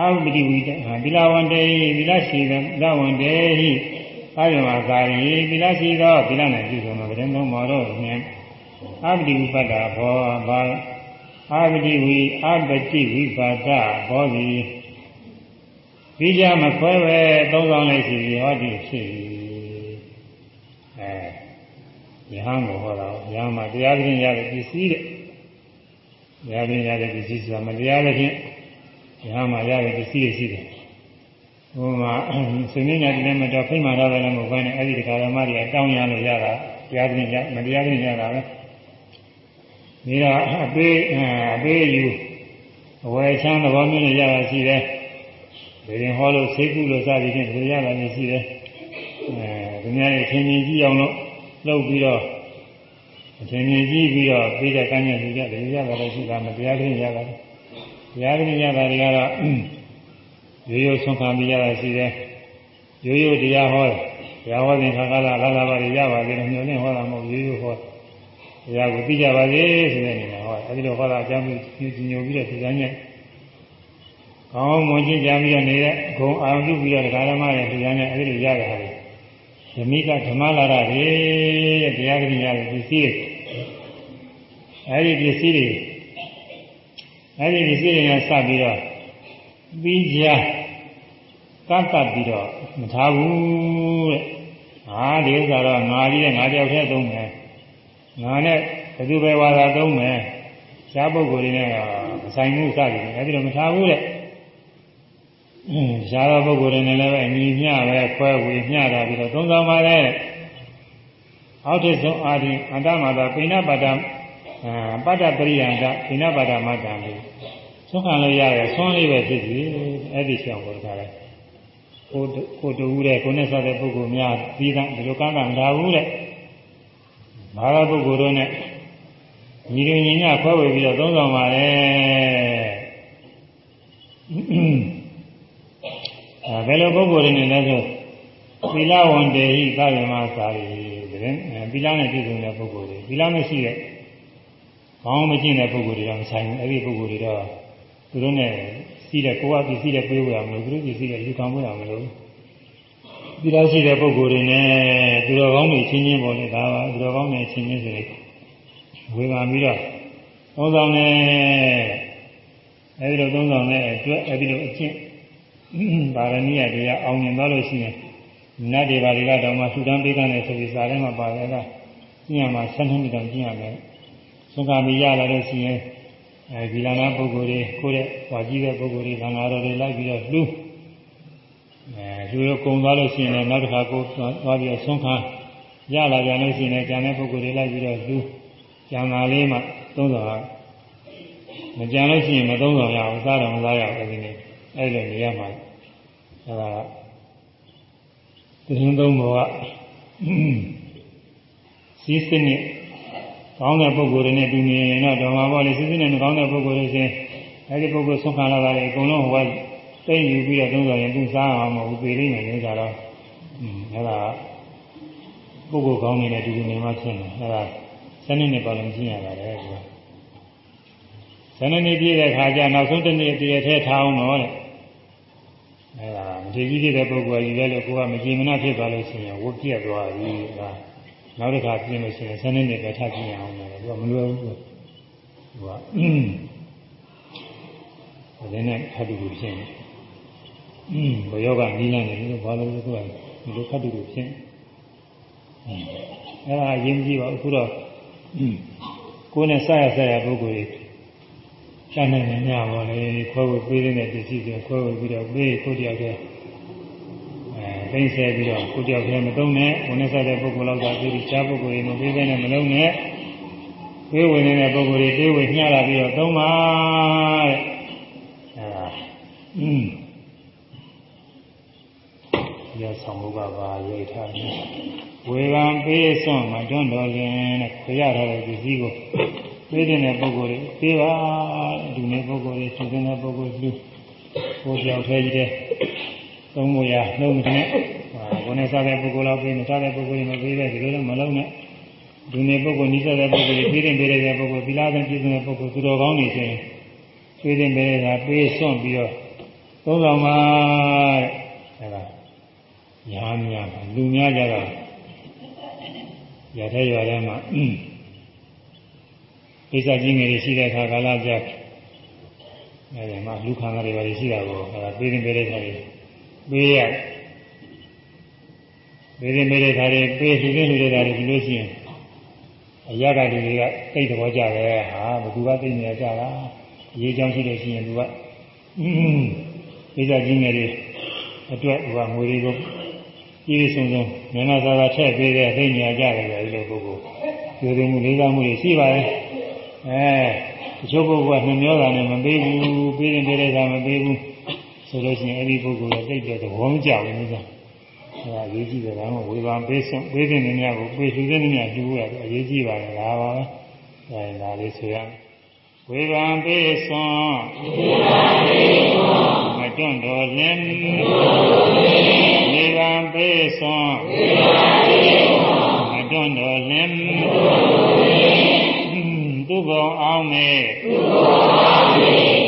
အာဝတိဝိတသီလဝန္တေသီလရှိသောသီလဝန္တေဟိအာယမကာရီသီလရှိသောသီလနဲ့ပြုဆုံးသောဗရင်သုံးပါတော့ဖြင့်အပတိဝိပတ္တာဘောဘာအပတိဝိအပတိဝိပါဒဘောဒီပြီးကြမခွဲပဲသုံးဆောင်လိုက်စီဟောဒီဖြစ်အဲယဟန်ကိုဟောတာယဟန်မှာတရားပြင်ရတဲ့ပစ္စည်းတဲ့တရားပြင်ရတဲ့ပစ္စည်းဆိုတာမတရားတဲ့ဖြင့် ယဟန်မှာရတဲ့ပစ္စည်းတွေရှိတယ်ဟိုမှာဆွေမျိုးညာတည်းနဲ့မတော်ဖိမှန်တော့လည်းမဟုတ်ဘဲနဲ့အဲ့ဒီတရားဓမ္မတွေတောင်းရလို့ရတာတရားပြင်ရမတရားပြင်ရတာပဲဒီတော့အပေးအပေးယူအဝယ်ချမ်းသဘောမျိုးနဲ့ရတာရှိတယ်။ဒီရင်ဟောလို့ဆေးကုလို့စသည်ဖြင့်ဒီရတာမျိုးရှိတယ်။အဲဒီများရဲ့ထင်မြင်ကြည့်အောင်လို့လုပ်ပြီးတော့အထင်မြင်ကြည့်ပြီးတော့ပြီးတဲ့ကမ်းရလူကြတယ်ရတာလည်းရှိတာမတရားချင်းရတာ။တ ရားချင်းရတာတွေကတော့ရိုးရိုးဆုံးခံပြီးရတာရှိတယ်။ရိုးရိုးတရားဟောတယ်။တရားဟောတဲ့ခါကလာလာပါရရပါသေးတယ်ညွှန်နေဟောတာမဟုတ်ရိုးရိုးဟောတယ်တရားကိုသိကြပါစေဆိုတဲ့အနေနဲ့ဟောအဲဒီလိုဟောတာအကြောင်းပြုညိုပြီးတော့သိကြညက်ကောင်းမွန်ချင်းကြပြီးတော့နေတဲ့ဂုံအာရုံပြုပြီးတော့ဓမ္မရဲ့သိကြညက်အဲဒီလိုရရတာလေဓမိကဓမ္မလာတာတွေတရားကလေးရတဲ့ပစ္စည်းတွေအဲဒီပစ္စည်းတွေ အဲဒီပစ္စည်းတွေနဲ့စပြီးတော့ပြီးကြကတ်တ်ပြီးတော့မထားဘူးတဲ့ဟာဒီဥစ္စာတော့ငါကြီးနဲ့ငါတယောက်တည်းသုံးမယ်ငါနဲ့ဘယ်သူပဲဝါသာသုံးမယ်ရှားပုဂ္ဂိုလ်တွေနဲ့မဆိုင်မှုစသည်အဲဒီလိုမထားဘူးတဲ့ရှားသောပုဂ္ဂိုလ်တွေနဲ့လည်းပဲညီမျှပဲခွဲဝေမျှတာပြီးတော့သုံးဆောင်ပါလေအောက်ထစ်ဆုံးအာရင်အန္တမသာပိဏပါဒ ပတ္တပရိယန္တပိဏပါဒမတ္တံလို့သုံးခံလို့ရတယ်ဆွမ်းလေးပဲဖြစ်စီအဲ့ဒီဆောင်ကိုတခါလဲကိုကိုတူတဲ့ကိုနဲ့ဆက်တဲ့ပုဂ္ဂိုလ်များပြီးသားဒီလိုကမ်းကမထားဘူးတဲ့ဘာသာပုဂ္ဂိုလ်တို့နဲ့ညီရညီညခွဲဝေပြီးတော့သုံးဆောင်ပါလေအဲဘယ်လိုပုဂ္ဂိုလ်တွေနဲ့လဲဆိုသီလဝန္တေဟိသာယမစာရီတဲ့သီလနဲ့ပြည့်စုံတဲ့ပုဂ္ဂိုလ်တွေသီလမရှိတဲ့ ကောင်းမကျင့်တဲ့ပုဂ္ဂိုလ်တွေတော့မဆိုင်ဘူးအဲ့ဒီပုဂ္ဂိုလ်တွေတော့သူတို့နဲ့စီးတဲ့ကိုယ်ကပစ္စည်းတဲ့ပြေးဝရမလို့သူတို့ပစ္စည်းတဲ့ယူခံဝရမလို့ဒီလိုရှိတဲ့ပုဂ္ဂိုလ်တွေနဲ့သူတော်ကောင်းတွေချင်းချင်းပေါ်နေဒါပါသူတော်ကောင်းတွေချင်းချင်းဆိုရင်ဝေဘာပြီးတော့သုံးဆောင်နေအဲဒီလိုသုံးဆောင်တဲ့အတွက်အဲဒီလိုအကျင့်ပါရမီရတရားအောင်မြင်သွားလို့ရှိရင်နတ်တွေဘာတွေကတော့မှသုတန်းပေးကနေဆိုပြီးစာထဲမှာပါတယ်ကကျင့်ရမှာ7နှစ်တောင်ကျင့်ရမယ် သုံးခါမီရလာလို့ရှိရင်အဲဒီလာနာပုဂ္ဂိုလ်တွေကိုယ့်ရဲ့ဟွာကြီးတဲ့ပုဂ္ဂိုလ်တွေသံဃာတော်တွေလိုက်ပြီးတော့လှူအဲလူရောကုံသွားလို့ရှိရင်လည်းနောက်တစ်ခါကိုသွားပြီးတော့ဆုံးခါရလာပြန်လို့ရှိရင်လည်းကျန်တဲ့ပုဂ္ဂိုလ်တွေလိုက်ပြီးတော့လှူကျန်တာလေးမှသုံးဆောင်မကြံလို့ရှိရင်မသုံးဆောင်ရအောင်စားတော်မစားရဘူးဒီနေ့အဲ့လိုနေရမှာအဲဒါတင်းသုံးဘောကစီးစနစ် ကောင်းတဲ့ပုဂ္ဂိုလ်တွေနဲ့တူနေရင်တော့တော်မှာပေါ့လေစီးစနစ်နဲ့ကောင်းတဲ့ပုဂ္ဂိုလ်တွေချင်းအဲဒီပုဂ္ဂိုလ်ဆုံးခံလာတာလေအကုန်လုံးဟိုကသိယူပြီးတော့သုံးဆောင်ရင်သူစားအောင်မဟုတ်ဘူးပြေးနေတယ်ဆိုတော့အဲဒါပုဂ္ဂိုလ်ကောင်းနေတဲ့တူနေမှဖြစ်နေအဲဒါစနစ်နဲ့ပါလို့ရှင်းရပါတယ်ကွာဇနနေပြည့်တဲ့ခါကျနောက်ဆုံးတစ်နေ့တည်းထဲထားအောင်တော့တဲ့အဲဒါမထေကြီးဖြစ်တဲ့ပုဂ္ဂိုလ်ကြီးလည်းကိုကမကြည်မနာဖြစ်သွားလို့ရှိရင်ဝတ်ပြက်သွားပြီက နောက်တစ်ခါပြင်းလို့ရှိရင်ဇနနေပဲထပ်ပြင်းအောင်တယ်သူကမလွယ်ဘူးသူကအင်းနဲ့ခတ်တူကိုဖြစ်နေအင်းဘယောကနီးနေတယ်လို့ဘာလို့လဲသူကဒီလိုခတ်တူကိုဖြစ်အဲဒါအရင်ကြည့်ပါအခုတော့ကိုယ်နဲ့ဆက်ရဆက်ရပုဂ္ဂိုလ်ကြီးရှာနိုင်နေကြပါလေခွဲဝေပေးတဲ့ပစ္စည်းတွေခွဲဝေပြီးတော့ပေးကိုတယောက် တည်းအဲသိဆဲပြီးတော့ကိုတယောက်တည်းမသုံးနဲ့ဝင်နေဆက်တဲ့ပုဂ္ဂိုလ်လောက်ကပြီးပြီးရှားပုဂ္ဂိုလ်တွေမပေးတဲ့နဲ့မလုံးနဲ့ပေးဝင်နေတဲ့ပုဂ္ဂိုလ်တွေပေးဝင်ညှလာပြီးတော့သုံးပါတဲ့အဲဒါอืมရဆောင်မှုကပါရိတ်ထားတယ်ဝေဗံပေးစွန့်မတွန်းတော်လင်တဲ့ခရထားတဲ့ပစ္စည်းကိုပေးတဲ့ပုဂ္ဂိုလ်တွေပေးပါဒီနေ့ပုဂ္ဂိုလ်တွေသူတဲ့ပုဂ္ဂိုလ်လူကိုကြောက်သေးတယ် သုံးမရနှုံးနဲ့ဘုန်းနဲ့စားတဲ့ပုဂ္ဂိုလ်လောက်ပေးမစားတဲ့ပုဂ္ဂိုလ်တွေမပေးတဲ့ဒီလိုလည်းမလုံးနဲ့ဒီနေ့ပုဂ္ဂိုလ်နိစ္စတဲ့ပုဂ္ဂိုလ်တွေပေးတဲ့ပေးတဲ့ပုဂ္ဂိုလ်သီလသင်ပြည့်စုံတဲ့ပုဂ္ဂိုလ်သူတော်ကောင်းတွေဆိုရင်ပေးတဲ့ပေးတဲ့ကပေးစွန့်ပြီးတော့သုံးဆောင်ပါတဲ့အဲဒါညာများလူများကြတော့ရတဲ့ရွာထဲမှာကိစ္စကြီးငယ်တွေရှိတဲ့အခါကာလကြအဲဒီမှာလူခံတွေပါရှိတာကိုအဲဒါပေးရင်ပေးတဲ့ခါတွေ ပေးရပေးရင်ပေးတဲ့ခါတွေပေးလူတွေလူတွေတာတွေဒီလိုရှိရင်အရာကလူတွေကသိတဲ့ဘောကြတယ်ဟာဘသူကသိနေကြတာအရေးကြောင်းရှိလို့ရှိရင်သူကကိစ္စကြီးငယ်တွေအတွက်သူကငွေတွေကိုပြည်စုံစုံမြန်မာစာသာထည့်ပေးတဲ့သိနေကြတယ်လေဒီလိုပုဂ္ဂိုလ်ကျိုးသိမှုလေးစားမှုတွေရှိပါတယ်အဲတချို့ပုဂ္ဂိုလ်ကနှမျောတာနဲ့မပေးဘူးပေးရင်ပေးတဲ့ကမပေးဘူး ဆိုလို့ရှိရင်အဲ့ဒီပုဂ္ဂိုလ်ကတိတ်တဲ့သဘောမကျဘူးလို့ဆိုတာအဲဒါအရေးကြီးတယ်ဒါမှဝေဘာပေးဆုံးပေးတဲ့နေရာကိုပေးသူတဲ့နေရာကျူးရတယ်အရေးကြီးပါတယ်ဒါပါပဲအဲဒါလေးဆိုရဝေဘာပေးဆုံးဝေဘာပေးဆုံးမတွန့်တော်လင်းဝေဘာပေးဆုံးဝေဘာပေးဆုံးမတွန့်တော်လင်းသူဘုံအောင်မေသူဘုံအောင်မေ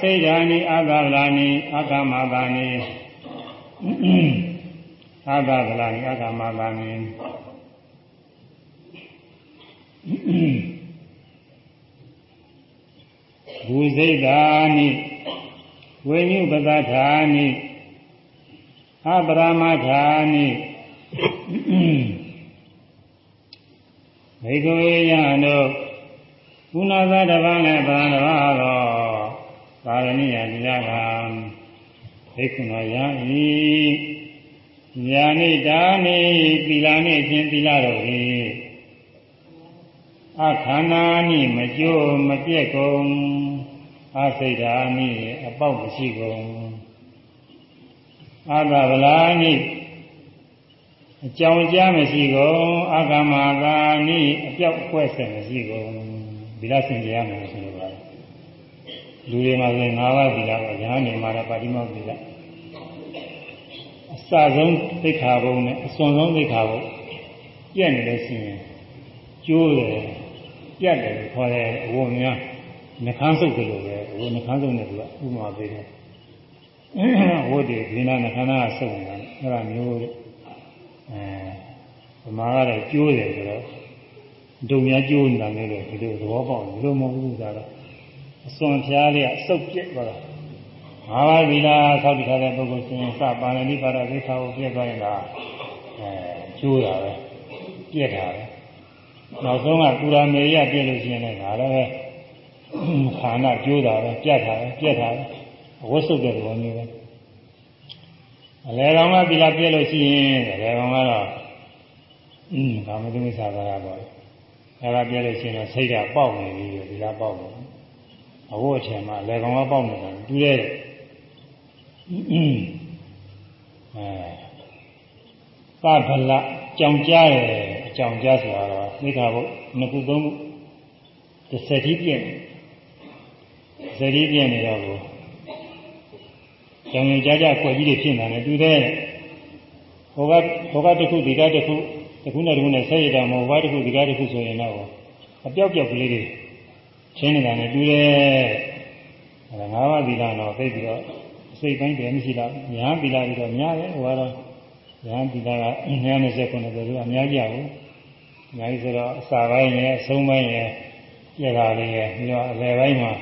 စေယာနိအာဂဗလာနိအာဂမဘာနိအာသဗလာနိအကမသာနိဘူစိတ်တာနိဝိညုပသထာနိအပရမထာနိဘေကဝေယံတို့ကုဏသာတပံနဲ့ဗန္ဓဝါသော သာရဏိယတိယကံဘေကုဏယံဤညာနိတာနိသီလနှင့်ခြင်းသီလတော်၏အခန္ဓာနိမကြိုးမပြက်ကုန်အစိတ်ဓာနိအပေါက်မရှိကုန်အာသဗလာနိအကြောင်းကြားမရှိကုန်အာဂမသာနိအပြောက်အကွက်ဆက်မရှိကုန်ဒီလားစင်ကြရမယ်ဆိုလိုပါတယ် လူတွေမှာဆိုရင်၅ပါးဒီလားကညာနေမှာပါတိမောဒီလားအစဆုံးသိခါဘုံနဲ့အစွန်ဆုံးသိခါဘုံပြည့်နေလို့ရှိရင်ကျိုးတယ်ပြတ်တယ်ခေါ်တယ်အဝများနှခမ်းစုပ်တယ်လို့ပဲဟိုနှခမ်းစုပ်နဲ့သူကဥပမာပေးတယ်ဟိုဒီဒီနာနှခမ်းသားကစုပ်နေတာအဲ့ဒါမျိုးအဲဗမာကတော့ကျိုးတယ်ဆိုတော့ဒုံများကျိုးနေတာမျိုးလေဒီလိုသဘောပေါက်တယ်ဘယ်လိုမဟုတ်ဘူးဆိုတော့ အစွန်ဖျားလေးကစုပ်ပြစ်သွားတာငါးပါးသီလဆောက်တည်ထားတဲ့ပုဂ္ဂိုလ်ရှင်စပါဠိပါဒသိက္ခာကိုပြည့်သွားရင်ကအဲကျိုးတာပဲပြည့်တာပဲနောက်ဆုံးကကုရာမေရပြည့်လို့ရှိရင်လည်းဒါလည်းပဲခန္ဓာကျိုးတာပဲပြတ်တာပဲပြတ်တာပဲအဝတ်စုပ်တဲ့သဘောမျိုးပဲအလဲကောင်ကသီလပြည့်လို့ရှိရင်အလဲကောင်ကတော့อืมကာမတုမိစ္ဆာပါရပေါ့အဲဒါပြည့်လို့ရှိရင်တော့စိတ်ကပေါက်နေပြီသီလပေါက်နေ အဝတ်အထည်မှာအလဲကောင်ကပေါက်နေတာတူတဲ့အဲသဗ္ဗလကြောင်ကြားတယ်အကြောင်ကြားဆိုတာတော့သိခါဘုနှစ်ခုသုံးခုတစ်ဆက်ကြီးပြည့်ဇရီပြည့်နေတော့ကိုကြောင်ရင်ကြားကြားကွက်ကြီးတွေဖြစ်နေတယ်တူတဲ့ဟိုကဟိုကတစ်ခုဒီကတစ်ခုတစ်ခုနဲ့တစ်ခုနဲ့ဆက်ရတာမဟုတ်ဘာတစ်ခုဒီကတစ်ခုဆိုရင်တော့အပြောက်ပြောက်ကလေးတွေ ချင်းနေတာနဲ့တူတယ်အဲငါးပါးသီလတော့သိပြီးတော့စိတ်ပိုင်းတည်းမရှိတော့ညာသီလတွေတော့များတယ်ဟိုကတော့ညာသီလက129တယ်သူကအများကြီးရဘူးအများကြီးဆိုတော့အစာပိုင်းရဲ့အဆုံးပိုင်းရဲ့ပြက်တာလေးရဲ့ပြီးတော့အလယ်ပိုင်းမှာ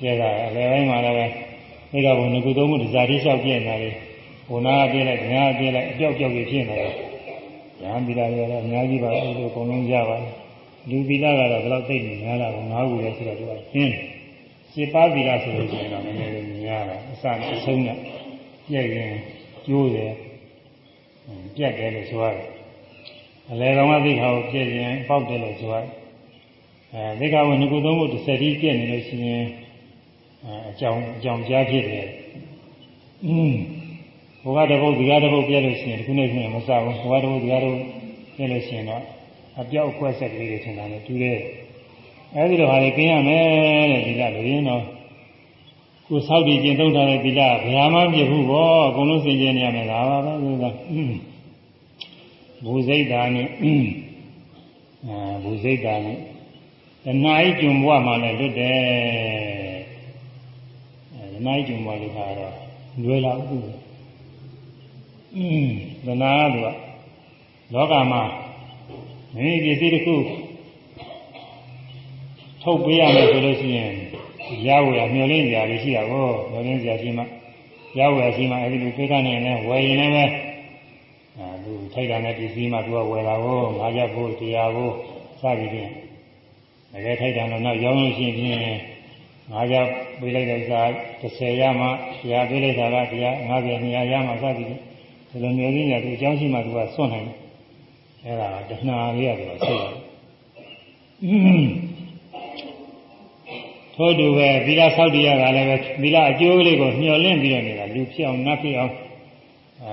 ပြက်တာအလယ်ပိုင်းမှာလည်းပဲမိကဘုံငကုသုံးခုဇာတိလျှောက်ပြက်နေတာလေဘုနာပြက်လိုက်ညာပြက်လိုက်အပြောက်ပြောက်ကြီးဖြစ်နေတယ်ညာသီလတွေကတော့အများကြီးပါအဲ့လိုအကုန်လုံးရပါတယ် လူသီလကတော့ဘယ်လောက်သိနေများလားငါးခုလည်းဆိုတော့သူကရှင်းစေပါသီလဆိုလို့ရှိရင်တော့နည်းနည်းလေးများတာအစနဲ့အဆုံးနဲ့ပြည့်ရင်ကျိုးတယ်ပြတ်တယ်လို့ဆိုရတယ်အလဲကောင်ကသိခါကိုပြည့်ရင်ပေါက်တယ်လို့ဆိုရတယ်အဲသိခါဝင်ကုသုံးဖို့တစ်ဆက်ကြီးပြည့်နေလို့ရှိရင်အကြောင်းအကြောင်းကြားဖြစ်တယ်อืมဘုရားတပုတ်ဒီကားတပုတ်ပြည့်လို့ရှိရင်ဒီခုနေ့ခုနေ့မစဘူးဘုရားတပုတ်ဒီကားတပုတ်ပြည့်လို့ရှိရင်တော့ အပြောက်ခွက်ဆက်ကလေးတွေထင်တာနဲ့တူတယ်အဲဒီလိုဟာတွေကင်းရမယ်တဲ့ဒီကလူရင်းတော့ကိုဆောက်တည်ကျင့်သုံးထားတဲ့ဒီကဘယ်မှာပြဘူးပေါ့အကုန်လုံးစင်ကြင်နေရမယ်ဒါပါပဲဆိုတော့ဘူစိတ်တာနဲ့အာဘူစိတ်တာနဲ့တဏှာကြီးကျွံဘွားမှလည်းလွတ်တယ်အဲတဏှာကြီးကျွံဘွားလို့ခါတော့လွယ်လာဥပ္ပဒနာကလောကမှာ မင်းပစ္စည်းတစ်ခုထုတ်ပေးရမယ်ဆိုလို့ရှိရင်ရဝယ်မျောလင်းကြရရှိတာကိုမျောလင်းကြရှိမှရဝယ်ရှိမှအဲဒီလိုသိကနေလည်းဝယ်ရင်လည်းပဲအဲသူထိုက်တာနဲ့ပစ္စည်းမှသူကဝယ်တာကိုငါးချက်ဖို့တရားကိုစသည်ဖြင့်တကယ်ထိုက်တာတော့နောက်ရောင်းလို့ရှိရင်ငါးချက်ပေးလိုက်တဲ့စာ30ရမှတရားပေးလိုက်တာကတရား50 200ရမှစသည်ဖြင့်ဒီလိုမျိုးလေးညာသူအကြောင်းရှိမှသူကစွန့်နိုင်တယ် အဲ့ဒါတဏှာလေးရတယ်ဆိုရတယ်ထို့တူပဲသီလဆောက်တည်ရတာလည်းပဲသီလအကျိုးလေးကိုမျှော်လင့်ပြီးတော့နေတာလူဖြစ်အောင်နတ်ဖြစ်အောင်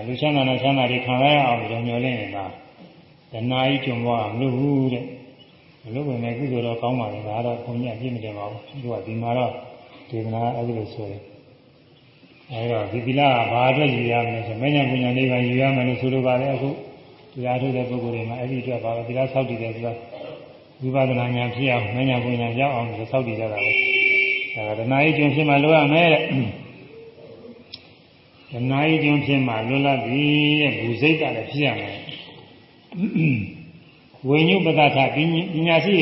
လူချမ်းသာနဲ့ချမ်းသာတွေခံရအောင်ဒီလိုမျှော်လင့်နေတာတဏှာကြီးကျွံသွားမလို့ဘူးတဲ့မလို့ပဲကုသိုလ်တော့ကောင်းပါလေဒါတော့ဘုန်းကြီးအပြည့်မတင်ပါဘူးသူကဒီမှာတော့ဒေသနာအဲ့ဒီလိုဆိုတယ်အဲတော့ဒီသီလကဘာအတွက်ယူရမလဲဆိုမဉ္ဇဉ်ပညာလေးပါယူရမယ်လို့ဆိုလိုပါတယ်အခု တရားထုတ်တဲ့ပုဂ္ဂိုလ်တွေမှာအဲ့ဒီအတွက်ပါပဲသီလဆောက်တည်တယ်ဆိုတာဝိပဿနာဉာဏ်ဖြစ်အောင်မဉ္ဇဉ်ပညာရောက်အောင်ဆိုဆောက်တည်ကြတာပဲဒါကဒနာရေးကျွန်းဖြစ်မှလိုရမယ်တဲ့ဒတဏှာကြီးကျွန်းဖြစ်မှလွတ်လပ်ပြီတဲ့ဘူစိတ်ကလည်းဖြစ်ရမယ်ဝိညုပဒထပညာရှိ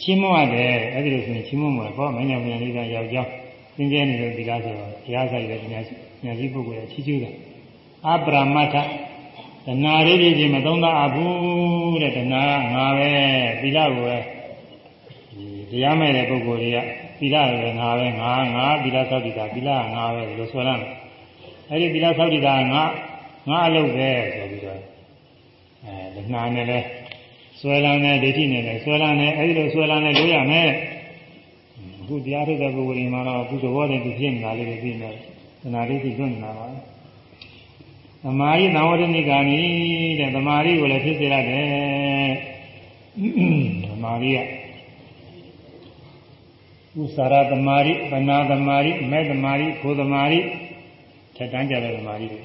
ချီးမွမ်းတယ်အဲ့ဒီလိုဆိုရင်ချီးမွမ်းမှာပေါ့မညာပညာလေးကယောက်ျားသင်ကျဲနေတဲ့ဒီလားဆိုတော့ဘုရားဆိုင်တဲ့ပညာရှိပညာရှိပုဂ္ဂိုလ်ရဲ့ချီးကျူးတယ်အပရမတ္ထ တဏှာလေးကြီးမသုံးသားအဘူးတဲ့တဏှာကငါပဲသီလကိုပဲတရားမဲ့တဲ့ပုဂ္ဂိုလ်တွေကသီလကငါပဲငါငါသီလသောတိတာသီလကငါပဲဒီလိုဆိုရမယ်အဲ့ဒီသီလသောတိတာငါငါအလုပ်ပဲဆိုပြီးတော့အဲတဏှာနဲ့လဲဆွဲလန်းတဲ့ဒိဋ္ဌိနဲ့လဲဆွဲလန်းတဲ့အဲ့ဒီလိုဆွဲလန်းတဲ့လို့ရမယ်အခုတရားထုတ်တဲ့ပုဂ္ဂိုလ်တွေမှာတော့သူသဘောတည်းသူဖြစ်နေတာလေးတွေပြီးနေတယ်တဏှာဒိဋ္ဌိတွန့်နေတာပါ သမာဓိသံဝရဏိကာနိတဲ့သမာဓိကိုလည်းဖြစ်စေရတယ်သမာဓိကဥစ္စာရသမာဓိပဏာသမာဓိမေသမာဓိဘုသမာဓိထက်တန်းကြတဲ့သမာဓိတွေ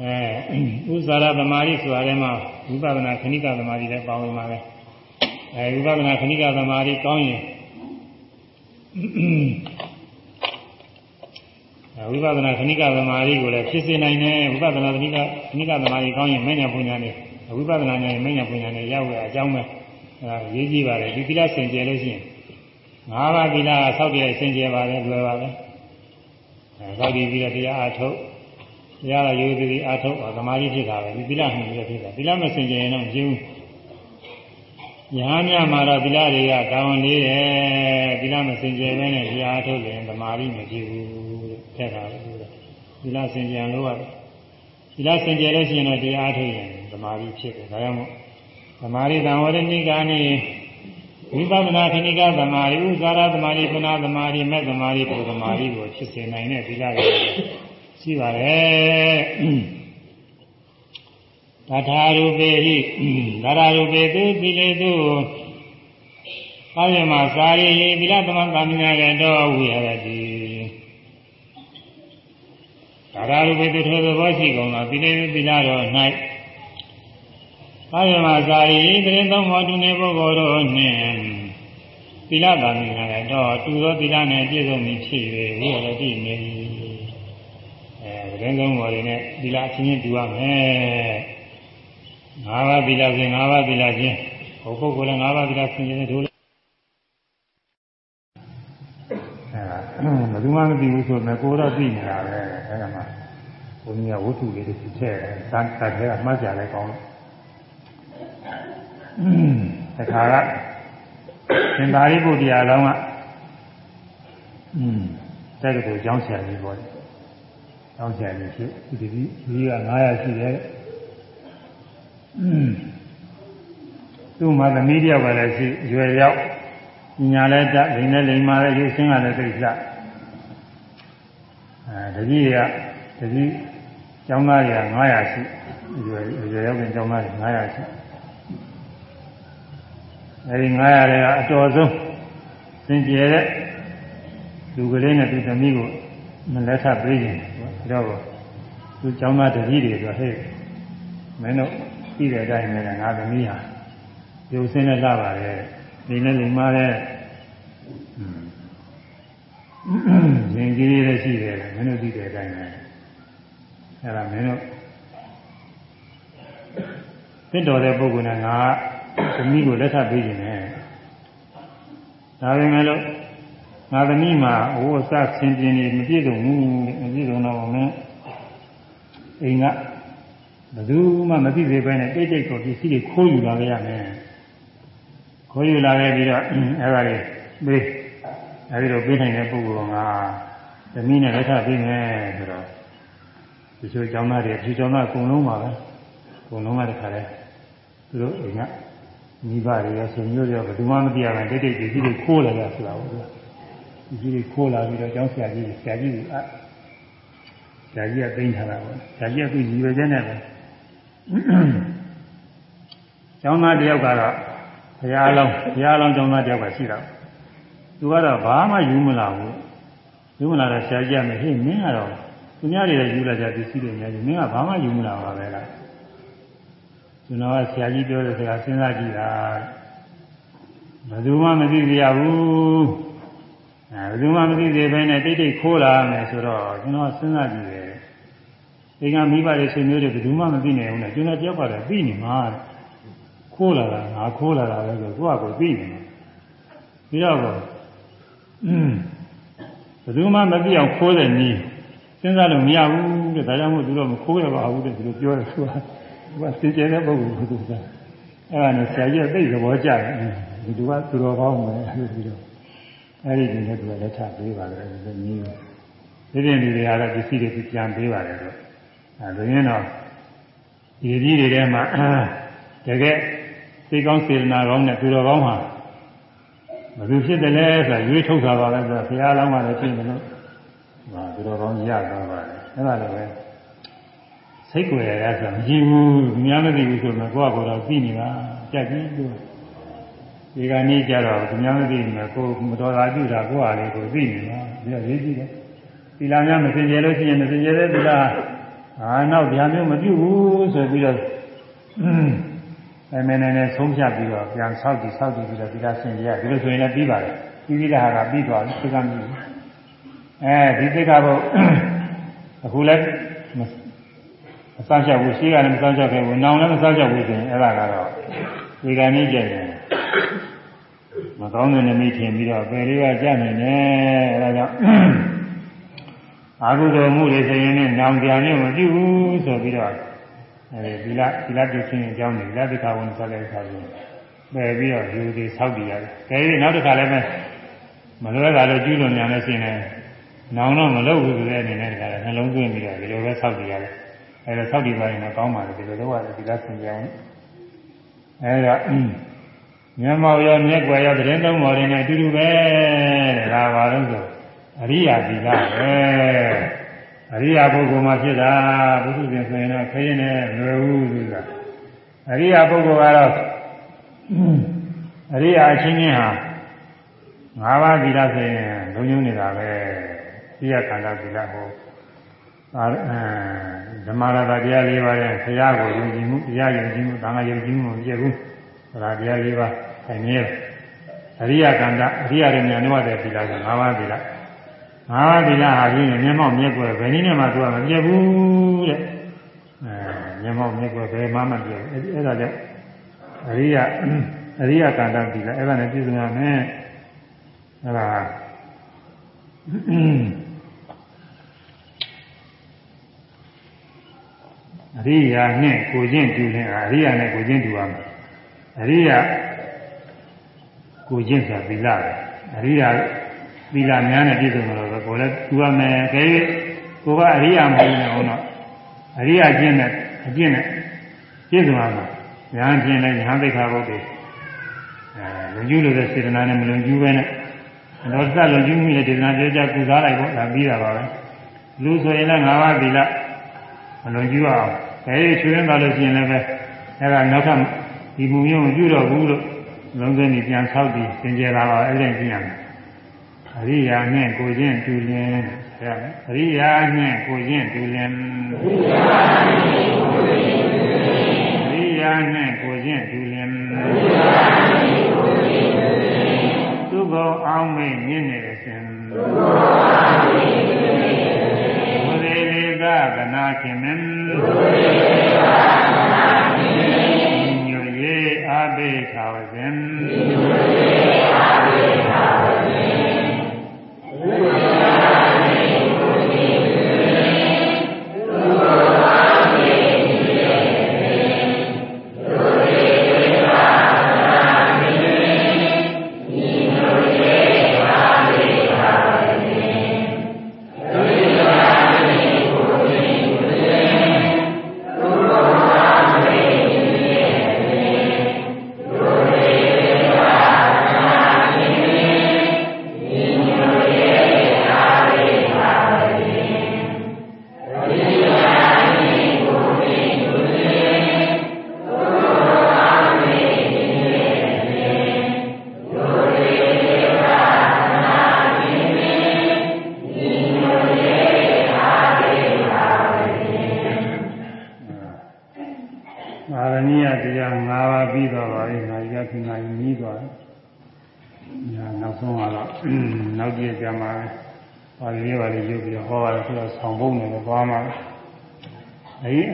အဲဥစ္စာရသမာဓိဆိုတာလည်းမှဝိပဿနာခဏိကသမာဓိလည်းပါဝင်ပါပဲအဲဝိပဿနာခဏိကသမာဓိကောင်းရင် ဝိပဿနာခဏိကသမာဓိကိုလည်းဖြစ်စေနိုင်တယ်ဝိပဿနာခဏိကခဏိကသမာဓိကောင်းရင်မဉ္ဇဉ်ပူညာနဲ့ဝိပဿနာဉာဏ်မဉ္ဇဉ်ပူညာနဲ့ရောက်ရအကြောင်းပဲအဲရေးကြည့်ပါတယ်ဒီသီလစင်ကြယ်လို့ရှိရင်ငါးပါးသီလဆောက်တည်စင်ကြယ်ပါတယ်လွယ်ပါပဲအဲဆောက်တည်ပြီးတော့တရားအားထုတ်တရားရရိုးသေးသေးအားထုတ်သမာဓိဖြစ်တာပဲဒီသီလမှန်ပြီးဖြစ်တာသီလမစင်ကြယ်ရင်တော့ကျင်းညာများမှာတော့သီလတွေကကောင်းလေးတယ်သီလမစင်ကြယ်ပဲနဲ့တရားအားထုတ်ရင်သမာဓိမဖြစ်ဘူး ထက်တာပဲသီလစင်ကြယ်လို့ရတယ်သီလစင်ကြယ်လို့ရှိရင်တော့တရားထုတ်ရင်သမာဓိဖြစ်တယ်ဒါကြောင့်မို့သမာဓိတံဝရဏိကာနိဝိပဿနာခဏိကသမာဓိဥဇာရသမာဓိပနာသမာဓိမဲ့သမာဓိပုသမာဓိကိုဖြစ်စေနိုင်တဲ့သီလတွေရှိပါတယ်တထာရူပေဟိဒါရရူပေသူသီလေသူအာယမစာရိဟိသီလသမံသမညာကတောဝိဟရတိ ဒါရရူပိတ္ထောသဘောရှိကုန်သောသီလေသီလတော်၌အာယမဇာရီတရင်သုံးမောတူနေပုဂ္ဂိုလ်တို့နှင့်သီလသာမင်ရတော့တူသောသီလနှင့်ပြည့်စုံပြီးဖြစ်၍ဝိရတိနေ၏အဲတရင်သုံးမောတွေနဲ့သီလအချင်းချင်းတူရမယ်ငါးပါးသီလစဉ်ငါးပါးသီလချင်းဟိုပုဂ္ဂိုလ်လည်းငါးပါးသီလဆင်ခြင်နေတို့ ဘယ်သူမှမသိဘူးဆိုတော့ကိုယ်တော့သိနေတာပဲအဲ့ဒါမှဘုန်းကြီးကဝတ္ထုလေးတွေထည့်တယ်။သံဃာထဲကမှတ်ကြလဲကောင်းလို့တခါကသင်္သာရိပုတ္တရာလောင်းကအင်းတက္ကသိုလ်ကျောင်းဆရာကြီးပေါ့လေ။ကျောင်းဆရာကြီးဖြစ်ဒီဒီကြီးက900ရှိတယ်။အင်းသူ့မှာသမီးတယောက်ကလည်းရှိရွယ်ရောက်ညာလဲတက်လိန်နဲ့လိန်မာလဲရုပ်ဆင်းကလည်းသိစ အဲတကြီးကတကြီးကျောင်းသားတွေက900ရှိရွယ်ရွယ်ရောက်တဲ့ကျောင်းသားတွေ900ရှိအဲဒီ900တွေကအတော်ဆုံးသင်ကျဲတဲ့လူကလေးနဲ့သူသမီးကိုမလက်ထပ်ပြေးနေတယ်တော့သူကျောင်းသားတကြီးတွေဆိုဟဲ့မင်းတို့ပြီးတဲ့အတိုင်းပဲငါသမီးဟာရုပ်ဆင်းနဲ့လာပါတယ်ဒီနဲ့လိမ္မာ တဲ့ရင်ကြီးလေးလည်းရှိတယ်မင်းတို့သိတဲ့အတိုင်းပဲအဲ့ဒါမင်းတို့သင့်တော်တဲ့ပုဂ္ဂိုလ်နဲ့ငါသမီးကိုလက်ထပ်ပေးခြင်းနဲ့ဒါပေမဲ့လို့ငါသမီးမှာဟိုအစဆင်ပြင်းနေမပြည့်စုံဘူးမပြည့်စုံတော့မင်းအိမ်ကဘယ်သူမှမသိသေးပဲနဲ့တိတ်တိတ်ကိုပစ္စည်းတွေခိုးယူလာကြရမယ်ခိုးယူလာခဲ့ပြီးတော့အဲ့ဒါလေးပေး အဲဒီလိုပေးနိုင်တဲ့ပုဂ္ဂိုလ်ကသမီးနဲ့လက်ထပ်ပေးမယ်ဆိုတော့ဒီလိုကျောင်းသားတွေဒီကျောင်းသားအကုန်လုံးပါပဲအကုန်လုံးကတခါလဲသူတို့အိမ်ကမိဘတွေရောဆွေမျိုးတွေရောဘယ်သူမှမသိရဘူးတိတ်တိတ်ပစ္စည်းတွေခိုးလာကြဆိုတာဟုတ်လားပစ္စည်းတွေခိုးလာပြီးတော့ကျောင်းဆရာကြီးဆရာကြီးကဆရာကြီးကသိမ်းထားတာပေါ့ဆရာကြီးကသူ့ညီရွယ်ချက်နဲ့ပဲကျောင်းသားတယောက်ကတော့ဘုရားလုံးဘုရားလုံးကျောင်းသားတယောက်ကရှိတာ သူကတော့ဘာမှယူမလာဘူးယူမလာတော့ဆရာကြီးကမဟေ့မင်းကတော့သူများတွေလည်းယူလာကြပစ္စည်းတွေများကြီးမင်းကဘာမှယူမလာပါပဲလားကျွန်တော်ကဆရာကြီးပြောတဲ့စကားစဉ်းစားကြည့်တာဘယ်သူမှမသိကြရဘူးအဲအဲဘယ်သူမှမသိသေးဘဲနဲ့တိတ်တိတ်ခိုးလာမယ်ဆိုတော့ကျွန်တော်စဉ်းစားကြည့်တယ်ဒီကမိဘတွေဆွေမျိုးတွေဘယ်သူမှမသိနိုင်ဘူးနဲ့ကျွန်တော်တယောက်ကတော့သိနေမှာခိုးလာတာငါခိုးလာတာလည်းဆိုကိုယ့်အကိုသိနေတယ်ပြီးတော့อืม ဘယ်သူမှမသိအောင်ခိုးတဲ့နည်းစဉ်းစားလို့မရဘူးတဲ့ဒါကြောင့်မို့သူတို့မခိုးရပါဘူးတဲ့သူတို့ပြောတယ်သူကသူကစင်ကြဲတဲ့ပုဂ္ဂိုလ်ကသူကအဲ့ဒါနဲ့ဆရာကြီးကသိသဘောကျတယ်ဒီသူကသူတော်ကောင်းမယ်အဲ့ဒီတော့အဲ့ဒီဒီနဲ့သူကလက်ထပ်ပေးပါလေဒီနည်းဒီပြင်ဒီတွေကတော့ပစ္စည်းတွေပြန်ပေးပါတယ်တော့အဲဒါရင်တော့ဒီကြီးတွေထဲမှာတကယ်စိတ်ကောင်းစေတနာကောင်းနဲ့သူတော်ကောင်းမှာ ဘယ်သူဖြစ်တယ်လဲဆိုတာရွေးထုတ်တာပါပဲဆိုတော့ဘုရားလောင်းမှလည်းဖြစ်တယ်လို့ဟာသူတော်ကောင်းရသွားပါတယ်အဲ့ဒါလည်းပဲစိတ်ကိုယ်ရရဆိုမရှိဘူးများမသိဘူးဆိုတော့ကိုယ့်အကိုယ်တော့သိနေတာကြက်ကြီးလို့ဒီကနေ့ကျတော့သူများမသိဘူးနဲ့ကိုယ်မတော်တာပြုတာကိုယ့်အားလေးကိုသိနေတာပြီးတော့ရေးကြည့်တယ်သီလများမစင်ကြယ်လို့ရှိရင်မစင်ကြယ်တဲ့သီလဟာနောက်ဗျာမျိုးမပြုတ်ဘူးဆိုပြီးတော့ အဲမင်းနဲ့ဆုံးဖြတ်ပြီးတော့ပြန်ဆောက်တည်ဆောက်တည်ပြီးတော့သီလစင်ကြယ်ဒီလိုဆိုရင်လည်းပြီးပါတယ်ပြီးပြီးတဲ့ဟာကပြီးသွားပြီသိကမျိုးအဲဒီသိကဘုအခုလည်းမစောင့်ရှောက်ဘူးရှိကလည်းမစောင့်ရှောက်ခဲ့ဘူးနောင်လည်းမစောင့်ရှောက်ဘူးဆိုရင်အဲ့ဒါကတော့ဒီကနေ့ကျရင်မကောင်းတဲ့နမိတ်ထင်ပြီးတော့ပယ်လေးကကြနိုင်တယ်အဲဒါကြောင့်အာဟုတော်မှုတွေဆိုရင်လည်းနောင်ပြန်မျိုးမပြုဘူးဆိုပြီးတော့ အဲဒီလဒီလပြုခြင်းအကြောင်းတွေလက်တိခဝန်ဆက်လက်ဆက်ပြီးပယ်ပြီးတော့လူတွေဆောက်တည်ရတယ်။ဒါပြီးနောက်တစ်ခါလည်းမလွဲတာလို့ကျူးလွန်ညာလို့ရှိရင်နောင်တော့မလုပ်ဘူးဆိုတဲ့အနေနဲ့တခါလည်းနှလုံးသွင်းပြီးတော့ဒီလိုပဲဆောက်တည်ရတယ်။အဲဒါဆောက်တည်ပါရင်တော့ကောင်းပါလေဒီလိုတော့ဒီလားဆင်ကြအောင်။အဲဒါမျက်မှောက်ရောမျက်ွယ်ရောသတင်းသုံးမော်တွေနဲ့အတူတူပဲတဲ့ဒါပါလို့ဆိုအရိယာတိကပဲ အရိယာပုဂ္ဂိုလ်မှာဖြစ်တာဘုသူရှင်ဆိုရင်တော့ခရင်နဲ့လွယ်ဘူးဆိုတာအရိယာပုဂ္ဂိုလ်ကတော့အရိယာအချင်းချင်းဟာ၅ပါးသီလဆိုရင်လုံးလုံးနေတာပဲသိရခန္ဓာသီလဟောအာဓမ္မရတာတရား၄ပါးရဲ့ဆရာကိုယုံကြည်မှုတရားယုံကြည်မှုသံဃာယုံကြည်မှုမပြည့်ဘူးဒါတရား၄ပါးဆိုင်နေတယ်အရိယကန္တအရိယရမြတ်နဝတဲ့သီလက၅ပါးသီလ ငါးဒီလားဟာပြင်းမျက်မှောက်မျက်ွယ်ဘယ်နည်းနဲ့မှသူကမပြတ်ဘူးတဲ့အဲမျက်မှောက်မျက်ွယ်ဘယ်မှမပြတ်ဘူးအဲ့ဒါကြောင့်အရိယအရိယကန္တဒီလားအဲ့ဒါနဲ့ပြည့်စုံရမယ်အဲ့ဒါအရိယာနဲ့ကိုချင်းတူရင်အရိယာနဲ့ကိုချင်းတူရမယ်အရိယာကိုချင်းဆိုတာသီလပဲအရိယာသီလများနဲ့ပြည့်စုံလို့ပဲ ကိုယ်လည်းတူရမယ်ခဲကိုကအရိယာမဟုတ်နေအောင်တော့အရိယာကျင့်နဲ့အကျင့်နဲ့ပြည့်စုံရမှာညာကျင့်နဲ့ညာသိက္ခာပုဒ်တွေအဲလုံကျူးလို့တဲ့စေတနာနဲ့မလုံကျူးပဲနဲ့တော့စလုံကျူးမှုနဲ့ဒေသနာပြောကြကုစားလိုက်ပေါ့ဒါပြီးတာပါပဲလူဆိုရင်လည်း၅ပါးသီလမလုံကျူးအောင်ခဲချွေးရတာလို့ရှိရင်လည်းပဲအဲဒါနောက်ထပ်ဒီမူမျိုးမပြုတော့ဘူးလို့လုံးစုံကြီးပြန်ဆောက်ပြီးသင်ကြလာတော့အဲ့ဒါကျင့်ရမယ် အရိယာနဲ့ကိုချင်းတူလင်ဆရာအရိယာနဲ့ကိုချင်းတူလင်အရိယာနဲ့ကိုချင်းတူလင်သူဘုံအောင်မေ့မြင့်နေစဉ်ဘုရေလေကကနာခင်မင်းညွရေအာဘေခါဝဇင်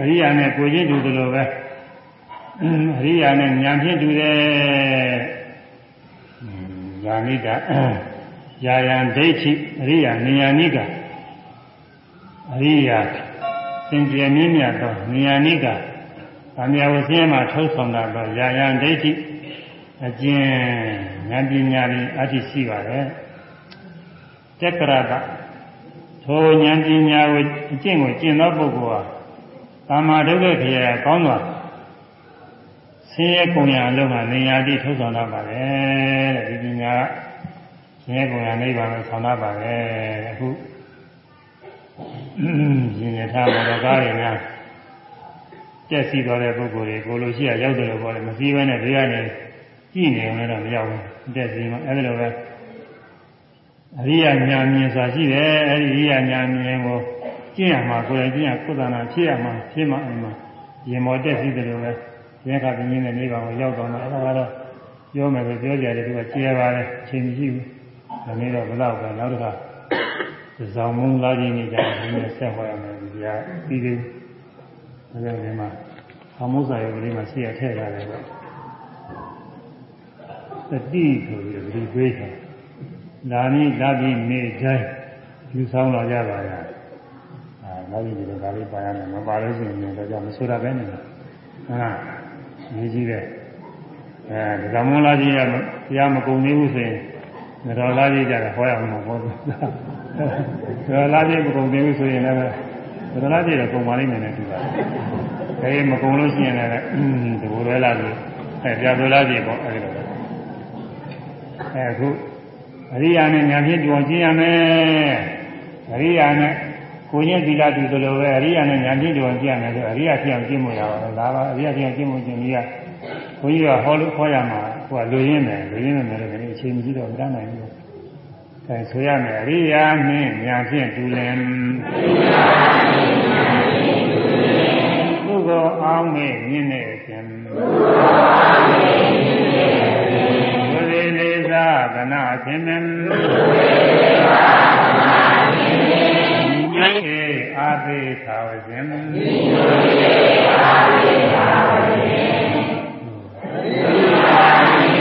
အရိအရိယာနဲ့ကိုချင်းတူတယ်လို့ပဲအရိယာနဲ့ဉာဏ်ဖြင့်တူတယ်ယာနိတာယာယံဒိဋ္ဌိအရိယာဉာဏိကအရိယာစင်ကြယ်မြင့်မြတ်သောဉာဏိကဗာမယဝဆင်းမှာထုတ်ဆောင်တာတော့ယာယံဒိဋ္ဌိအကျဉ်ဉာဏ်ပညာနဲ့အတ္တိရှိပါတယ်တက္ကရကထိုဉာဏ်ပညာကိုအကျင့်ကိုကျင့်သောပုဂ္ဂိုလ်ဟာ ကာမဒုက္ခခရကောင်းစွာဆင်းရဲကုန်ရအလုံးမှာနေရာတိထုတ်ဆောင်တတ်ပါတယ်တဲ့ဒီပညာဆင်းရဲကုန်ရနိဗ္ဗာန်ကိုဆောင်တတ်ပါတယ်အခုရှင်ရထားမော်တော်ကားတွေများကျက်စီသွားတဲ့ပုဂ္ဂိုလ်တွေကိုလိုရှိရရောက်တယ်လို့ပြောတယ်မစည်းဘဲနဲ့ဘေးကနေကြည့်နေအောင်လည်းမရောက်ဘူးတက်စီမှအဲဒီလိုပဲအရိယာညာမြင်စွာရှိတယ်အဲဒီအရိယာညာမြင်ကို ကျင့်ရမှာကိုယ်တိုင်ကျင့်ရကုသနာဖြစ်ရမှာဖြစ်မှအိမ်မှာရင်မောတက်စီတယ်လို့ပဲရဲခပြင်းနေတဲ့နေပါကိုရောက်တော့တော့အဲဒါကတော့ပြောမယ်ဆိုပြောကြတယ်သူကကျေပါတယ်အချိန်မရှိဘူးဒါနဲ့တော့ဘယ်တော့ပဲနောက်တစ်ခါဇောင်းမုံလာခြင်းနေကြတယ်ဒီနေ့ဆက်ဟောရမယ်ဒီကပြီးသေးတယ်ဒါကြောင့်ဒီမှာအမှုစာရုပ်ကလေးမှာရှိရထည့်ထားတယ်ပေါ့တတိဆိုပြီးဒီပေးတယ်လာမည်လာပြီးနေတိုင်းယူဆောင်လာကြပါလား အာနောက်ပြီးဒီလိုဒါလေးပါရမယ်မပါလို့ရှိရင်တော့ကြောင့်မဆိုတာပဲနေတယ်ဟာရေးကြည့်တယ်အဲဒီကမွန်လာကြီးရတရားမကုန်သေးဘူးဆိုရင်တော်လာကြီးကြတယ်ဟောရအောင်မဟုတ်ဘူးတော်လာကြီးမကုန်သေးဘူးဆိုရင်လည်းတော်လာကြီးတော့ကုန်ပါလိမ့်မယ်နဲ့တူပါတယ်အဲမကုန်လို့ရှိရင်လည်းဒီလိုလွဲလာပြီအဲပြတော်လာကြီးပေါ့အဲဒီလိုပဲအဲအခုအရိယာနဲ့ညာဖြင့်ကြုံကျင်ရမယ်အရိယာနဲ့ ကိုချင်းသီလတူသလိုပဲအရိယာနဲ့ညာဖြင့်ကြုံကျင်ရမယ်ဆိုအရိယာဖြစ်အောင်ကျင့်မှုရပါတော့ဒါပါအရိယာဖြစ်အောင်ကျင့်မှုကျင့်ပြီးကဘုန်းကြီးကဟောလို့ခေါ်ရမှာဟိုကလူရင်းမယ်လူရင်းမယ်လည်းလည်းအချိန်မရှိတော့မတတ်နိုင်ဘူးအဲဆိုရမယ်အရိယာနှင့်ညာဖြင့်တူလင်ပုဂ္ဂိုလ်အောင်မဲ့မြင့်နေခြင်းပုဂ္ဂိုလ်အောင်မဲ့မြင့်နေခြင်းဘုရားလေးသာကနာခြင်းမ အာသေသာဝခြင်းဉာဏ်ေအာသေသာဝခြင်း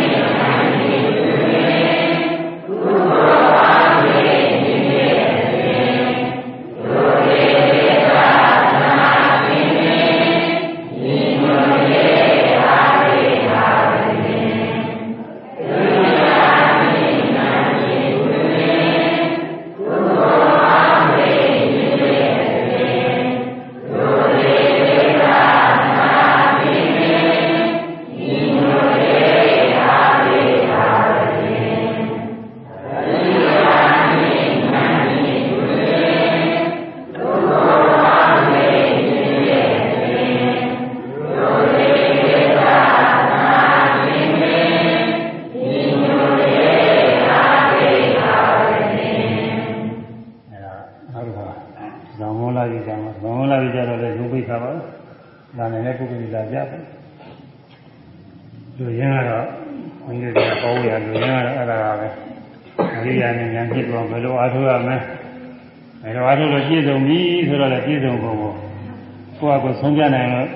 ဆုံးပြနိုင်လို့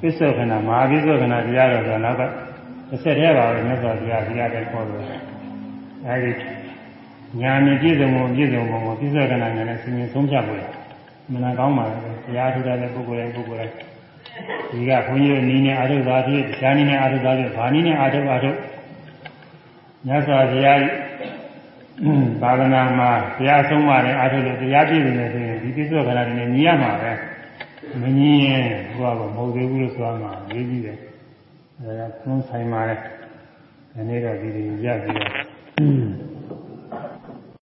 ပစ္စောခဏမဟာပစ္စောခဏတရားတော်ဆိုနောက်ကတစ်ဆက်တည်းပါပဲမြတ်စွာဘုရားတရားတဲ့ခေါ်လို့အဲဒီညာမြင့်ပြည့်စုံမှုပြည့်စုံမှုကိုပစ္စောခဏနဲ့လည်းစဉ်းဆုံးဖြတ်ဖို့မနာကောင်းပါဘူးတရားထူတဲ့ပုဂ္ဂိုလ်တိုင်းပုဂ္ဂိုလ်တိုင်းဒီကခွန်ကြီးတို့နီးနေအာထုသာဖြစ်တရားနီးနေအာထုသာဖြစ်ဘာနီးနေအာထုအာထုမြတ်စွာဘုရားသာသနာမှာတရားဆုံးမတဲ့အာထုလို့တရားပြည့်စုံနေဆိုရင်ဒီပစ္စောခဏတွေနဲ့ညီရမှာပဲ မငြင်းရင်ဟိုကမဟုတ်သေးဘူးလို့ဆိုမှရေးကြည့်တယ်အဲဒါသုံးဆိုင်ပါလေဒီနေ့တော့ဒီလိုရပြီးတော့